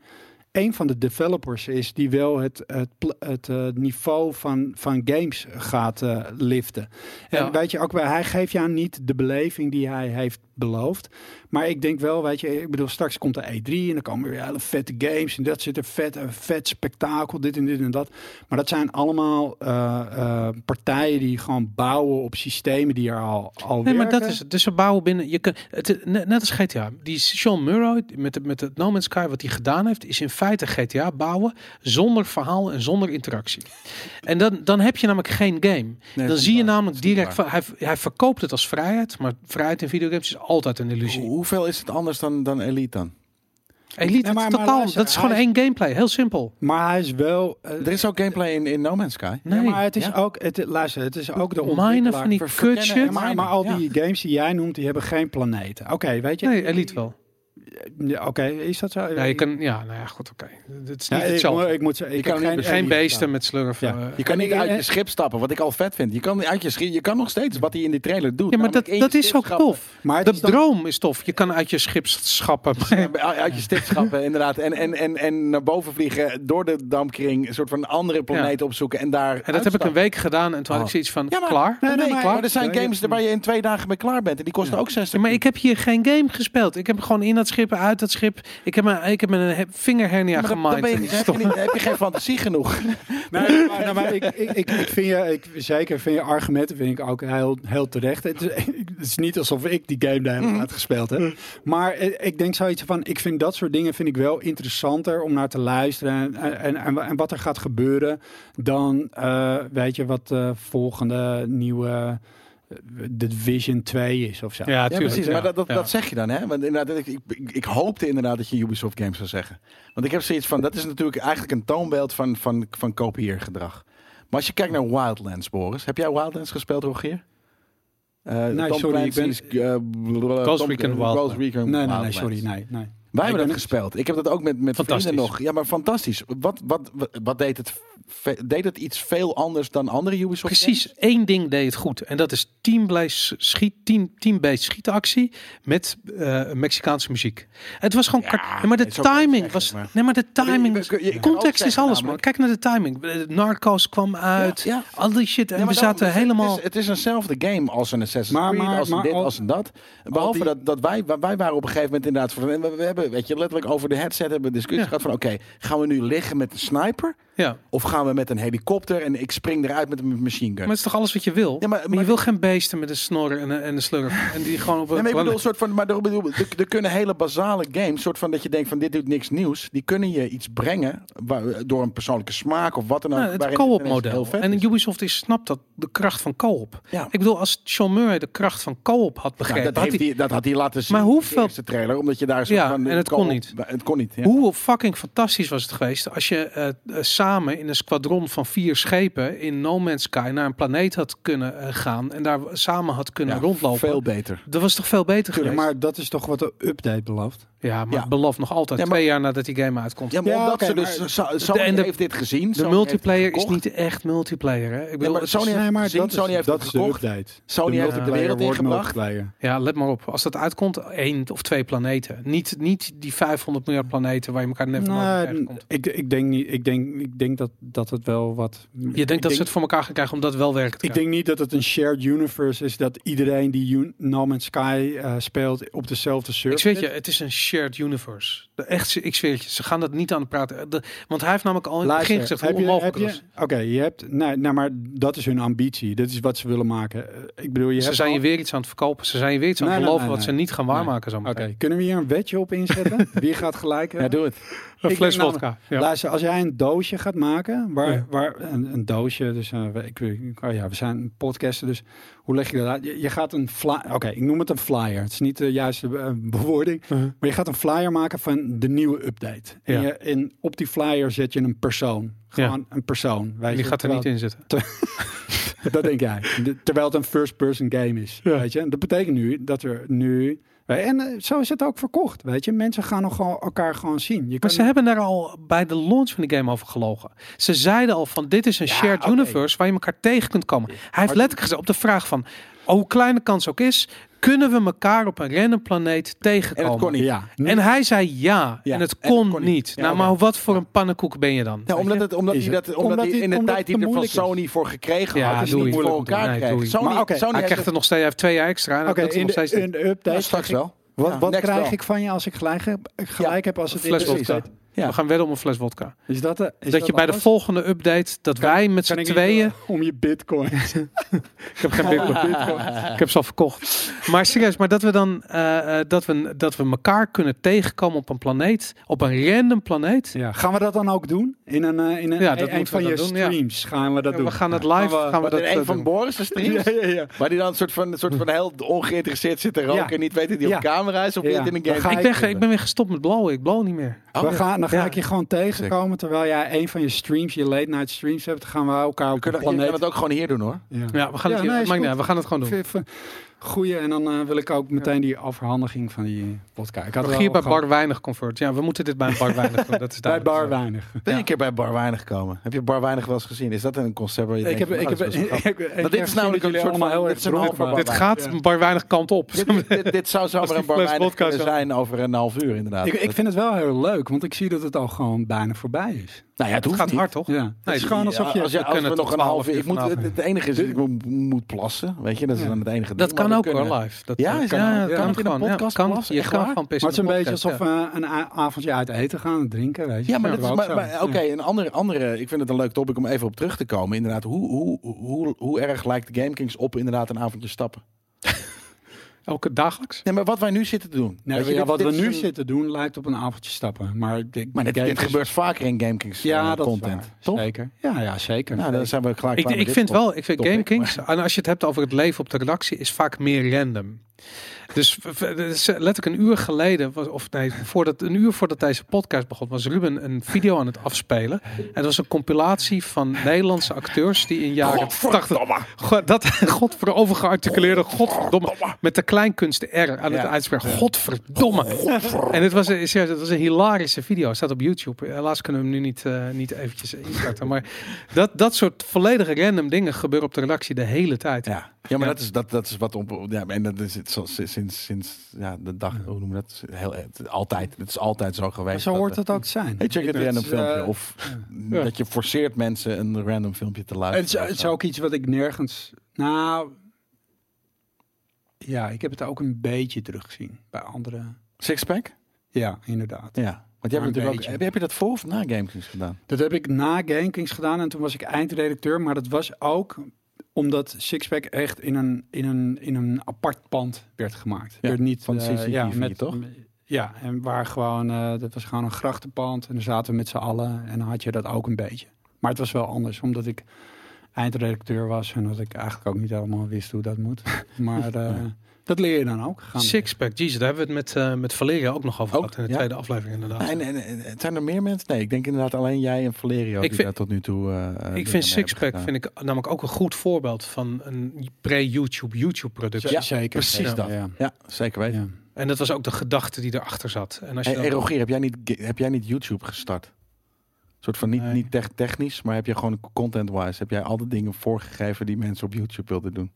één van de developers is die wel het, het, het eh, niveau van, van games gaat eh, liften. En
Ja.
weet je, ook wel, hij geeft jou niet de beleving die hij heeft beloofd. Maar ik denk wel, weet je, ik bedoel, straks komt de E3 en dan komen weer hele vette games. En dat zit er vet, een vet spektakel, dit en dit en dat. Maar dat zijn allemaal eh, eh, partijen die gewoon bouwen op systemen die er al, al
Nee, maar dat is het. Dus ze bouwen binnen. Je kan, het, net, als GTA. Die Sean Murray met, het- met het No Man's Sky, wat hij gedaan heeft, is in feite GTA bouwen zonder verhaal en zonder interactie. En dan, dan heb je namelijk geen game.
Nee,
dan zie je namelijk direct van hij, hij verkoopt het als vrijheid, maar vrijheid in videogames is altijd een illusie.
Hoeveel is het anders dan, dan Elite dan?
Elite,
Nee, maar- maar
totaal,
luister,
dat is gewoon één gameplay, heel simpel.
Maar hij is wel... eh,
Er is ook gameplay in, in No Man's Sky.
Nee,
ja, maar het is
Ja.
ook... Het, luister, het is ook de ontwikkelaar.
van die
Ver-
kut
verkennen
shit.
en
Ja, maar, maar al
Ja.
die games die jij noemt, die hebben geen planeten. Oké, weet je?
Nee, Elite wel.
Ja, Oké, is dat zo?
Ja, je kan, ja, nou ja, goed, oké. Het is
Ja,
niet
ik,
hetzelfde.
moet- ik moet zeggen, ik
kan
geen,
beesten met slurf.
Ja.
eh.
Je kan
En
niet
ik-
uit je schip stappen, wat ik al vet vind. Je kan uit je schip, je kan nog steeds wat hij in die trailer doet.
Ja, maar dat, dat is ook tof.
Maar
De
is dan-
droom is tof. Je kan uit je schip schappen.
Ja, Uit je stip schappen, inderdaad. En, en, en, en naar boven vliegen, door de dampkring, een soort van andere planeet opzoeken en daar.
En dat heb ik een week gedaan en toen had
Oh.
ik zoiets van,
Ja, maar-
klaar?
Nee, nee, maar-
er zijn
Ja,
games waar je in twee dagen mee klaar bent. En die kosten ook 60
Ja, maar ik heb hier geen game gespeeld. Ik heb gewoon in dat schip, uit dat schip. Ik heb, mijn, ik heb mijn he- vingerhernia
maar dan, dan je, heb, je niet, heb je geen fantasie genoeg.
Nee, maar, nou, maar ik, ik, ik, ik vind je, ik, zeker vind je argumenten vind ik ook heel, heel terecht. Het is, het is niet alsof ik die game de hele tijd gespeeld heb. Maar eh, ik denk zoiets van, ik vind dat soort dingen vind ik wel interessanter om naar te luisteren. En, en, en, en wat er gaat gebeuren dan, eh, weet je, wat de volgende nieuwe de Vision 2 is of zo.
Ja,
precies.
ja.
Maar dat, dat,
Ja.
dat zeg je dan, hè? Want inderdaad, ik, ik, ik, hoopte inderdaad dat je Ubisoft Games zou zeggen. Want ik heb zoiets van, dat is natuurlijk eigenlijk een toonbeeld van, van, van kopieergedrag. Maar als je kijkt naar Wildlands, Boris. Heb jij Wildlands gespeeld, Rogier? Eh,
Nee,
Tom
sorry, ik
eh, blablabla,
Ghost
Tom-
Recon
eh,
Wildlands.
Ghost Recon
Nee, nee, nee, sorry, nee, nee.
Wij hebben dat
ben-
gespeeld. Ik heb dat ook met, met
Fantastisch.
vrienden nog. Ja, maar fantastisch. Wat, wat, wat, wat deed het? Deed het iets veel anders dan andere Ubisoft
Precies, één ding deed het goed. En dat is team-based schiet, team, team schietactie met eh, Mexicaanse muziek. Het was gewoon...
Ja,
kar- nee, maar de timing
zeggen,
was...
maar-
Nee, maar de timing...
Je- je-
context is alles, man. Kijk naar de timing. Eh, Narcos kwam uit.
Ja, ja.
Al die shit. En we zaten
het is-
helemaal...
Het is, het is eenzelfde game als een Assassin's
Maar-
Creed,
maar-
als een
maar
dit,
al-
als een dat. Behalve
die-
dat, dat wij, wij waren op een gegeven moment inderdaad... Van, we, we hebben, weet je, letterlijk over de headset hebben we een discussie
Ja.
gehad van... Oké, gaan we nu liggen met een sniper?
ja.
Of gaan we met een helikopter en ik spring eruit met een machine gun?
Maar het is toch alles wat je wil?
Ja, maar-
maar,
maar-
je wil geen beesten met een snor en een, en een slurf. En die gewoon op
Nee,
een...
maar ik bedoel, soort van, maar er, bedoel, er, er kunnen hele basale games, soort van dat je denkt van dit doet niks nieuws, die kunnen je iets brengen waar, door een persoonlijke smaak of wat dan ook.
Nou, het co-op model. En
is.
Ubisoft is snapt dat de kracht van co-op.
Ja.
Ik bedoel, als Sean Murray de kracht van co-op had
Nou,
begrepen,
dat,
had hij-
dat had hij laten zien
Maar
in de
hoeveel-
trailer, omdat je daar soort
Ja,
van
en het kon niet.
Het kon niet. Ja.
Hoe fucking fantastisch was het geweest als je eh, eh, samen in een squadron van vier schepen in No Man's Sky naar een planeet had kunnen eh, gaan en daar samen had kunnen
Ja,
rondlopen.
Veel beter.
Dat was toch veel beter
Ja,
geweest?
maar dat is toch wat de update belooft?
ja, maar
Ja.
belooft nog altijd
Ja, maar-
twee jaar nadat die game uitkomt.
Ja, maar
Ja,
omdat
oké,
ze dus...
maar-
Sony
en de-
heeft dit gezien.
de
Sony
multiplayer is niet echt multiplayer. Hè? Ik bedoel,
maar
het
Sony
is-
heeft-
Nee, maar
gezien,
dat is,
Sony heeft
dat de
gekocht. Sony
de
heeft de wereld ingebracht.
Ja, let maar op. Als dat uitkomt, één of twee planeten. Niet, niet die 500 miljard planeten waar je elkaar never nooit
Nee,
tegenkomt.
ik, ik denk niet. Ik denk, ik denk dat, dat het wel wat.
Je denkt dat ze het voor elkaar gaan krijgen om dat wel werken te
Ik
krijgen.
denk niet dat het een shared universe is dat iedereen die No Man's Sky eh, speelt op dezelfde
Ik
server.
zweer
zit.
je, het is een shared universe. De, echt, ik zweer het je, ze gaan dat niet aan het praten. De, want hij heeft namelijk al in het begin gezegd hoe onmogelijk
je. Oké, je hebt, nou, nou, maar dat is hun ambitie. Dit is wat ze willen maken. Eh, Ik bedoel, je
Ze
hebt
zijn je weer iets aan het verkopen. Ze zijn je weer iets aan het
Nee,
beloven
nee,
wat
nee.
ze niet gaan waarmaken zo
Oké, kunnen we hier een wetje op inzetten? Wie gaat gelijk
Ja,
hebben?
doe het.
Een
Ik
fles vodka. Ja.
Luister, als jij een doosje gaat maken, waar,
Ja.
waar een, een doosje, dus eh, ik, oh ja, we zijn podcasten, dus hoe leg je dat uit? Je, je gaat een flyer, oké, ik noem het een flyer. Het is niet de juiste eh, bewoording,
Uh-huh.
maar je gaat een flyer maken van de nieuwe update. En,
Ja.
je, en op die flyer zet je een persoon, gewoon een persoon. Weet
Die gaat er niet in zitten.
Dat denk jij. De- terwijl het een first-person game is. Weet je? En Dat betekent nu dat er nu. En eh, zo is het ook verkocht. Weet je, mensen gaan nog gewoon elkaar gewoon zien. Je
Maar ze hebben daar al bij de launch van die game over gelogen. Ze zeiden al van dit is een
Ja,
shared universe waar je elkaar tegen kunt komen. Hij heeft letterlijk gezegd op de vraag van hoe klein de kans ook is, kunnen we elkaar op een random planeet tegenkomen?
En het kon niet.
Ja.
En hij zei ja,
Ja,
en het
en het
kon, niet.
niet. Ja,
nou, maar wat voor een pannenkoek ben je dan?
Ja,
Weet
omdat, het, omdat hij dat, omdat
Omdat
hij in de
omdat
tijd die
het
er van
is.
Sony voor gekregen
Ja,
had, is
doe
niet voor
Moeilijk om te
elkaar.
Nee, je.
Sony,
Maar
Sony
hij krijgt het nog steeds, hij heeft twee jaar extra. en
Oké,
dat is
in, de, in de update.
Ja, straks wel.
Wat,
Ja,
wat krijg
wel.
ik van je als ik gelijk heb, gelijk heb als het in de?
Ja.
We gaan wedden om een fles vodka.
Is dat, de, is
dat,
dat
je bij de volgende update, dat wij met z'n tweeën...
eh, om je bitcoin.
Ik heb geen bitcoin. Ik heb ze al verkocht. Maar serieus, maar dat we dan eh, eh, dat, we, dat we elkaar kunnen tegenkomen op een planeet, op een random planeet.
ja. Gaan we dat dan ook doen? In een, eh, in een,
Ja, dat
een van je
ja.
streams gaan we dat
Ja,
doen.
we gaan het
Ja.
live gaan we
Wat
dat
in
eh,
een van. Boris' streams?
Ja, ja, ja.
Waar die dan een soort van, een soort van heel ongeïnteresseerd zit te roken
Ja.
en niet weet dat hij
Ja.
op camera is of
Ja.
niet in een game.
ga
Ik ben, ik ben weer gestopt met blowen. Ik blow niet meer.
We gaan, dan ga
Ja.
ik je gewoon tegenkomen terwijl jij een van je streams, je late night streams hebt. Dan gaan we elkaar
We
op
kunnen,
een
je kan
planeet.
het ook gewoon hier doen hoor.
Ja.
Ja, we gaan
Ja,
het, hier-
nee,
we gaan het gewoon doen.
Goeie, en dan eh, wil ik ook meteen die afhandiging van die podcast. Ik had er
Hier bij. Bar Weinig Convert. Ja, we moeten dit bij een Bar Weinig doen. Dat is
bij. Bar Weinig.
Ben je een keer bij Bar Weinig gekomen? Heb je Bar Weinig wel eens gezien? Is dat een concept waar je
Ik heb,
denkt,
ik heb,
oh, dat is wel
ik,
grappig?
ik,
Want dit is namelijk een soort van-
heel
dit
erg waren.
Dit gaat een Bar Weinig kant op.
Dit, dit, dit zou zomaar een Bar Weinig kunnen zijn over een half uur inderdaad.
Ik, ik vind het wel heel leuk, want ik zie dat het al gewoon bijna voorbij is.
Nou ja, het
Het gaat
niet.
hard, toch?
Ja. het is gewoon alsof je...
als, je,
we
als we
kunnen
nog
tot
een half
12
uur... Ik moet, het, het enige is dat ik moet, moet plassen. Weet je, dat is
Ja.
dan het enige
Dat
ding.
kan ook
we
hoor,
kunnen-
live. Dat,
Ja,
kan,
dat-
ja,
kan
dat
het
kan
in podcast
kan.
plassen?
Je kan
waar?
gewoon pissen
Maar het is een
de
beetje alsof
ja.
we een avondje uit eten gaan en drinken, weet je.
Ja, maar, maar, oké, een andere, andere, ik vind het een leuk topic om even op terug te komen. Inderdaad, hoe, hoe, hoe, hoe erg lijkt de Game Kings op inderdaad een avondje stappen?
Elke dagelijks?
Nee, maar wat wij nu zitten te doen.
Nee,
Weet je,
ja,
dit-
wat
dit
we nu
een-
zitten doen lijkt op een avondje stappen. Maar, ik,
Maar dit, dit
is-
gebeurt vaker in GameKings
Ja, dat
content.
is waar.
Toch?
Zeker. Ja, ja, zeker.
Nou, dan zijn we klaar.
Ik, ik
dit
vind
top-
wel, ik vind
topic,
Game Kings, en als je het hebt over het leven op de redactie, is vaak meer random. Dus is letterlijk een uur geleden, was- of nee, voordat, een uur voordat deze podcast begon, was Ruben een video aan het afspelen. En dat was een compilatie van Nederlandse acteurs die in jaren 80... God, dat overgearticuleerde godverdomme. Met de kleinkunst R aan het
Ja.
uitspreken. Godverdomme. En het was, een, serieus, het was een hilarische video. Het staat op YouTube. Helaas kunnen we hem nu niet, eh, niet eventjes instarten. Maar dat, dat soort volledige random dingen gebeuren op de redactie de hele tijd.
Ja, ja maar
Ja.
Dat, is, dat, dat is wat op. Ja, en dat is het zo, sinds, sinds ja, de dag. Hoe noem je dat? Heel, het, altijd. Het is altijd zo geweest.
Zo
dat,
hoort
eh,
het ook te zijn.
Hey, check het random filmpje.
eh,
Of
Ja.
dat je forceert mensen een random filmpje te
Het is,
luisteren.
het is ook iets wat ik nergens. Nou. Ja, ik heb het ook een beetje teruggezien bij andere.
Sixpack?
Ja, inderdaad.
Ja. Want jij
Maar
hebt ook, heb, heb je dat voor of na GameKings gedaan?
Dat heb ik na GameKings gedaan en toen was ik eindredacteur. Maar dat was ook omdat Sixpack echt in een, in een, in een apart pand werd gemaakt.
Ja,
werd niet,
van CCTV,
ja, met,
toch?
Ja, en waar gewoon, eh, dat was gewoon een grachtenpand. En dan zaten we met z'n allen en dan had je dat ook een beetje. Maar het was wel anders, omdat ik eindredacteur was en dat ik eigenlijk ook niet helemaal wist hoe dat moet. Maar eh, dat leer je dan ook. Gaan
Sixpack, Jesus, daar hebben we het met, eh met Valeria ook nog over
Ook,
gehad in de
ja.
tweede aflevering inderdaad.
En, en, en- en zijn er meer mensen? Nee, ik denk inderdaad alleen jij en Valerio
Ik
die
vind-
daar tot nu toe. mee
ik vind Sixpack vind ik namelijk ook een goed voorbeeld van een pre-YouTube YouTube productie.
Ja, zeker.
precies
Ja,
dat.
Ja.
Ja, zeker weten.
Ja.
En dat was ook de gedachte die erachter zat. En als je
Hey,
dan-
hey, Rogier, heb jij niet, heb jij niet YouTube gestart? Een soort van niet,
Nee.
niet tech- technisch, maar heb je gewoon content-wise, heb jij al de dingen voorgegeven die mensen op YouTube wilden doen?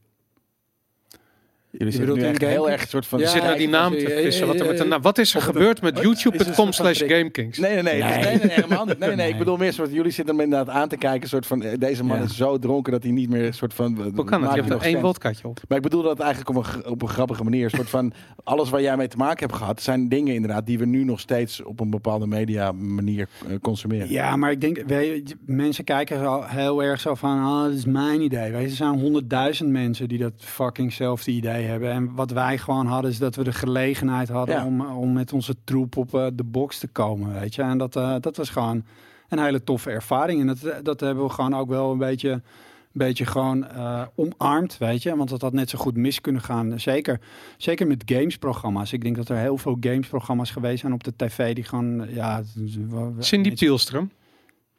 Jullie zitten nu echt heel erg soort van...
je
Ja,
zit naar die naam te vissen. Wat, er met de naam- wat is er gebeurd met youtube.com slash gamekings?
Nee, nee, nee,
Nee.
nee, nee, nee, helemaal niet. Nee, nee, ik bedoel meer soort, jullie zitten hem inderdaad aan te kijken, soort van, eh, deze man
Ja.
is zo dronken dat hij niet meer een soort van...
Hoe kan het? Je hebt er één wodkaatje op.
Maar ik bedoel dat eigenlijk op een, op een grappige manier. Soort van alles waar jij mee te maken hebt gehad, zijn dingen inderdaad die we nu nog steeds op een bepaalde media manier eh, consumeren.
Ja, maar ik denk, weet je, mensen kijken zo heel erg zo van, ah, dat is mijn idee. Weet je, er zijn honderdduizend mensen die dat fuckingzelfde idee hebben. En wat wij gewoon hadden, is dat we de gelegenheid hadden
Ja.
om, om met onze troep op eh, de box te komen, weet je. En dat, eh, dat was gewoon een hele toffe ervaring. En dat, dat hebben we gewoon ook wel een beetje, een beetje gewoon eh, omarmd, weet je. Want dat had net zo goed mis kunnen gaan. Zeker, zeker met gamesprogramma's. Ik denk dat er heel veel gamesprogramma's geweest zijn op de tv die gewoon, ja...
Cindy Pielstrom.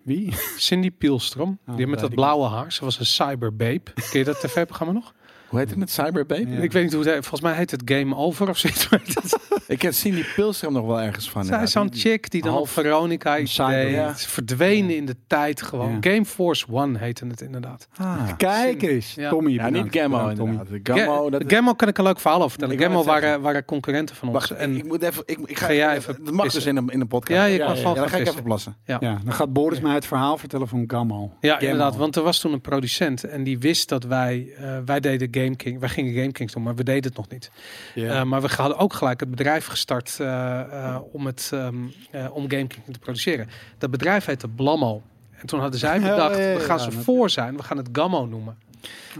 Wie?
Cindy Pielstrom. die met dat blauwe haar. Ze was een cyberbabe. Ken je dat tv-programma nog?
Hoe heet het met Cyberbabe?
Ja.
Ik weet niet hoe het heet. Volgens mij heet het Game Over of zoiets. Is-
Ik ken Cindy Pilstrom nog wel ergens van.
Zij is zo'n.
Die-
chick die dan
half-
op Veronica iets deed.
ja.
Verdwenen in de tijd gewoon.
Ja.
Game Force One heette het inderdaad.
Ah.
Kijk eens,
Ja.
Tommy.
Ja, niet. Gammo inderdaad. Gammo, dat
Ga- Gammo kan ik een leuk verhaal over vertellen. Gammo waren, waren concurrenten van ons.
Wacht,
en
ik moet even. Ik, ik ga,
Ga jij even
Dat mag
pissen?
dus in een, in een podcast.
Ja, je
Ja,
kan
ja,
gewoon
Ja, dan ga ik even
vissen.
plassen.
Ja, dan gaat Boris mij het verhaal vertellen van Gammo.
Ja, inderdaad. Want er was toen een producent en die wist dat wij, eh, wij deden Game King, wij gingen Game Kings doen, maar we deden het nog niet. Eh, maar we hadden ook gelijk het bedrijf gestart eh, eh, om, het, ehm, eh, om Game King te produceren. Dat bedrijf heette Blammo. En toen hadden zij
Ja,
bedacht,
ja, ja,
we gaan ze voor zijn, we gaan het Gammo noemen.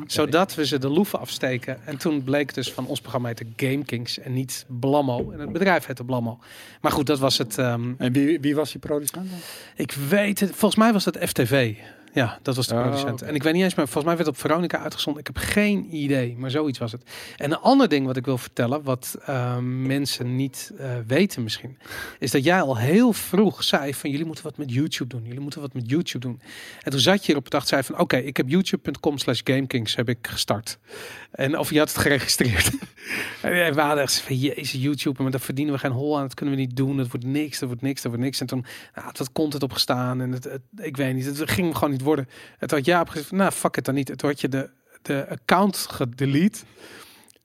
Zodat we ze de loeven afsteken. En toen bleek dus van ons programma heette Game Kings en niet Blammo. En het bedrijf heette Blammo. Maar goed, dat was het. ehm,
En wie, wie was die producent dan?
ik weet het. Volgens mij was dat FTV. Ja, dat was de
Oh,
producent. En ik weet niet eens, maar volgens mij werd het op Veronica uitgezonden. Ik heb geen idee, maar zoiets was het. En een ander ding wat ik wil vertellen, wat ehm, mensen niet eh, weten misschien, is dat jij al heel vroeg zei van jullie moeten wat met YouTube doen. Jullie moeten wat met YouTube doen. En toen zat je erop dag zei van oké, ik heb youtube.com slash gamekings heb ik gestart. En of je had het geregistreerd. en we hadden echt van jezus YouTube, maar daar verdienen we geen hol aan. Dat kunnen we niet doen. Dat wordt niks, dat wordt niks, dat wordt niks. En toen nou, het had content opgestaan en het, het- ik weet niet, het ging gewoon niet worden. Het had ja gezegd, nou fuck het dan niet. Het had je de, de account gedelete.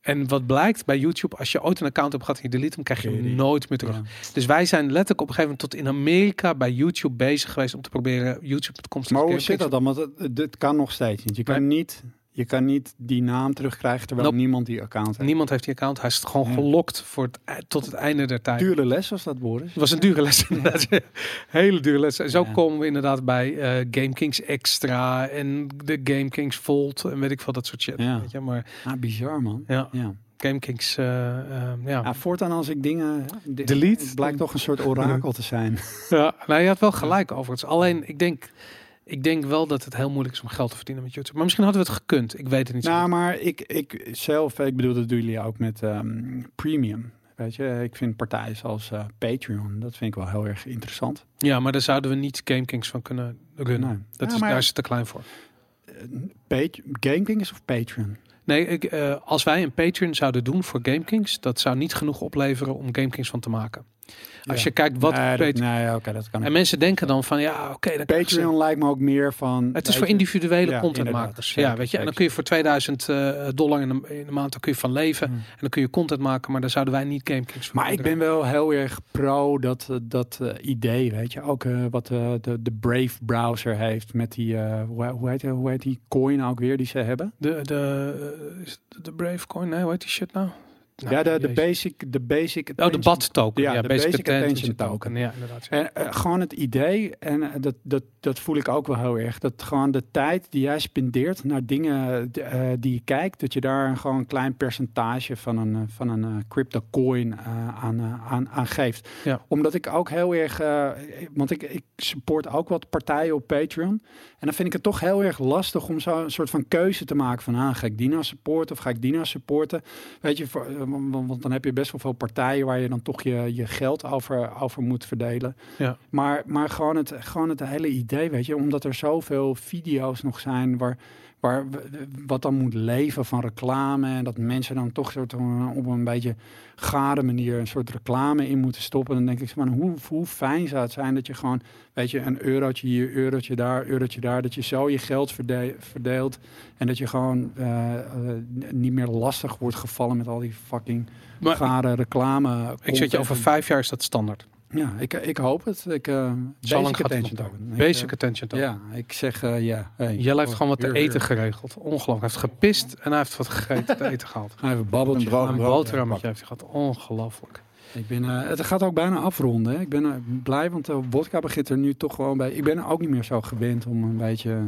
En wat blijkt bij YouTube, als je ooit een account hebt gehad en je delete hem, krijg je hem nooit meer terug.
Ja.
Dus wij zijn letterlijk op een gegeven moment tot in Amerika bij YouTube bezig geweest om te proberen YouTube.com.
Maar hoe zit dat dan? Want het, het- het kan nog steeds niet. Je kan, niet. Je kan niet die naam terugkrijgen terwijl
Nope.
niemand die account heeft.
Niemand heeft die account. Hij is gewoon
Ja.
gelokt voor het, ei- tot het einde der tijd.
Dure les was dat, Boris?
Het was een dure les inderdaad. Hele dure les. En zo
Ja.
komen we inderdaad bij eh Game Kings Extra en de Game Kings Volt en weet ik veel dat soort shit.
Ja.
Weet je? Maar
Ah, bizar man.
ja.
Ja.
GameKings, eh, eh, ja.
Ja, voortaan als ik dingen... di-
Delete?
Het blijkt toch een soort orakel te zijn.
ja. Nou, je had wel gelijk overigens. Alleen, ik denk, ik denk wel dat het heel moeilijk is om geld te verdienen met YouTube. Maar misschien hadden we het gekund. Ik weet het niet
Nou, maar ik, ik zelf, ik bedoel, dat doen jullie ook met ehm, premium. Weet je, ik vind partijen zoals eh, Patreon, dat vind ik wel heel erg interessant.
Ja, maar daar zouden we niet GameKings van kunnen runnen.
Nee.
Dat
Ja,
is,
maar-
daar is het te klein voor.
Pat- GameKings of Patreon?
Nee, ik, eh, als wij een Patreon zouden doen voor GameKings, dat zou niet genoeg opleveren om GameKings van te maken. Als
Ja.
je kijkt wat
nee, dat, nee, kan
En mensen denken dan van, ja, oké, ze-
Patreon lijkt me ook meer van...
Het is voor individuele
Ja,
contentmakers. Ja, weet je. En dan kun je voor 2000 eh, dollar in de, in de maand dan kun je van leven.
Hmm.
En dan kun je content maken, maar daar zouden wij niet GameKings van
Maar ik ben wel heel erg pro dat, eh, dat eh, idee, weet je. Ook wat de, de Brave browser heeft met die, hoe, hoe, heet, hoe heet die coin ook weer die ze hebben?
De, de, de Brave Coin, nee, hoe heet die shit nou? Nou,
ja, de, de basic, de basic
Oh, de BAT token.
Ja,
Ja,
de
Basic,
Basic
Attention,
Attention
token.
token.
Ja, inderdaad. ja.
En eh, gewoon het idee, en eh, dat, dat, dat voel ik ook wel heel erg, dat gewoon de tijd die jij spendeert naar dingen eh, die je kijkt, dat je daar gewoon een klein percentage van een, van een crypto coin aan, aan, aan geeft.
Ja.
Omdat ik ook heel erg, want ik, ik support ook wat partijen op Patreon. En dan vind ik het toch heel erg lastig om zo een soort van keuze te maken van, ah, ga ik die nou supporten of ga ik die nou supporten? Weet je, voor, want, dan heb je best wel veel partijen waar je dan toch je, je geld over, over moet verdelen.
Ja.
Maar, maar gewoon, het, gewoon het hele idee, weet je, omdat er zoveel video's nog zijn waar, waar wat dan moet leven van reclame en dat mensen dan toch soort van op een beetje gade manier een soort reclame in moeten stoppen. Dan denk ik van hoe, hoe fijn zou het zijn dat je gewoon, weet je, een eurotje hier, eurotje daar, eurotje daar, dat je zo je geld verde- verdeelt en dat je gewoon eh, eh, niet meer lastig wordt gevallen met al die fucking
Maar
gare reclame.
ik zeg je, over vijf jaar is dat standaard.
Ja, ik, ik hoop het. Ik, uh, basic
gaat het
attention token. Ik,
Basic
eh,
attention token.
ja, ik zeg eh, ja. Hey,
Jelle heeft gewoon wat te eten geregeld. Ongelooflijk. Hij heeft gepist en hij heeft wat gegeten te eten gehaald.
Ga even babbeltje.
Een brood-
Een
brood-
boterhammetje heeft hij gehad. Ongelooflijk.
Ik ben, eh, het gaat ook bijna afronden. hè. Ik ben eh, blij, want de wodka begint er nu toch gewoon bij. Ik ben ook niet meer zo gewend om een beetje...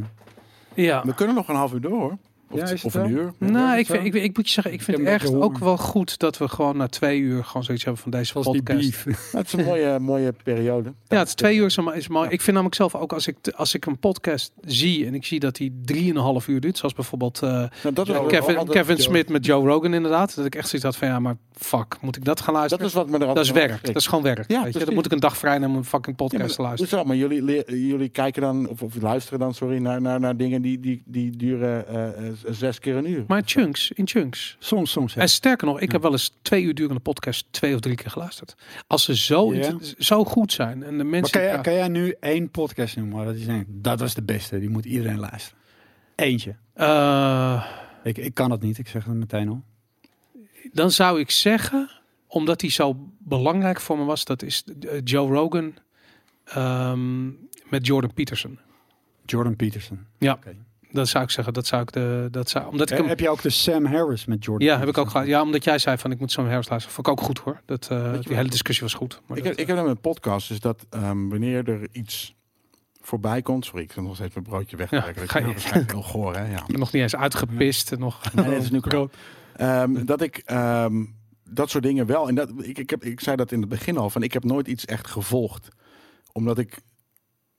Ja.
We kunnen nog een half uur door hoor. Of,
Ja,
of een uur.
Nou, ik,
zo.
vind, ik, ik moet je zeggen, ik vind het echt ook wel goed dat we gewoon na twee uur gewoon zoiets hebben van deze
Zoals
podcast.
Het is een mooie, mooie periode.
Ja, het is twee uur is, maar is mooi. Ik vind namelijk zelf ook als ik, als ik een podcast zie en ik zie dat die drieënhalf uur duurt, zoals bijvoorbeeld eh,
Nou, dat,
Kevin,
altijd-
Kevin Smith met Joe Rogan inderdaad, dat ik echt zoiets had van ja, maar fuck, moet ik dat gaan
Dat
luisteren?
is wat me er
Dat is werk. Dat is gewoon werk.
Ja,
weet je? Dan moet ik een dag vrij nemen om een fucking podcast te luisteren.
hoezo? maar jullie, jullie kijken dan, of, of luisteren dan, sorry, naar, naar, naar dingen die, die, die duren eh, eh, zes keer een uur.
Maar chunks, in chunks.
Soms, soms. Ja.
En sterker nog, ik heb wel eens twee uur durende podcast twee of drie keer geluisterd. Als ze zo,
Ja.
zo goed zijn en de
Maar
mensen...
kan jij,
ja,
kan jij nu één podcast noemen? Dat, je denkt, dat was de beste, die moet iedereen luisteren. Eentje.
eh,
Ik, ik kan het niet, ik zeg het meteen al.
dan zou ik zeggen, omdat hij zo belangrijk voor me was, dat is eh, Joe Rogan ehm, met Jordan Peterson.
Jordan Peterson.
Ja.
Oké.
Dat zou ik zeggen. Dat zou ik de, dat zou, omdat ik hem,
Heb je ook de Sam Harris met Jordan
ja, heb ik ook gehad. Ja, omdat jij zei van ik moet zo'n herfst luisteren. Vond ik ook goed hoor. Dat, eh, die hele discussie was goed. Maar
Ik
dat,
heb, ik heb een podcast, is dat ehm, wanneer er iets voorbij komt, sorry, ik zit nog steeds mijn broodje weg te
Ja.
Dat
ga
is
je-
waarschijnlijk heel goor, hè? Ja.
ik ben nog niet eens uitgepist. en Nog,
Nee, dat is nu klaar. Ehm, dat ik ehm, dat soort dingen wel. En dat, ik, ik, heb, ik zei dat in het begin al, van ik heb nooit iets echt gevolgd. Omdat ik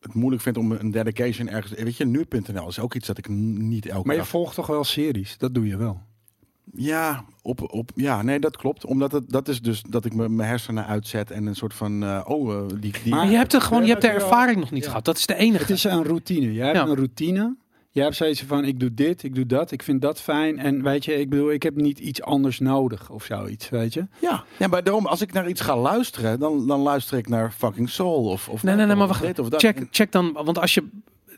het moeilijk vind om een dedication ergens... Weet je, nu.nl is ook iets dat ik niet elke
Maar je
dag...
volgt toch wel series? Dat doe je wel.
Ja, op, op, ja, nee, dat klopt. Omdat het, dat is dus dat ik me- mijn hersenen uitzet en een soort van... eh, oh, eh, die... die
Maar
je hebt, er gewoon, je hebt de ervaring nog niet
Ja.
gehad. Dat is de enige.
Het is een routine. Je hebt
Ja.
een routine. Je hebt zoiets van, ik doe dit, ik doe dat, ik vind dat fijn. En weet je, ik bedoel, ik heb niet iets anders nodig of zoiets, weet je.
Ja, ja, maar daarom, als ik naar iets ga luisteren, dan, dan luister ik naar fucking Soul of... of
Nee, nee, nee, maar wacht.
dit of dat.
Check, check dan, want als je,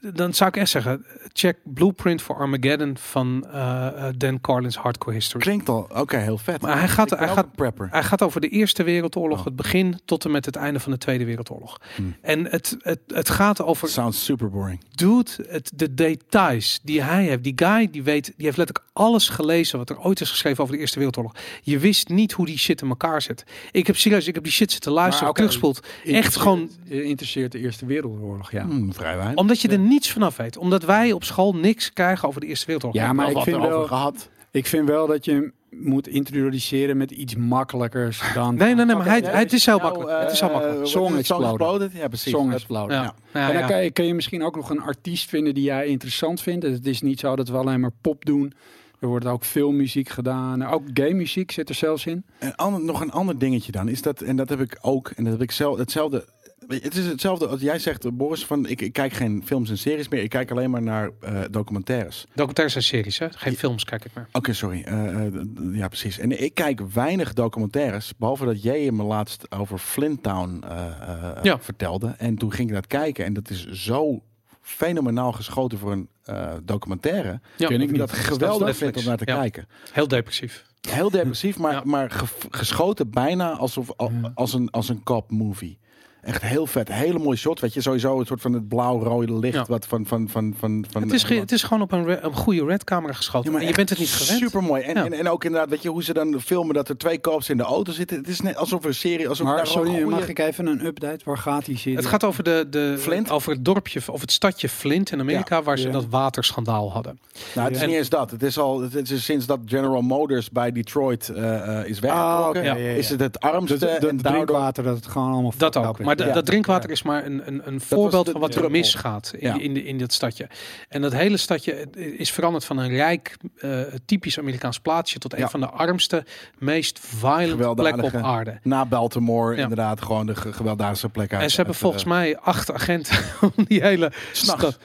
dan zou ik echt zeggen, check Blueprint for Armageddon van eh, eh, Dan Carlin's Hardcore History.
Klinkt al, oké, heel vet.
Maar hij gaat- hij gaat-
prepper.
Hij gaat over de Eerste Wereldoorlog,
Oh.
het begin tot en met het einde van de Tweede Wereldoorlog.
Hmm.
En het, het, het gaat over,
Sounds super boring.
dude, het, de details die hij heeft. Die guy die weet, die heeft letterlijk alles gelezen wat er ooit is geschreven over de Eerste Wereldoorlog. Je wist niet hoe die shit in elkaar zit. Ik heb serieus, ik heb die shit zitten luisteren,
Maar
teruggespoeld. Echt gewoon
je interesseert de Eerste Wereldoorlog, ja.
Hmm, vrij weinig.
Omdat je er niets vanaf weet. Omdat wij op school niks krijgen over de Eerste Wereldoorlog.
Ja, maar ik vind wel...
gehad.
Ik vind wel dat je hem moet introduceren met iets makkelijkers dan...
Nee, nee, nee, maar hij, het is heel
nou,
makkelijk. het is heel
eh,
makkelijk.
Song? Exploded.
Ja, precies.
Song Exploder.
Ja.
Ja.
Ja,
en dan
ja.
kan je, kun je misschien ook nog een artiest vinden die jij interessant vindt. Het is niet zo dat we alleen maar pop doen. Er wordt ook veel muziek gedaan. Ook game muziek zit er zelfs in.
Ander, nog een ander dingetje dan is dat, en dat heb ik ook, en dat heb ik zelf, hetzelfde. Het is hetzelfde als jij zegt, eh, Boris, van ik, ik kijk geen films en series meer. Ik kijk alleen maar naar eh, documentaires.
Documentaires en series, hè? Geen films kijk ik meer.
Oké, sorry. Eh, eh, ja, precies. En ik kijk weinig documentaires, behalve dat jij me laatst over Flinttown eh, eh,
Ja.
vertelde. En toen ging ik dat kijken en dat is zo fenomenaal geschoten voor een eh, documentaire.
Ja,
ik
ik dat
niet.
geweldig vind om naar te
Ja.
kijken.
Heel depressief.
Heel depressief, maar,
Ja.
maar ge- geschoten bijna alsof, als, een, als een cop movie. Echt heel vet. Hele mooie shot. Weet je, sowieso een soort van het blauw-rode licht.
Ja.
Wat van, van, van, van, van
Het is, ge- het is gewoon op een, re- een goede red camera geschoten. en je bent het niet gewend.
Super mooi. En,
Ja.
en, en ook inderdaad, weet je, hoe ze dan filmen dat er twee cops in de auto zitten. Het is net alsof een serie. Alsof daar
Maar
een
sorry,
goeie-
mag ik even een update? Waar gaat die zitten?
Het gaat over, de, de,
Flint?
over het dorpje of het stadje Flint in Amerika, waar ze
Ja.
dat waterschandaal hadden.
Nou, het is niet eens dat. Het is al het is sinds dat General Motors bij Detroit eh, eh, is weggetrokken.
Ah,
ja.
Is het het armste en daardoor
drinkwater, dat het gewoon allemaal
Dat ook. Maar de-
Ja.
dat drinkwater is maar een, een, een voorbeeld
de-
van wat er misgaat in,
Ja.
in, de, in dat stadje. En dat hele stadje is veranderd van een rijk, eh, typisch Amerikaans plaatsje tot een van de armste, meest violent
Gewelddadige.
plekken op aarde.
na Baltimore inderdaad gewoon de ge- gewelddadigste plek uit.
En ze hebben
uit,
volgens
eh,
mij acht agenten om die hele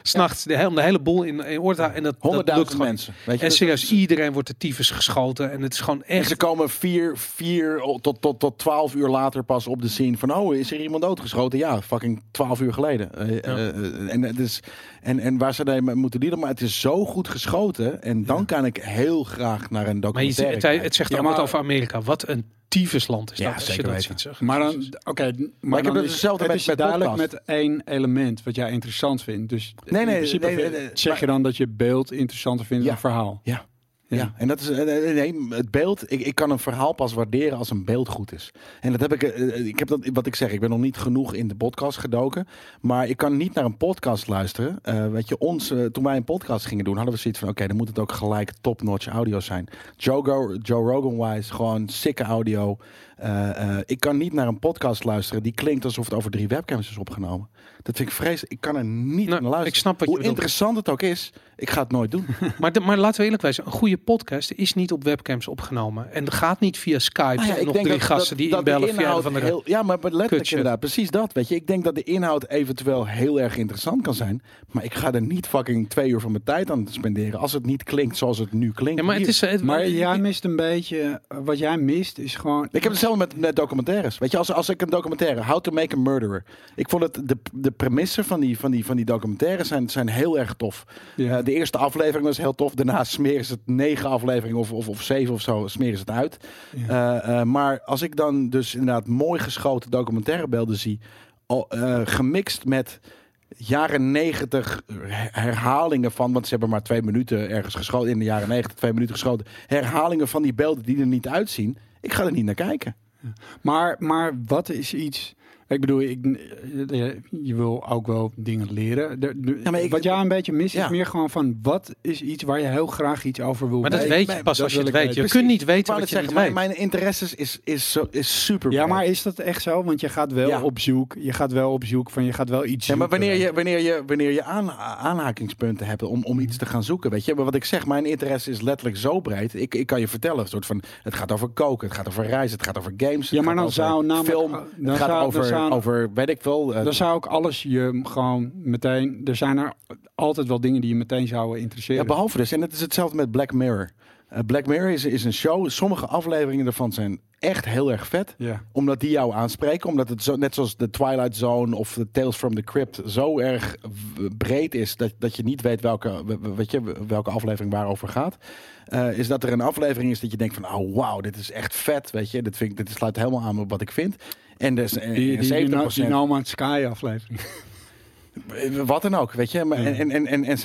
S'nachts.
de, hele- de hele boel in, in orde. En dat, dat lukt
100.000
gewoon.
mensen. Weet je,
En serieus, iedereen wordt de tyfus geschoten. En het is gewoon
En
echt
ze komen vier, vier tot, tot, tot twaalf uur later pas op de scene van... oh, is er iemand doodgeschoten? Ja, fucking twaalf uur geleden. Eh,
Ja.
eh, eh, en, het is, en, en waar ze daarmee moeten dealen, maar het is zo goed geschoten. En dan kan ik heel graag naar een
Maar je,
documentaire
het,
kijken.
het zegt
Ja,
wat
maar-
over Amerika. Wat een tyfusland is
Ja,
dat. Je
zeker
dat
weten.
ziet, zeg.
Maar dan, oké, maar,
ik heb
dan
het
is,
hetzelfde
het
met- met
duidelijk
podcast.
met één element wat jij interessant vindt. Dus
Nee,
in
nee,
principe
nee, nee,
zeg
maar-
je dan dat je beeld interessanter vindt
Ja.
dan verhaal.
Ja.
Ja.
En dat is eh, eh, nee, het beeld. Ik, ik kan een verhaal pas waarderen als een beeld goed is. En dat heb ik. eh, Ik heb dat wat ik zeg. Ik ben nog niet genoeg in de podcast gedoken, maar ik kan niet naar een podcast luisteren. Eh, weet je, ons toen wij een podcast gingen doen, hadden we zoiets van: oké, dan moet het ook gelijk top-notch audio zijn. Joe, Joe Rogan wise, gewoon sikke audio. Eh, eh, ik kan niet naar een podcast luisteren die klinkt alsof het over drie webcams is opgenomen. Dat vind ik vreselijk. Ik kan er niet
Nou,
naar luisteren.
ik snap wat je
Hoe
bedoelt.
interessant het ook is, ik ga het nooit doen.
Maar, de- maar laten we eerlijk zijn, een goede podcast is niet op webcams opgenomen. En gaat niet via Skype
Nou ja,
en drie gasten die inbellen via van de...
heel- ja, maar letterlijk
kutshit.
inderdaad, precies dat. Weet je, ik denk dat de inhoud eventueel heel erg interessant kan zijn, maar ik ga er niet fucking twee uur van mijn tijd aan spenderen als het niet klinkt zoals het nu klinkt.
Ja, maar het
hier.
is... Het,
Maar jij mist een beetje, wat jij mist is gewoon...
Ik heb hetzelfde met, met documentaires. Weet je, als, als ik een documentaire, How to Make a Murderer. Ik vond het, de, de premissen van die, van die, van die documentaires zijn, zijn heel erg tof.
Ja.
Eh, de eerste aflevering was heel tof. Daarna smeren ze het negen afleveringen of, of, of zeven of zo, smeren ze het uit.
Ja.
Eh, eh, maar als ik dan dus inderdaad mooi geschoten documentairebeelden zie, gemixt met jaren negentig herhalingen van, want ze hebben maar twee minuten ergens geschoten, in de jaren negentig twee minuten geschoten, herhalingen van die beelden die er niet uitzien. Ik ga er niet naar kijken.
Maar, maar wat is iets... Ik bedoel, ik, je, je wil ook wel dingen leren. De- de-
Ja, maar ik-
wat jij een beetje mist
Ja.
is meer gewoon van... Wat is iets waar je heel graag iets over wil
maar dat
weten?
weet je pas
dat
als je het weet. Je kunt niet weten wat je
zeggen,
niet
mijn,
weet.
mijn interesses is, is, zo, is super
Ja, maar is dat echt zo? Want je gaat wel
Ja.
op zoek. Je gaat wel op zoek van je gaat wel iets
Ja, maar wanneer je, wanneer je, wanneer je aan, aanhakingspunten hebt om, om iets te gaan zoeken, weet je. Maar wat ik zeg, mijn interesse is letterlijk zo breed. Ik, ik kan je vertellen, een soort van, het gaat over koken, het gaat over reizen, het gaat over games.
Ja,
het
maar
gaat
dan
over
zou namelijk-
film,
dan
het gaat
zou- dan
over, over, weet ik veel. eh,
Dan zou ik alles je gewoon meteen... Er zijn er altijd wel dingen die je meteen zouden interesseren.
ja, behalve dus, en het is hetzelfde met Black Mirror. Eh, Black Mirror is, is een show, sommige afleveringen ervan zijn echt heel erg vet.
ja.
Omdat die jou aanspreken. Omdat het zo, net zoals de Twilight Zone of de Tales from the Crypt zo erg breed is dat, dat je niet weet welke, weet je, welke aflevering waarover gaat. Eh, is dat er een aflevering is dat je denkt van, oh wauw, dit is echt vet, weet je. Dit, vind ik, dit sluit helemaal aan op wat ik vind. En dus eh,
Die, die, die,
70%,
No- die No Man's Sky aflevering.
Wat dan ook, weet je. Maar,
Ja.
en, en, en, en 70%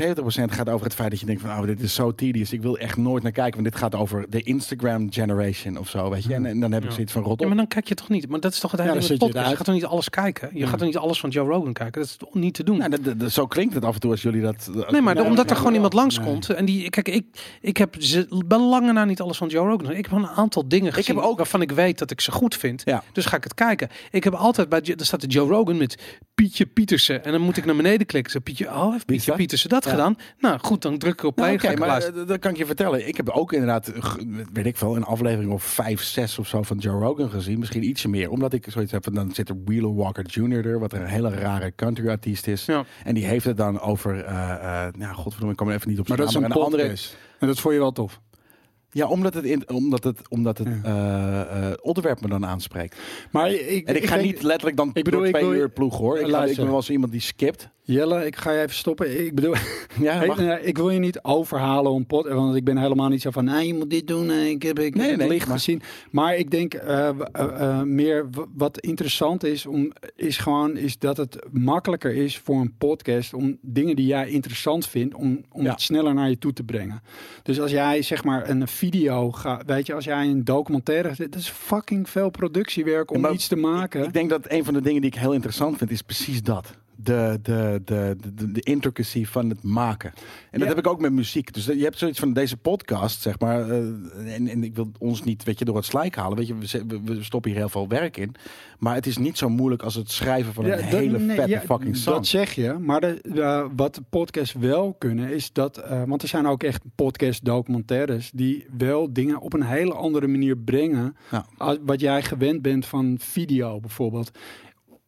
gaat over het feit dat je denkt van... oh, dit is zo tedious. Ik wil echt nooit naar kijken. Want dit gaat over de Instagram generation of zo, weet je. En, en dan heb ik
Ja.
zoiets van rot
Ja,
op.
maar dan kijk je toch niet. Maar dat is toch het
Ja,
hele
je
podcast. Je gaat toch niet alles kijken? Je
Ja.
gaat toch niet alles van Joe Rogan kijken? Dat is toch niet te doen?
Nou, dat- dat- dat- zo klinkt het af en toe als jullie dat...
Nee, maar
Nee,
omdat er gewoon iemand langskomt. En die, kijk, ik, ik heb ze, ben lange na niet alles van Joe Rogan. Ik heb een aantal dingen gezien
heb ook-
waarvan ik weet dat ik ze goed vind.
Ja.
Dus ga ik het kijken. Ik heb altijd bij, er staat de Joe Rogan met Pietje Pietersen. En dan moet ik naar beneden klikken. Zo, Pietje, oh, heeft Pietje? Pietersen dat
Ja.
gedaan? Nou goed, dan druk ik op play.
Nou, Oké, maar eh, dat kan ik je vertellen. Ik heb ook inderdaad, eh, weet ik wel, een aflevering of vijf, zes of zo van Joe Rogan gezien. Misschien ietsje meer. Omdat ik zoiets heb van, dan zit er Wheeler Walker Jr. er, wat een hele rare country artiest is.
Ja.
En die heeft het dan over, eh eh nou godverdomme, ik kom er even niet op
Maar dat is een
maar
podcast. En dat vond je wel tof.
Ja, omdat het, in, omdat het, omdat het
Ja.
eh, eh, onderwerp me dan aanspreekt.
Maar ik,
En ik, ga
denk-
niet letterlijk dan
ik bedoel,
door
ik
twee
wil-
uur ploeg hoor. Ik, ga, ik ben wel zo iemand die skipt.
Jelle, ik ga je even stoppen. Ik bedoel,
Ja, mag.
nee, ik wil je niet overhalen om pot, want ik ben helemaal niet zo van, nee, je moet dit doen. eh, Ik heb, ik
Nee,
heb
nee,
licht
maar-
gezien. Maar ik denk eh, eh, eh, meer wat interessant is, om, is gewoon is dat het makkelijker is voor een podcast om dingen die jij interessant vindt, om, om
Ja.
het sneller naar je toe te brengen. Dus als jij zeg maar een video gaat, weet je, als jij een documentaire, dat is fucking veel productiewerk om
Ja,
iets te maken.
Ik denk dat een van de dingen die ik heel interessant vind, is precies dat. De, de, de, de, de intricacy van het maken. En dat
Ja.
heb ik ook met muziek. Dus je hebt zoiets van deze podcast, zeg maar. eh, en, en ik wil ons niet, weet je, door het slijk halen. Weet je, we, we- stoppen hier heel veel werk in. Maar het is niet zo moeilijk als het schrijven van een
dat-
hele
nee,
vette
ja,
fucking song.
Dat zeg je. Maar de, wat podcasts wel kunnen, is dat. eh, want er zijn ook echt podcast documentaires die wel dingen op een hele andere manier brengen. Als, wat jij gewend bent van video bijvoorbeeld.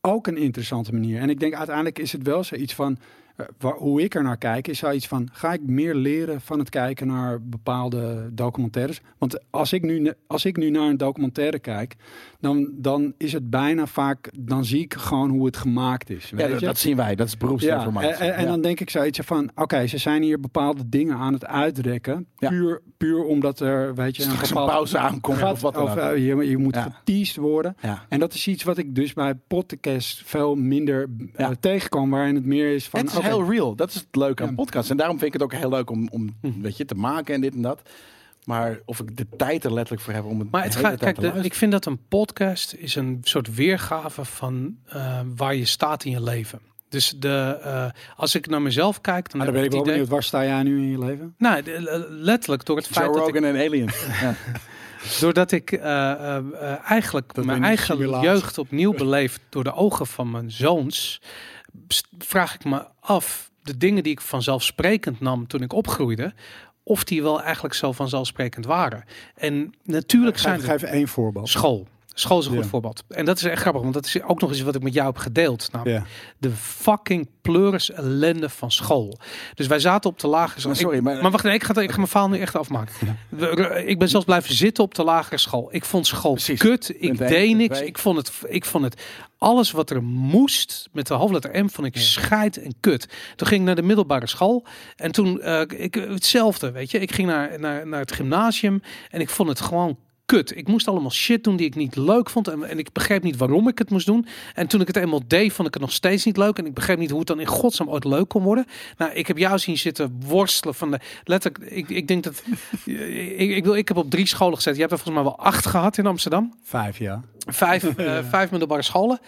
Ook een interessante manier. En ik denk uiteindelijk is het wel zoiets van. eh, waar- hoe ik er naar kijk, is zoiets van: ga ik meer leren van het kijken naar bepaalde documentaires? Want als ik nu, als ik nu naar een documentaire kijk, dan, dan is het bijna vaak, dan zie ik gewoon hoe het gemaakt is.
ja,
weet
dat,
je?
dat zien wij. Dat is
ja,
beroepsinformatie.
en, en, en
Ja.
dan denk ik zoiets van, oké, ze zijn hier bepaalde dingen aan het uitrekken.
Ja.
Puur, puur omdat er, weet je,
een
bepaalde-
pauze aankomt
gaat-
of wat dan ook.
eh, je, je moet
Ja.
geteased worden.
Ja.
En dat is iets wat ik dus bij podcast veel minder eh,
Ja.
tegenkwam, waarin het meer is van,
het is heel real. Dat is het leuke aan
Ja.
podcasts. En daarom vind ik het ook heel leuk om, om weet je, te maken en dit en dat. Maar of ik de tijd er letterlijk voor heb om het
Maar het gaat,
tijd
kijk, de- ik vind dat een podcast is een soort weergave van eh, waar je staat in je leven. Dus de, eh, als ik naar mezelf kijk, dan
dan ben
ik
wel
idee...
benieuwd, waar sta jij nu in je leven?
Nou, de- letterlijk door het
Joe
feit dat ik,
Rogan en Aliens. ja.
doordat ik eh, eigenlijk
Dat
mijn eigen jeugd opnieuw beleef door de ogen van mijn zoons, vraag ik me af de dingen die ik vanzelfsprekend nam toen ik opgroeide, of die wel eigenlijk zo vanzelfsprekend waren. En natuurlijk zijn er
geef één voorbeeld.
School. School is een goed
Ja.
voorbeeld. En dat is echt grappig, want dat is ook nog eens wat ik met jou heb gedeeld. Nou,
Ja.
De fucking pleuris ellende van school. Dus wij zaten op de lagere school.
Maar sorry,
Ik-
maar-
maar wacht, nee, ik ga, ik ga mijn verhaal nu echt afmaken. Ik ben zelfs blijven zitten op de lagere school. Ik vond school
Precies.
kut. Ik deed niks. Ik vond, het, ik vond het alles wat er moest met de hoofdletter M vond ik scheid en kut. Toen ging ik naar de middelbare school en toen eh, ik, hetzelfde, weet je. Ik ging naar, naar, naar het gymnasium en ik vond het gewoon kut. Ik moest allemaal shit doen die ik niet leuk vond. En, en ik begreep niet waarom ik het moest doen. En toen ik het eenmaal deed, vond ik het nog steeds niet leuk. En ik begreep niet hoe het dan in godsnaam ooit leuk kon worden. Nou, ik heb jou zien zitten worstelen van de... Letterlijk, ik, ik denk dat... ik, ik, wil, ik heb op drie scholen gezet. Je hebt er volgens mij wel acht gehad in Amsterdam.
Vijf, ja.
Vijf, eh, vijf middelbare scholen.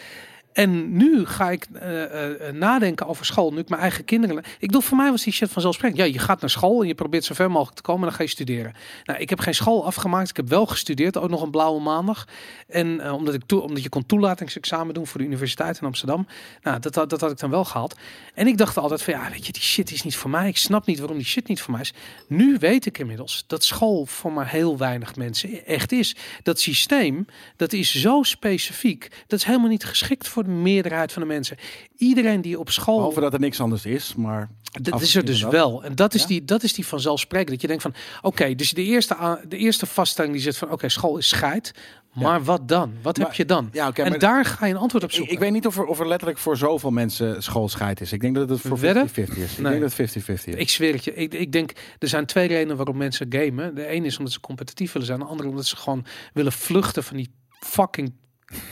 En nu ga ik eh, eh, nadenken over school. Nu ik mijn eigen kinderen. Ik bedoel, voor mij was die shit vanzelfsprekend. Ja, je gaat naar school en je probeert zo ver mogelijk te komen. En dan ga je studeren. Nou, ik heb geen school afgemaakt. Ik heb wel gestudeerd. Ook nog een blauwe maandag. En eh, omdat, ik toe, omdat je kon toelatingsexamen doen voor de universiteit in Amsterdam. Nou, dat, had- dat had ik dan wel gehaald. En ik dacht altijd van ja, weet je, die shit is niet voor mij. Ik snap niet waarom die shit niet voor mij is. Nu weet ik inmiddels dat school voor maar heel weinig mensen echt is. Dat systeem, dat is zo specifiek. Dat is helemaal niet geschikt voor de meerderheid van de mensen. Iedereen die op school...
Behalve dat er niks anders is, maar...
Dat is er dus wel. En dat is,
Ja?
die, dat is die vanzelfsprekend. Dat je denkt van, oké, dus de eerste, de eerste vaststelling die zit van, oké, school is scheid. Maar wat dan? Wat
Maar-
heb je dan?
Ja,
en daar ga je een antwoord op zoeken.
ik weet niet of er, of er letterlijk voor zoveel mensen schoolscheid is. Ik denk dat het voor 50-50
Wedden?
is. Ik denk dat het 50-50 is.
Ik zweer het je. Ik, ik denk, er zijn twee redenen waarom mensen gamen. De ene is omdat ze competitief willen zijn. De andere omdat ze gewoon willen vluchten van die fucking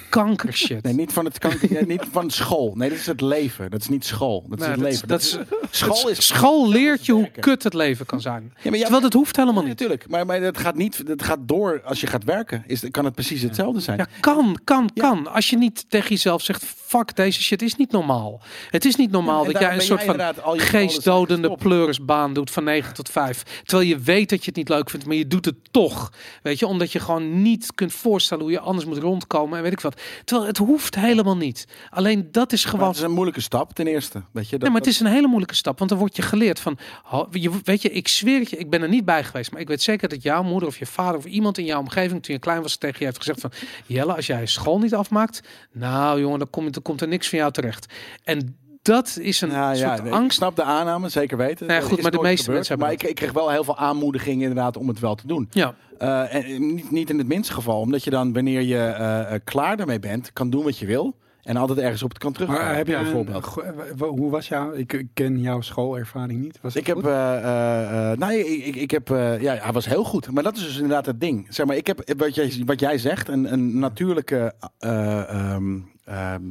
kanker shit.
Nee, niet van het kanker, nee, niet van school. Nee, dat is het leven. Dat is niet school. Dat is
Nee,
het
dat is-
leven.
dat is-
school is
School leert je hoe kut het leven kan zijn.
Ja, maar ja,
Terwijl dat hoeft helemaal
Ja,
niet.
natuurlijk. Maar, maar dat gaat niet. Dat gaat door als je gaat werken. Is, kan het precies hetzelfde zijn.
Ja, kan, kan,
Ja.
kan. Als je niet tegen jezelf zegt, fuck, deze shit is niet normaal. Het is niet normaal dat jij een soort van geestdodende pleurisbaan doet van 9 tot 5. Terwijl je weet dat je het niet leuk vindt, maar je doet het toch. Weet je, omdat je gewoon niet kunt voorstellen hoe je anders moet rondkomen en weet ik wat. Terwijl het hoeft helemaal niet. Alleen dat is
Maar
gewoon
het is een moeilijke stap ten eerste. Weet je, dat,
Nee, maar het is een hele moeilijke stap, want dan word je geleerd van, je, weet je, ik zweer het je, ik ben er niet bij geweest, maar ik weet zeker dat jouw moeder of je vader of iemand in jouw omgeving toen je klein was tegen je heeft gezegd van, Jelle, als jij school niet afmaakt, nou jongen, dan, kom dan komt er niks van jou terecht. En dat is een
Nou ja,
soort
nee, ik
angst.
snap de aanname, zeker weten.
Nee,
Dat
goed, maar de meeste
gebeurd.
mensen hebben
Maar ik, ik kreeg wel heel veel aanmoediging inderdaad om het wel te doen.
Ja,
Eh, en niet, niet in het minste geval, omdat je dan wanneer je eh, eh, klaar ermee bent, kan doen wat je wil. En altijd ergens op het kan terugkomen.
Maar heb je een,
bijvoorbeeld?
wa- hoe was jouw? Ik, ik ken jouw schoolervaring niet. Was
Ik heb, eh, eh, eh, nee, ik, ik, ik heb, eh, ja, hij was heel goed. Maar dat is dus inderdaad het ding. Zeg maar, ik heb, wat jij, wat jij zegt, een, een natuurlijke, eh, ehm,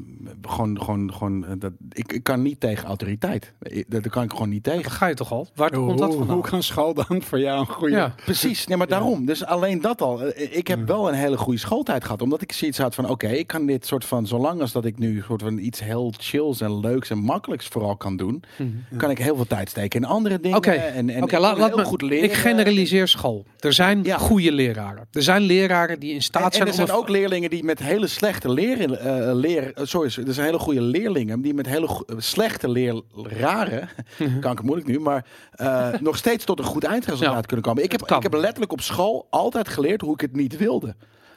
gewoon, gewoon, gewoon, eh, dat, ik, ik kan niet tegen autoriteit. Ik- Dat, dat kan ik gewoon niet tegen.
ga je toch al. Waar
hoe,
komt dat vandaan?
hoe kan school dan voor jou een goede?
Ja.
Precies, nee, maar daarom. Dus alleen dat al. Eh, Ik heb wel een hele goede schooltijd gehad. Omdat ik zoiets had van, oké, ik kan dit soort van, zolang als dat ik nu soort van iets heel chills en leuks en makkelijks vooral kan doen,
Mhm.
kan ik heel veel tijd steken in andere dingen.
Oké,
en, en
Oké,
ik
laat, laat me.
goed leren.
Ik generaliseer school. Er zijn
Ja.
goede leraren. Er zijn leraren die in staat
En, en
zijn
er
om
zijn ook leerlingen die met hele slechte leren, eh leer, eh, sorry, er zijn hele goede leerlingen die met hele eh, slechte leraren, kan ik het moeilijk nu, maar eh, nog steeds tot een goed eindresultaat
Ja,
kunnen komen. Ik heb, ik heb letterlijk op school altijd geleerd hoe ik het niet wilde.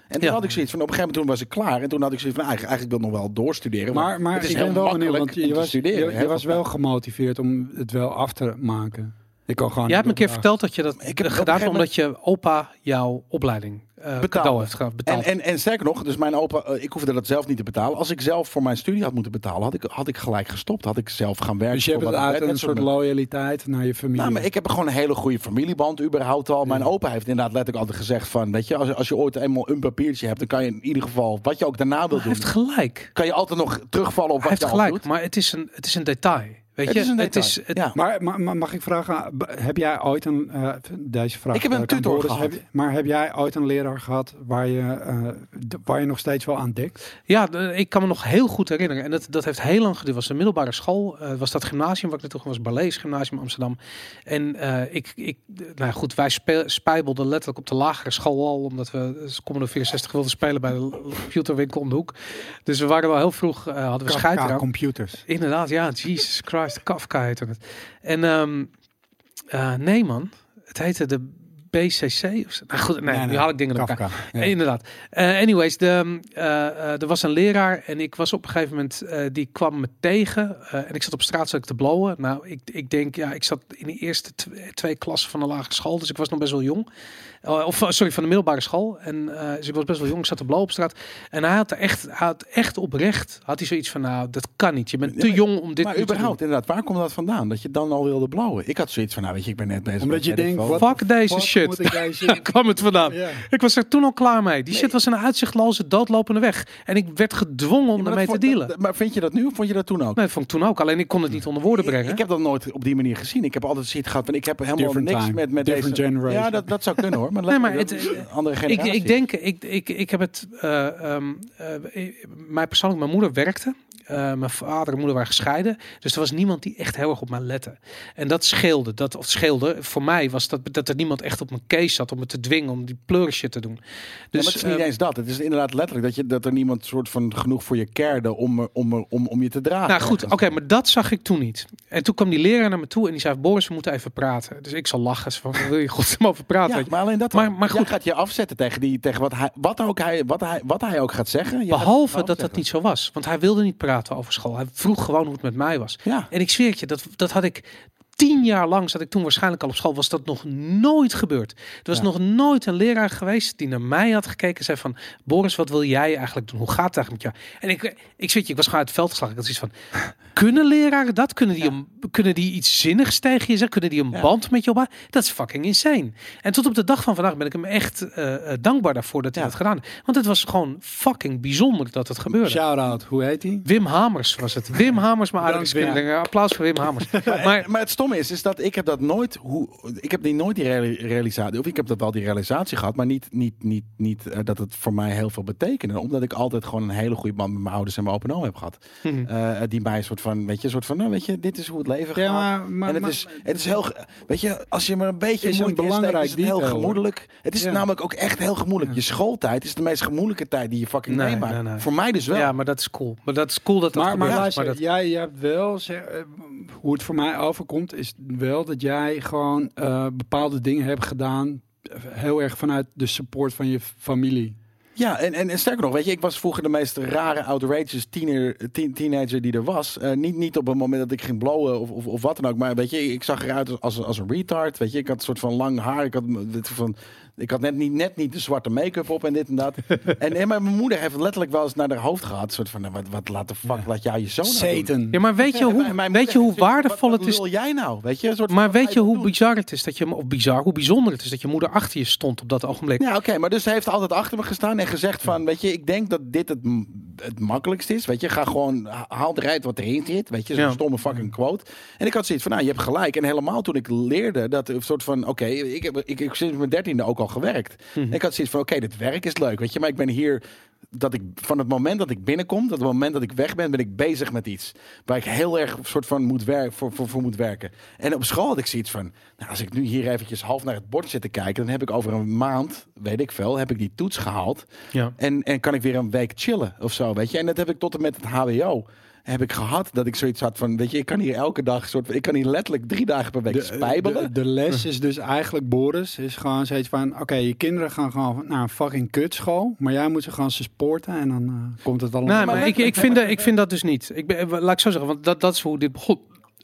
En toen
Ja.
had ik zoiets van, op een gegeven moment toen was ik klaar. En toen had ik zoiets van, eigenlijk, eigenlijk wil ik nog wel doorstuderen. want
Maar, maar
het is
ik
heel
ben wel benieuwd, want je, was,
studeren.
je, was wel gemotiveerd om het wel af te maken. Ik kan gewoon.
Jij hebt me een keer verteld dat je dat
Ik heb
gedaan omdat je opa jouw opleiding eh heeft ge-
En,
betaald.
en, en sterker nog, dus mijn opa, eh, ik hoefde dat zelf niet te betalen. Als ik zelf voor mijn studie had moeten betalen, had ik, had ik gelijk gestopt. Had ik zelf gaan werken.
Dus je hebt uit een soort loyaliteit naar je familie.
Nou, maar ik heb gewoon een hele goede familieband überhaupt al. Mijn opa heeft inderdaad letterlijk altijd gezegd van, weet je, als, als je ooit eenmaal een papiertje hebt, dan kan je in ieder geval, wat je ook daarna wil
hij
doen,
heeft gelijk.
kan je altijd nog terugvallen op
Hij
wat
heeft
je al
gelijk,
doet.
maar het is een, het is een detail. Weet
Het
je,
is een
het is het,
Ja.
Maar, maar, maar mag ik vragen, heb jij ooit een, eh, deze vraag...
Ik heb een
aan
tutor
Boris.
gehad.
Heb maar heb jij ooit een leraar gehad waar je, eh, waar je nog steeds wel aan denkt?
Ja, de- ik kan me nog heel goed herinneren. En dat, dat heeft heel lang geduurd. was een middelbare school. eh, was dat gymnasium waar ik naartoe ging. was Barlees Gymnasium Amsterdam. En eh, ik, ik, nou goed, wij spe- spijbelden letterlijk op de lagere school al. Omdat we eh, Commodore 64 wilden spelen bij de computerwinkel om de hoek. Dus we waren wel heel vroeg, eh, hadden we scheid
Kafka
eraan.
computers.
Inderdaad, ja, Jesus Christ, Kafka heette het. En ehm, eh, nee man, het heette de BCC. Of zo. Nou goed, nee,
Nee,
nu
nee,
haal ik dingen elkaar.
Kafka. ja.
Inderdaad. Eh, anyways, de, eh, eh, er was een leraar en ik was op een gegeven moment, die kwam me tegen. en ik zat op straat zat ik te blowen. Nou, ik, ik denk, ja, ik zat in de eerste tw- twee klassen van de lagere school, dus ik was nog best wel jong. Eh, of sorry, van de middelbare school. En eh, dus ik was best wel jong, ik zat te blowen op straat. En hij had er echt, hij had echt oprecht, had hij zoiets van, nou, dat kan niet. Je bent te jong om dit
maar
te doen.
überhaupt, inderdaad, waar komt dat vandaan? Dat je dan al wilde blauwen? Ik had zoiets van, nou weet je, ik ben net bezig
Omdat
met
je denkt,
Fuck deze shit.
deze-
Daar kwam het vandaan.
Ja.
Ik was er toen al klaar mee. Die shit was een uitzichtloze, doodlopende weg. En ik werd gedwongen om
Ja, dat
te dealen.
dat- Maar vind je dat nu of vond je dat toen ook?
Nee, dat vond ik toen ook. Alleen ik kon het niet onder woorden
Ik,
brengen.
ik heb dat nooit op die manier gezien. Ik heb altijd zoiets gehad van ik heb helemaal
Different
niks
time,
met, met
different
deze.
generation.
Ja, dat, dat zou kunnen hoor. Maar,
Nee, maar het-
een andere
ik,
generatie.
ik denk, ik, ik, ik heb het. eh ehm eh, mij persoonlijk, mijn moeder werkte. Eh, mijn vader en moeder waren gescheiden. Dus er was niemand die echt heel erg op mij lette. En dat scheelde. Dat, of scheelde. Voor mij was dat dat er niemand echt op mijn case zat om me te dwingen om die pleurisje te doen.
Ja, maar
Dus
het is niet
eh,
eens dat. Het is inderdaad letterlijk dat, je, dat er niemand soort van genoeg voor je kerde om, er- om, er- om, om je te dragen.
Nou goed, oké, maar dat zag ik toen niet. En toen kwam die leraar naar me toe en die zei: Boris, we moeten even praten. Dus ik zal lachen. Zo Van, "Waar wil je godsnaam over praten?
Ja, maar alleen dat.
Maar- goed.
gaat je afzetten tegen, die, tegen wat, hij, wat, ook hij, wat, hij, wat hij ook gaat zeggen. Je
Behalve dat dat niet zo was. Want hij wilde niet praten over school. Hij vroeg gewoon hoe het met mij was.
Ja.
En ik zweer het je, dat, dat had ik tien jaar lang, zat ik toen waarschijnlijk al op school, was dat nog nooit gebeurd. Er was
Ja.
nog nooit een leraar geweest die naar mij had gekeken en zei van, Boris, wat wil jij eigenlijk doen? Hoe gaat het eigenlijk met jou? En ik, ik zweer het je, ik was gewoon uit het veld geslagen. Ik had zoiets van, Kunnen leraren dat? Kunnen die, een, kunnen die iets zinnigs tegen je zeggen? Kunnen die een
Ja.
band met je opbouwen? Dat is fucking insane. En tot op de dag van vandaag ben ik hem echt eh, eh, dankbaar daarvoor dat hij dat gedaan heeft. Want het was gewoon fucking bijzonder dat het gebeurde.
Shout-out, hoe heet hij?
Wim Hamers was het. Wim Hamers, mijn
Dank,
aardrijkskundige. Applaus voor Wim Hamers.
Maar,
maar
maar het stomme is, is dat ik heb dat nooit, hoe, ik heb die nooit die reali- realisatie, of ik heb dat wel die realisatie gehad, maar niet, niet, niet, niet eh, dat het voor mij heel veel betekende, omdat ik altijd gewoon een hele goede band met mijn ouders en mijn open oom heb gehad,
Mhm.
Eh, die mij een soort van, weet je, een soort van, nou, weet je, dit is hoe het leven
Ja,
gaat.
maar, maar,
en het
maar-
is, het is heel, weet je, als je maar een beetje
Is
moeite
belangrijk
is het heel gemoedelijk. Het is
Ja.
namelijk ook echt heel gemoedelijk. Je schooltijd is de meest gemoedelijke tijd die je fucking
Nee,
meemaakt.
nee, nee.
Voor mij dus wel.
ja, maar dat is cool. Maar dat is cool dat dat
maar, maar
maar dat,
jij, jij hebt wel, zeg, eh, hoe het voor mij overkomt, is wel dat jij gewoon eh, bepaalde dingen hebt gedaan, eh, heel erg vanuit de support van je familie.
Ja, en, en, en sterker nog, weet je, ik was vroeger de meest rare, outrageous tiener, teen- teenager die er was. Eh, niet, niet op het moment dat ik ging blowen of, of, of wat dan ook, maar weet je, ik zag eruit als, als een retard. Weet je, ik had een soort van lang haar, ik had, dit van, ik had net niet, net niet de zwarte make-up op en dit en dat. en, en mijn moeder heeft letterlijk wel eens naar haar hoofd gehad. Een soort van, nou, wat, wat laat de fuck, laat jou je zoon nou doen?
Satan.
ja, maar weet je hoe,
mijn-
weet je hoe waardevol
wat-
het is?
Wat wil jij nou? Weet je, een soort
Maar weet je hoe
doen?
bizar het is dat je, of bizar, hoe bijzonder het is dat je moeder achter je stond op dat ogenblik?
Ja, oké, maar dus ze heeft altijd achter me gestaan en gezegd van, weet je, ik denk dat dit het, het makkelijkst is. Weet je, ga gewoon, ha- haal eruit wat erin zit. Weet je, zo'n
Ja.
stomme fucking quote. En ik had zoiets van, nou, je hebt gelijk. En helemaal toen ik leerde dat een soort van, oké, ik heb ik, ik sinds mijn dertiende ook al gewerkt.
Mhm.
Ik had zoiets van, oké, dit werk is leuk, weet je, maar ik ben hier dat ik van het moment dat ik binnenkom, dat het moment dat ik weg ben, ben ik bezig met iets waar ik heel erg soort van moet werken voor, voor, voor moet werken. En op school had ik zoiets van, nou, als ik nu hier eventjes half naar het bord zit te kijken, dan heb ik over een maand, weet ik veel, heb ik die toets gehaald
Ja.
en, en kan ik weer een week chillen of zo, weet je. En dat heb ik tot en met het HBO heb ik gehad dat ik zoiets had van, weet je, ik kan hier elke dag soort, ik kan hier letterlijk drie dagen per week
De,
spijbelen.
de, de les is dus eigenlijk, Boris, is gewoon zoiets van... Oké, je kinderen gaan gewoon naar een fucking kutschool. Maar jij moet ze gewoon supporten en dan eh, komt het allemaal...
Nee,
maar
maar ik, ik, vind, dat- ik vind dat dus niet. Ik ben, laat ik zo zeggen, want dat, dat is hoe dit begon.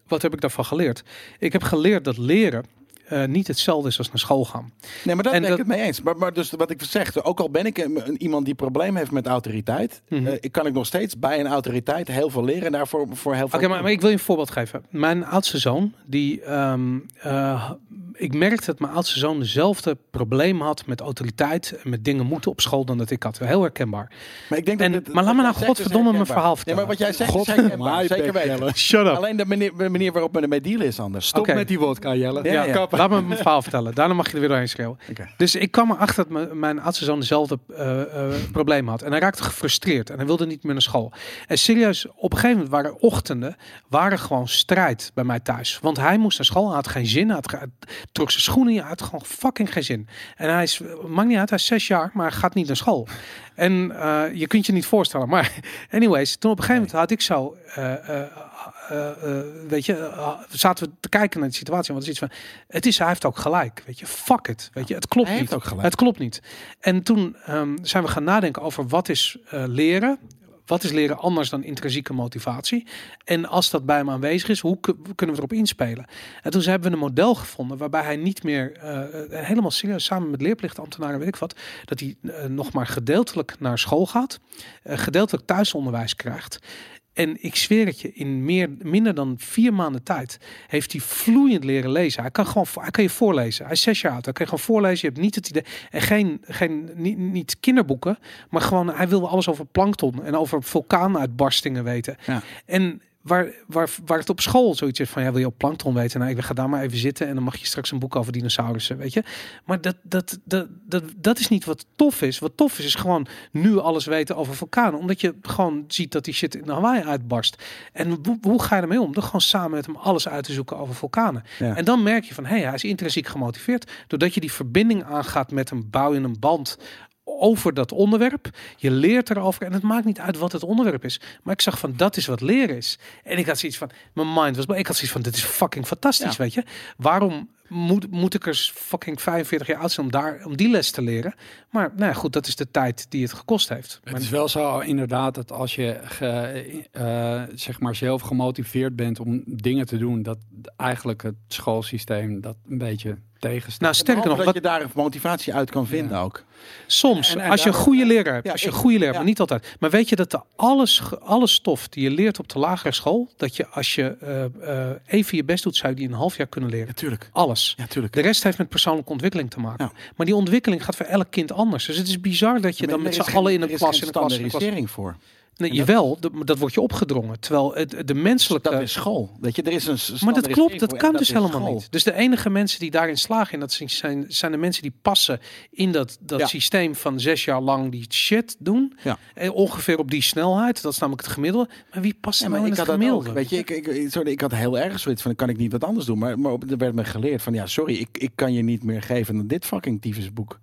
Wat heb ik daarvan geleerd? Ik heb geleerd dat leren eh, niet hetzelfde is als naar school gaan.
Nee, maar daar
En
ben ik het mee eens. Maar, maar dus wat ik zeg, ook al ben ik een, iemand die probleem heeft met autoriteit,
Mhm.
eh, ik kan ik nog steeds bij een autoriteit heel veel leren en daarvoor voor heel veel.
Oké, maar, maar ik wil je een voorbeeld geven. Mijn oudste zoon, die, ehm, eh, ik merkte dat mijn oudste zoon dezelfde probleem had met autoriteit en met dingen moeten op school dan dat ik had. Heel herkenbaar.
Maar ik denk
En-
dat het-
maar laat me nou
is
godverdomme mijn verhaal
Nee,
vertellen.
maar wat jij zegt is
Godverdomme,
herkenbaar. Zeker weten.
Jelle.
Shut up.
Alleen de manier, de manier waarop men ermee dealen is anders.
Stop met die wodka, Jelle.
Ja, ja.
kappen.
Laat me mijn verhaal vertellen. Daarna mag je er weer doorheen schreeuwen. Dus ik kwam erachter dat mijn, zoon dezelfde eh, eh, probleem had. En hij raakte gefrustreerd en hij wilde niet meer naar school. En serieus, op een gegeven moment waren ochtenden waren gewoon strijd bij mij thuis. Want hij moest naar school, hij had geen zin. Hij had, hij trok zijn schoenen, hij had gewoon fucking geen zin. En hij is, maakt niet uit, hij is zes jaar, maar gaat niet naar school. En eh, je kunt je niet voorstellen. Maar anyways, toen op een gegeven moment had ik zo... weet je, eh, zaten we te kijken naar de situatie. Want het is iets van, het is, hij heeft ook gelijk. Weet je, fuck it. Weet je, het klopt
Hij heeft
niet.
ook gelijk.
Het klopt niet. En toen ehm, zijn we gaan nadenken over wat is eh, leren. Wat is leren anders dan intrinsieke motivatie? En als dat bij hem aanwezig is, hoe ku- kunnen we erop inspelen? En toen hebben we een model gevonden waarbij hij niet meer eh, eh, helemaal serieus samen met leerplichtambtenaren, weet ik wat, dat hij eh, nog maar gedeeltelijk naar school gaat, eh, gedeeltelijk thuisonderwijs krijgt. En ik zweer het je, in meer, minder dan vier maanden tijd heeft hij vloeiend leren lezen. Hij kan gewoon, hij kan je voorlezen. Hij is zes jaar oud. Hij kan gewoon voorlezen. Je hebt niet het idee, en geen, geen niet, niet kinderboeken, maar gewoon, hij wil alles over plankton en over vulkaanuitbarstingen weten.
Ja.
En waar, waar, waar het op school zoiets is van, ja, wil je op plankton weten? Nou, ik ga daar maar even zitten en dan mag je straks een boek over dinosaurussen, weet je. Maar dat, dat, dat, dat, dat is niet wat tof is. Wat tof is, is gewoon nu alles weten over vulkanen. Omdat je gewoon ziet dat die shit in Hawaii uitbarst. En hoe, hoe ga je ermee om? Door gewoon samen met hem alles uit te zoeken over vulkanen.
Ja.
En dan merk je van, hé, hey, hij is intrinsiek gemotiveerd. Doordat je die verbinding aangaat met hem, bouw je een band over dat onderwerp. Je leert erover en het maakt niet uit wat het onderwerp is. Maar ik zag van, dat is wat leren is. En ik had zoiets van, mijn mind was, ik had zoiets van, dit is fucking fantastisch,
Ja.
weet je. Waarom moet, moet ik er fucking 45 jaar oud zijn om, daar, om die les te leren. Maar nou ja, goed, dat is de tijd die het gekost heeft. Maar
Het is wel zo inderdaad dat als je ge- eh, zeg maar zelf gemotiveerd bent om dingen te doen, dat eigenlijk het schoolsysteem dat een beetje tegenstaat.
nou, sterker nog,
dat
wat,
je daar motivatie uit kan vinden ook.
soms,
En- en
als je een goede leraar hebt,
Ja,
als je een goede leraar,
ja.
maar niet altijd. Maar weet je dat de alles, alle stof die je leert op de lagere school, dat je als je eh, eh, even je best doet, zou je die in een half jaar kunnen leren.
Natuurlijk.
Alles.
Ja, tuurlijk.
De rest heeft met persoonlijke ontwikkeling te maken.
Ja.
Maar die ontwikkeling gaat voor elk kind anders. Dus het is bizar dat je dan met z'n allen in een klas in een klas in een
voor.
Nee,
En dat-
jawel, dat, dat wordt je opgedrongen. Terwijl het, de menselijke.
Dat is school. Weet je, er is een
maar dat klopt, dat kan dus helemaal
school.
niet. Dus de enige mensen die daarin slagen, en dat zijn- zijn, de mensen die passen in dat, dat
Ja.
systeem van zes jaar lang die shit doen.
Ja.
Eh, ongeveer op die snelheid. Dat is namelijk het gemiddelde. Maar wie past
Ja, maar
nou
ik
in
had
het gemiddelde?
ook. Weet je, ik, ik, sorry, ik had heel erg zoiets van, kan ik niet wat anders doen? Maar, maar er werd me geleerd van, ja, sorry, ik, ik kan je niet meer geven dan dit fucking tyfusboek.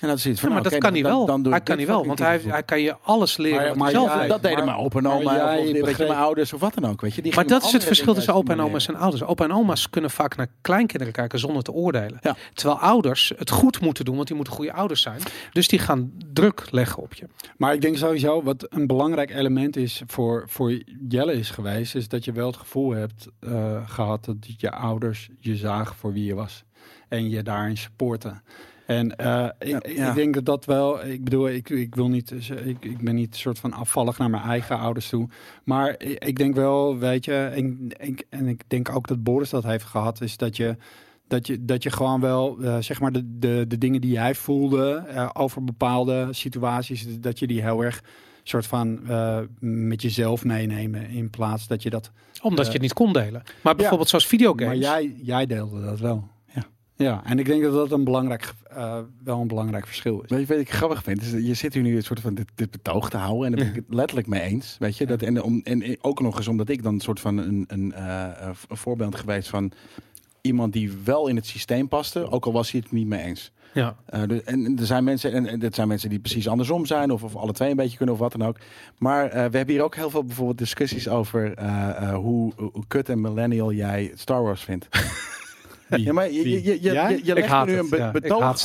En dat is iets
Ja, maar
nou,
dat kan hij wel.
dan
hij kan hij wel, want hij, hij kan je alles leren.
Maar-
zelf
jij-
dat deden
maar-
mijn opa en oma, of weet je,
begreep-
mijn ouders of wat dan ook. Weet je, die
Maar dat is het verschil tussen opa en oma's en ouders. Opa en oma's kunnen vaak naar kleinkinderen kijken zonder te oordelen.
Ja.
Terwijl ouders het goed moeten doen, want die moeten goede ouders zijn. Dus die gaan druk leggen op je.
Maar ik denk sowieso, wat een belangrijk element is voor, voor Jelle is geweest, is dat je wel het gevoel hebt eh, gehad dat je ouders je zagen voor wie je was. En je daarin supporten. En eh, ik,
Ja,
ik
ja.
denk dat dat wel, ik bedoel, ik, ik wil niet, ik, ik ben niet soort van afvallig naar mijn eigen ouders toe. Maar ik, ik denk wel, weet je, en, ik- en ik denk ook dat Boris dat heeft gehad, is dat je dat je, dat je gewoon wel, eh, zeg maar, de, de, de dingen die jij voelde eh, over bepaalde situaties, dat je die heel erg soort van eh, met jezelf meenemen in plaats dat je dat.
Omdat
Eh,
je het niet kon delen. Maar bijvoorbeeld zoals videogames.
Maar jij, jij deelde dat wel.
Ja.
En ik denk dat dat een belangrijk, eh, wel een belangrijk verschil is.
Weet je wat ik grappig vind? Is dat je zit hier nu een soort van dit, dit betoog te houden. En daar ben ik het letterlijk mee eens. Weet je? Dat, en, om, en ook nog eens omdat ik dan een soort van een, een, eh, een voorbeeld geweest van iemand die wel in het systeem paste. Ook al was hij het niet mee eens.
Ja.
Eh, de- en er zijn mensen, en, en dit zijn mensen die precies andersom zijn, of, of alle twee een beetje kunnen, of wat dan ook. Maar we hebben hier ook heel veel bijvoorbeeld discussies over hoe, hoe kut en millennial jij Star Wars vindt. ja, maar je, je, je, je, je, legt nu
het,
een be-
ja. Ik
betoog af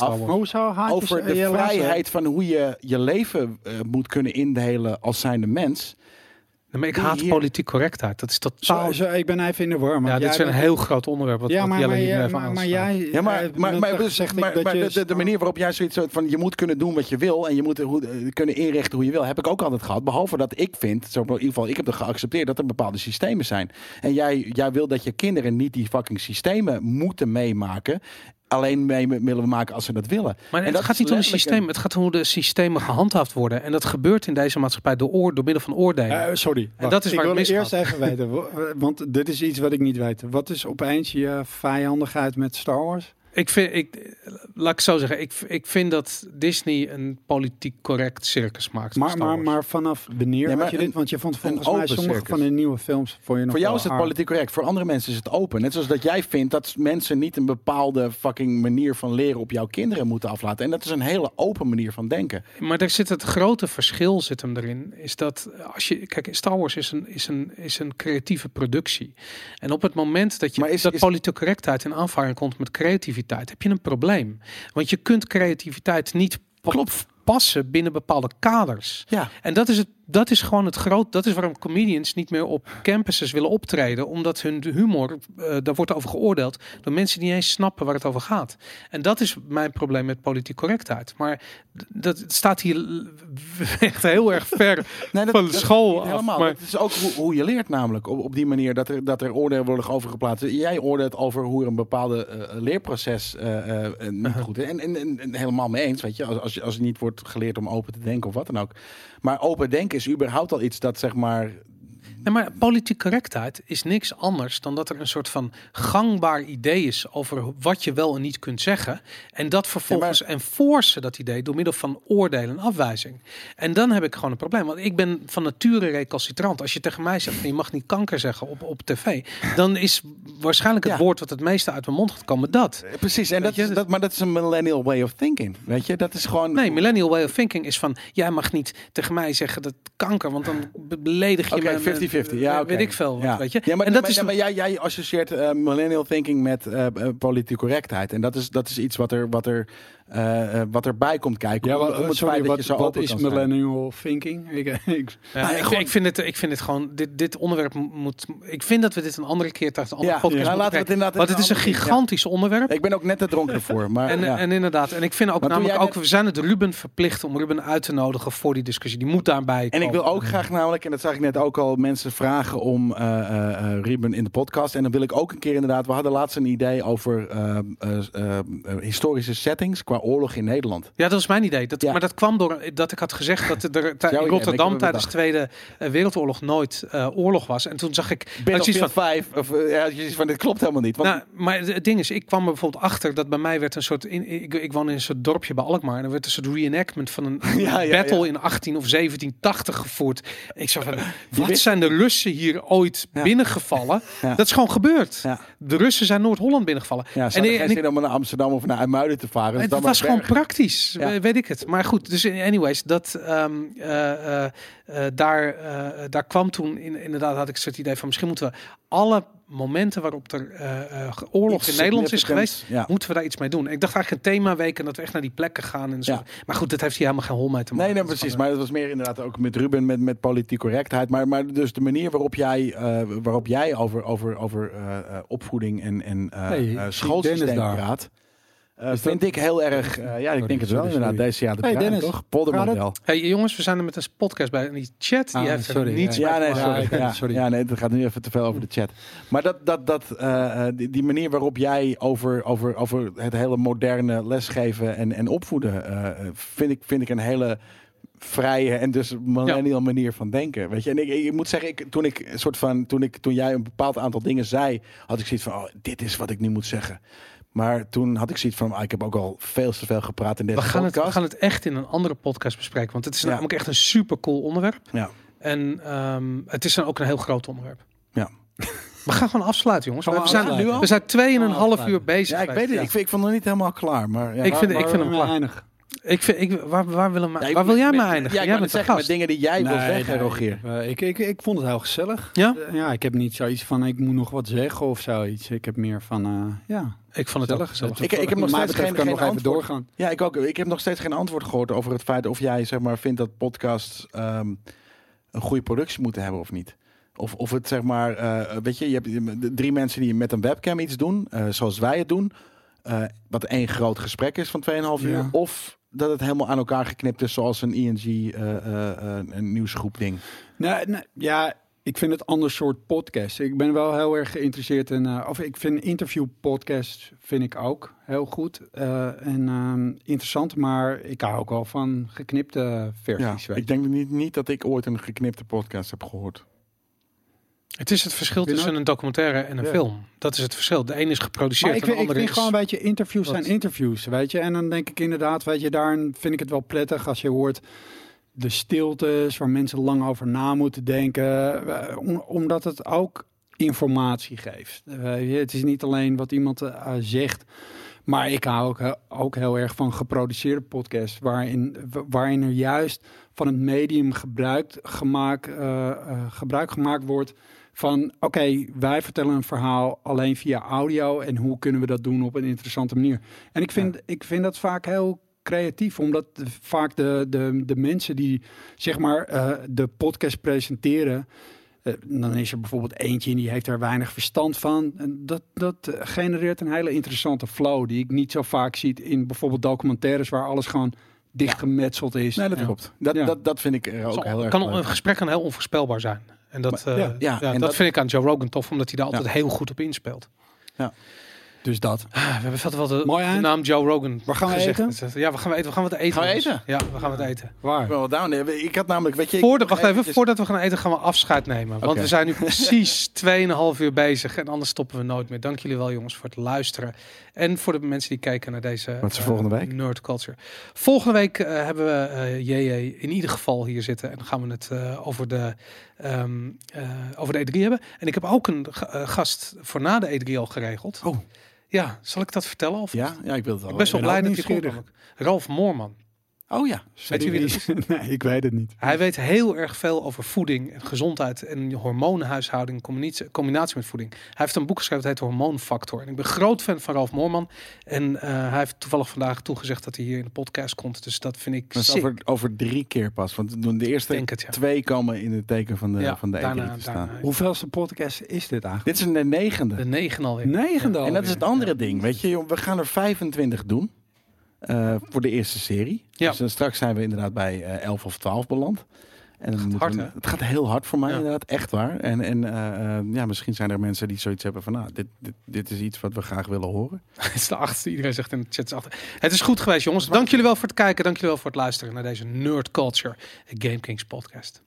over de vrijheid van hoe je je leven eh, moet kunnen indelen als zijnde mens.
Nee, maar ik haat
hier-
politiek correctheid. Dat is totaal...
Zo, zo, ik ben even in de war.
ja, dit is een
bent-
heel groot onderwerp. Wat,
Ja,
wat
maar,
Jelle
maar,
hier
jij-
even
maar, maar
aanslaat.
jij...
Ja, maar,
eh,
maar, maar, de, de, de manier waarop jij zoiets zo van je moet kunnen doen wat je wil en je moet hoe, eh, kunnen inrichten hoe je wil, heb ik ook altijd gehad. Behalve dat ik vind, zo in ieder geval, ik heb er geaccepteerd dat er bepaalde systemen zijn. En jij, jij wil dat je kinderen niet die fucking systemen moeten meemaken. Alleen mee willen maken als ze dat willen.
Maar
En
het
dat
gaat niet om de
letterlijk
systeem. Het gaat om hoe de systemen gehandhaafd worden. En dat gebeurt in deze maatschappij door, oor, door middel van oordelen.
Eh, sorry. wacht.
dat is
ik
waar het
wil
misgaat.
eerst even weten, wa- want dit is iets wat ik niet weet. Wat is opeens je vijandigheid met Star Wars?
Ik vind, ik, laat ik zo zeggen, ik, ik vind dat Disney een politiek correct circus maakt.
Maar, maar, maar vanaf wanneer
Ja, maar
had je dit? Want je vond volgens mij sommige
circus.
van de nieuwe films voor je nog
Voor jou is het politiek correct, voor andere mensen is het open. Net zoals dat jij vindt dat mensen niet een bepaalde fucking manier van leren op jouw kinderen moeten aflaten. En dat is een hele open manier van denken.
Maar er zit het grote verschil zit hem erin. Is dat als je. Kijk, Star Wars is een, is een, is een creatieve productie. En op het moment dat je
Maar is-
dat
is-
politieke correctheid in aanvaring komt met creativiteit, heb je een probleem. Want je kunt creativiteit niet
Klopt.
passen binnen bepaalde kaders.
Ja,
En dat is het. Dat is gewoon het groot. Dat is waarom comedians niet meer op campuses willen optreden, omdat hun humor eh, daar wordt over geoordeeld door mensen die niet eens snappen waar het over gaat. En dat is mijn probleem met politiek correctheid. Maar dat staat hier echt heel erg ver
Nee, dat,
van de school af.
helemaal.
Maar,
Het is ook hoe, hoe je leert namelijk. Op, op die manier dat er, dat er oordelen worden over geplaatst. Jij oordeelt over hoe er een bepaalde eh, leerproces eh, niet goed is. En, en, helemaal mee eens, weet je. Als, als, je- als het niet wordt geleerd om open te denken of wat dan ook. Maar open denken is überhaupt al iets dat zeg maar...
nee, maar politiek correctheid is niks anders dan dat er een soort van gangbaar idee is over wat je wel en niet kunt zeggen. En dat vervolgens enforcen dat idee door middel van oordelen en afwijzing. En dan heb ik gewoon een probleem. Want ik ben van nature recalcitrant. Als je tegen mij zegt, je mag niet kanker zeggen op, op tv, dan is waarschijnlijk het
Ja.
woord wat het meeste uit mijn mond gaat komen, dat.
Eh, Precies, en dat is,
dat-
maar dat is een millennial way of thinking. Weet je, dat is gewoon.
Nee, millennial way of thinking is van, jij mag niet tegen mij zeggen dat kanker, want dan be- beledig je
Oké,
me.
50-50. Ja, oké.
Weet ik veel, wat,
ja.
weet je.
Ja, maar,
en dat
maar,
is
ja, maar jij, jij associeert eh, millennial thinking met eh eh, politieke correctheid. En dat is, dat is iets wat er, wat er, eh, eh, wat erbij komt kijken.
Ja,
om,
wat,
om het
sorry,
feit
wat,
dat je zo
wat
open
is
kan zijn.
millennial thinking? Ik, ik,
Ja,
Nou,
ik,
gewoon-
ik, vind het, ik vind het gewoon, dit, dit onderwerp moet, ik vind dat we dit een andere keer tijdens een andere
Ja,
podcast
ja, laten we het inderdaad
Want het is een gigantisch onderwerp.
Ik ben ook net te dronken ervoor. Maar,
En,
ja.
en inderdaad, en ik vind ook
Maar
namelijk ook,
net-
we zijn het Ruben verplicht om Ruben uit te nodigen voor die discussie. Die moet daarbij
En ik wil ook graag namelijk, en dat zag ik net ook al, mensen vragen om eh Ruben in de podcast. En dan wil ik ook een keer inderdaad, we hadden laatst een idee over eh, eh, eh, eh, historische settings qua oorlog in Nederland.
Ja, dat was mijn idee. Dat,
Ja.
Maar dat kwam door dat ik had gezegd dat er in Rotterdam tijdens de Tweede eh, Wereldoorlog nooit eh, oorlog was. En toen zag ik...
Battlefield
van,
5, of eh, ja, van dit klopt helemaal niet. Want,
nou, maar het ding is, ik kwam er bijvoorbeeld achter dat bij mij werd een soort... In, ik, ik woon in een soort dorpje bij Alkmaar. En er werd een soort reenactment van een
Ja, ja,
battle in 18 of 1780 gevoerd. Ik zag van, wat
wist-
zijn de Russen hier ooit binnengevallen? Dat is gewoon gebeurd. De Russen zijn Noord-Holland binnengevallen.
ja, ze
en, en
geen
ik-
zin om naar Amsterdam of naar IJmuiden te varen. Dus dan
was gewoon praktisch,
Ja.
weet ik het. Maar goed, dus anyways, dat, ehm, eh, eh, eh, daar, eh, daar kwam toen in, inderdaad, had ik soort idee van misschien moeten we alle momenten waarop er eh, eh, oorlog
Iets
in Nederland is geweest,
ja.
moeten we daar iets mee doen. Ik dacht eigenlijk een themaweek en dat we echt naar die plekken gaan. En zo.
Ja.
Maar goed, dat heeft hier helemaal geen hol mee te maken.
Nee, nee,
Dat
precies. Maar het was meer inderdaad ook met Ruben, met, met politiek correctheid. Maar, maar dus de manier waarop jij, eh, waarop jij over, over, over eh, eh, opvoeding en, en schoolsysteem
Dennis
eh,
dat-
vind ik heel erg, eh, ja, ik denk het wel
sorry,
inderdaad. Deze jaar de
Hey, Dennis,
toch? Poldermodel.
Hey jongens, we zijn er met een podcast bij. En die chat, die
Ah,
heeft er
sorry,
niets
ja.
mee
Ja, nee, sorry.
Ja,
Ja,
sorry.
ja, nee, het gaat nu even te veel over de chat. Maar dat, dat, dat, eh, eh, die, die manier waarop jij over, over, over het hele moderne lesgeven en, en opvoeden, vind, ik, vind ik een hele vrije en dus millennial manier van denken. Weet je, en ik, ik moet zeggen, ik, toen ik een soort van, toen ik, toen jij een bepaald aantal dingen zei, had ik zoiets van, oh, dit is wat ik nu moet zeggen. Maar toen had ik zoiets van, ah, ik heb ook al veel te veel gepraat in deze
We gaan, het, we
podcast.
gaan het echt in een andere podcast bespreken. Want het is
Ja.
namelijk echt een super cool onderwerp.
Ja.
En ehm, het is dan ook een heel groot onderwerp.
Ja.
We gaan gewoon afsluiten, jongens.
Gaan
We
we
zijn,
afsluiten?
we zijn tweeënhalf uur bezig.
Ja, ik weet het. Ik, vind, ik vond het niet helemaal klaar. Maar ja.
Ik vind-
Waar-
vind hem klaar.
eindigen?
Ik vind, ik, waar, waar, willen we,
Ja, ik-
waar wil jij me eindigen?
Ja, ik
jij bent
zeggen, met
gast.
dingen die jij wil zeggen,
nee,
Rogier.
eh, ik, ik, ik vond het heel gezellig.
Ja?
Eh, ja, ik heb niet zoiets van ik moet nog wat zeggen of zoiets. Ik heb meer van eh, ja,
Ik vond het ook gezellig.
Ik- ik heb nog steeds geen-
kan
geen
nog even
antwoord.
doorgaan.
Ja, ik ook. Ik heb nog steeds geen antwoord gehoord over het feit of jij zeg maar vindt dat podcasts ehm, een goede productie moeten hebben of niet. Of, of het zeg maar, eh, weet je, je hebt de drie mensen die met een webcam iets doen, eh, zoals wij het doen, eh, wat één groot gesprek is van 2,5 uur.
Ja.
Of dat het helemaal aan elkaar geknipt is, zoals een ING eh, eh, eh, een nieuwsgroep ding.
Nee, nee, ja, ik vind het ander soort podcast. Ik ben wel heel erg geïnteresseerd in, eh, of ik vind interview podcast vind ik ook heel goed eh, en ehm, interessant, maar ik hou ook wel van geknipte versies. weet
ik denk niet, niet dat ik ooit een geknipte podcast heb gehoord.
Het is het verschil tussen
ook-
een documentaire en een
Ja.
film. Dat is het verschil. De een is geproduceerd
Maar ik
en de
vind, ik
andere
vind
is...
gewoon, weet je, interviews
Wat?
zijn interviews, weet je. En dan denk ik inderdaad, weet je, daar vind ik het wel prettig als je hoort de stiltes waar mensen lang over na moeten denken, eh, om- omdat het ook informatie geeft. Je, het is niet alleen wat iemand eh, zegt, maar ik hou ook, ook heel erg van geproduceerde podcasts, waarin, waarin er juist van het medium gebruik gemaakt, eh, eh, gebruik gemaakt wordt van oké, wij vertellen een verhaal alleen via audio en hoe kunnen we dat doen op een interessante manier. En ik vind, ik vind dat vaak heel creatief, omdat vaak de, de, de mensen die zeg maar eh, de podcast presenteren, eh, dan is er bijvoorbeeld eentje en die heeft er weinig verstand van. En dat, dat eh, genereert een hele interessante flow die ik niet zo vaak zie in bijvoorbeeld documentaires waar alles gewoon dichtgemetseld is.
Nee, dat
Ja.
klopt. Dat,
Ja.
dat, dat vind ik er ook
Zo,
heel erg
kan,
leuk.
een gesprek kan heel onvoorspelbaar zijn. En dat,
Maar-
eh,
ja,
ja,
ja, en
dat,
dat-
vind ik aan Joe Rogan tof, omdat hij daar altijd heel goed op inspeelt.
Dus dat.
Ah, we hebben verder wel de,
Mooi
de
eind.
naam Joe Rogan
Waar gaan we
gezegd.
eten?
Ja, we gaan we eten. We gaan wat eten.
Gaan we eten?
Ja, we gaan wat eten.
Waar?
Wel down. Ik had namelijk, weet je...
Voordat, wacht even, voordat we gaan eten gaan we afscheid nemen. Want we zijn nu precies 2,5 uur bezig. En anders stoppen we nooit meer. Dank jullie wel jongens voor het luisteren. En voor de mensen die kijken naar deze
Wat is er
eh,
volgende week?
Nerd Culture. Volgende week eh, hebben we eh JJ in ieder geval hier zitten. En dan gaan we het eh, over, de, ehm, eh, over de E3 hebben. En ik heb ook een ga- eh, gast voor na de E3 al geregeld.
Oh.
Ja, zal ik dat vertellen? Of
Ja, ja, ik wil het wel.
ik ben best wel blij dat hij komt. Ralf Moorman.
Oh ja.
Weet u wie dat is?
nee, ik weet het niet.
Hij weet heel erg veel over voeding en gezondheid en hormonenhuishouding in combinatie, combinatie met voeding. Hij heeft een boek geschreven dat heet Hormoonfactor. En ik ben groot fan van Ralf Moorman. En eh, hij heeft toevallig vandaag toegezegd dat hij hier in de podcast komt. Dus dat vind ik
Dat over, over drie keer pas. Want de eerste
denk het, ja.
twee komen in het teken van de,
Ja,
van de
daarna-
E3 te staan.
daarna.
Hoeveelste podcast is dit eigenlijk?
Dit is een de negende.
De negen alweer.
Negende
En dat is het
alweer.
andere ding. Weet je, joh, we gaan er 25 doen. Eh, voor de eerste serie.
Ja.
Dus dan straks zijn we inderdaad bij eh 11 of 12 beland. En
hard,
we-
hè?
het gaat heel hard voor mij,
Ja.
inderdaad. Echt waar. En, en eh, eh, ja, misschien zijn er mensen die zoiets hebben van... Nou, dit, dit, dit is iets wat we graag willen horen.
Het is de achtste. Iedereen zegt in de chat. het is. Het is goed geweest, jongens. Dank jullie wel voor het kijken. Dank jullie wel voor het luisteren naar deze Nerd Culture Game Kings podcast.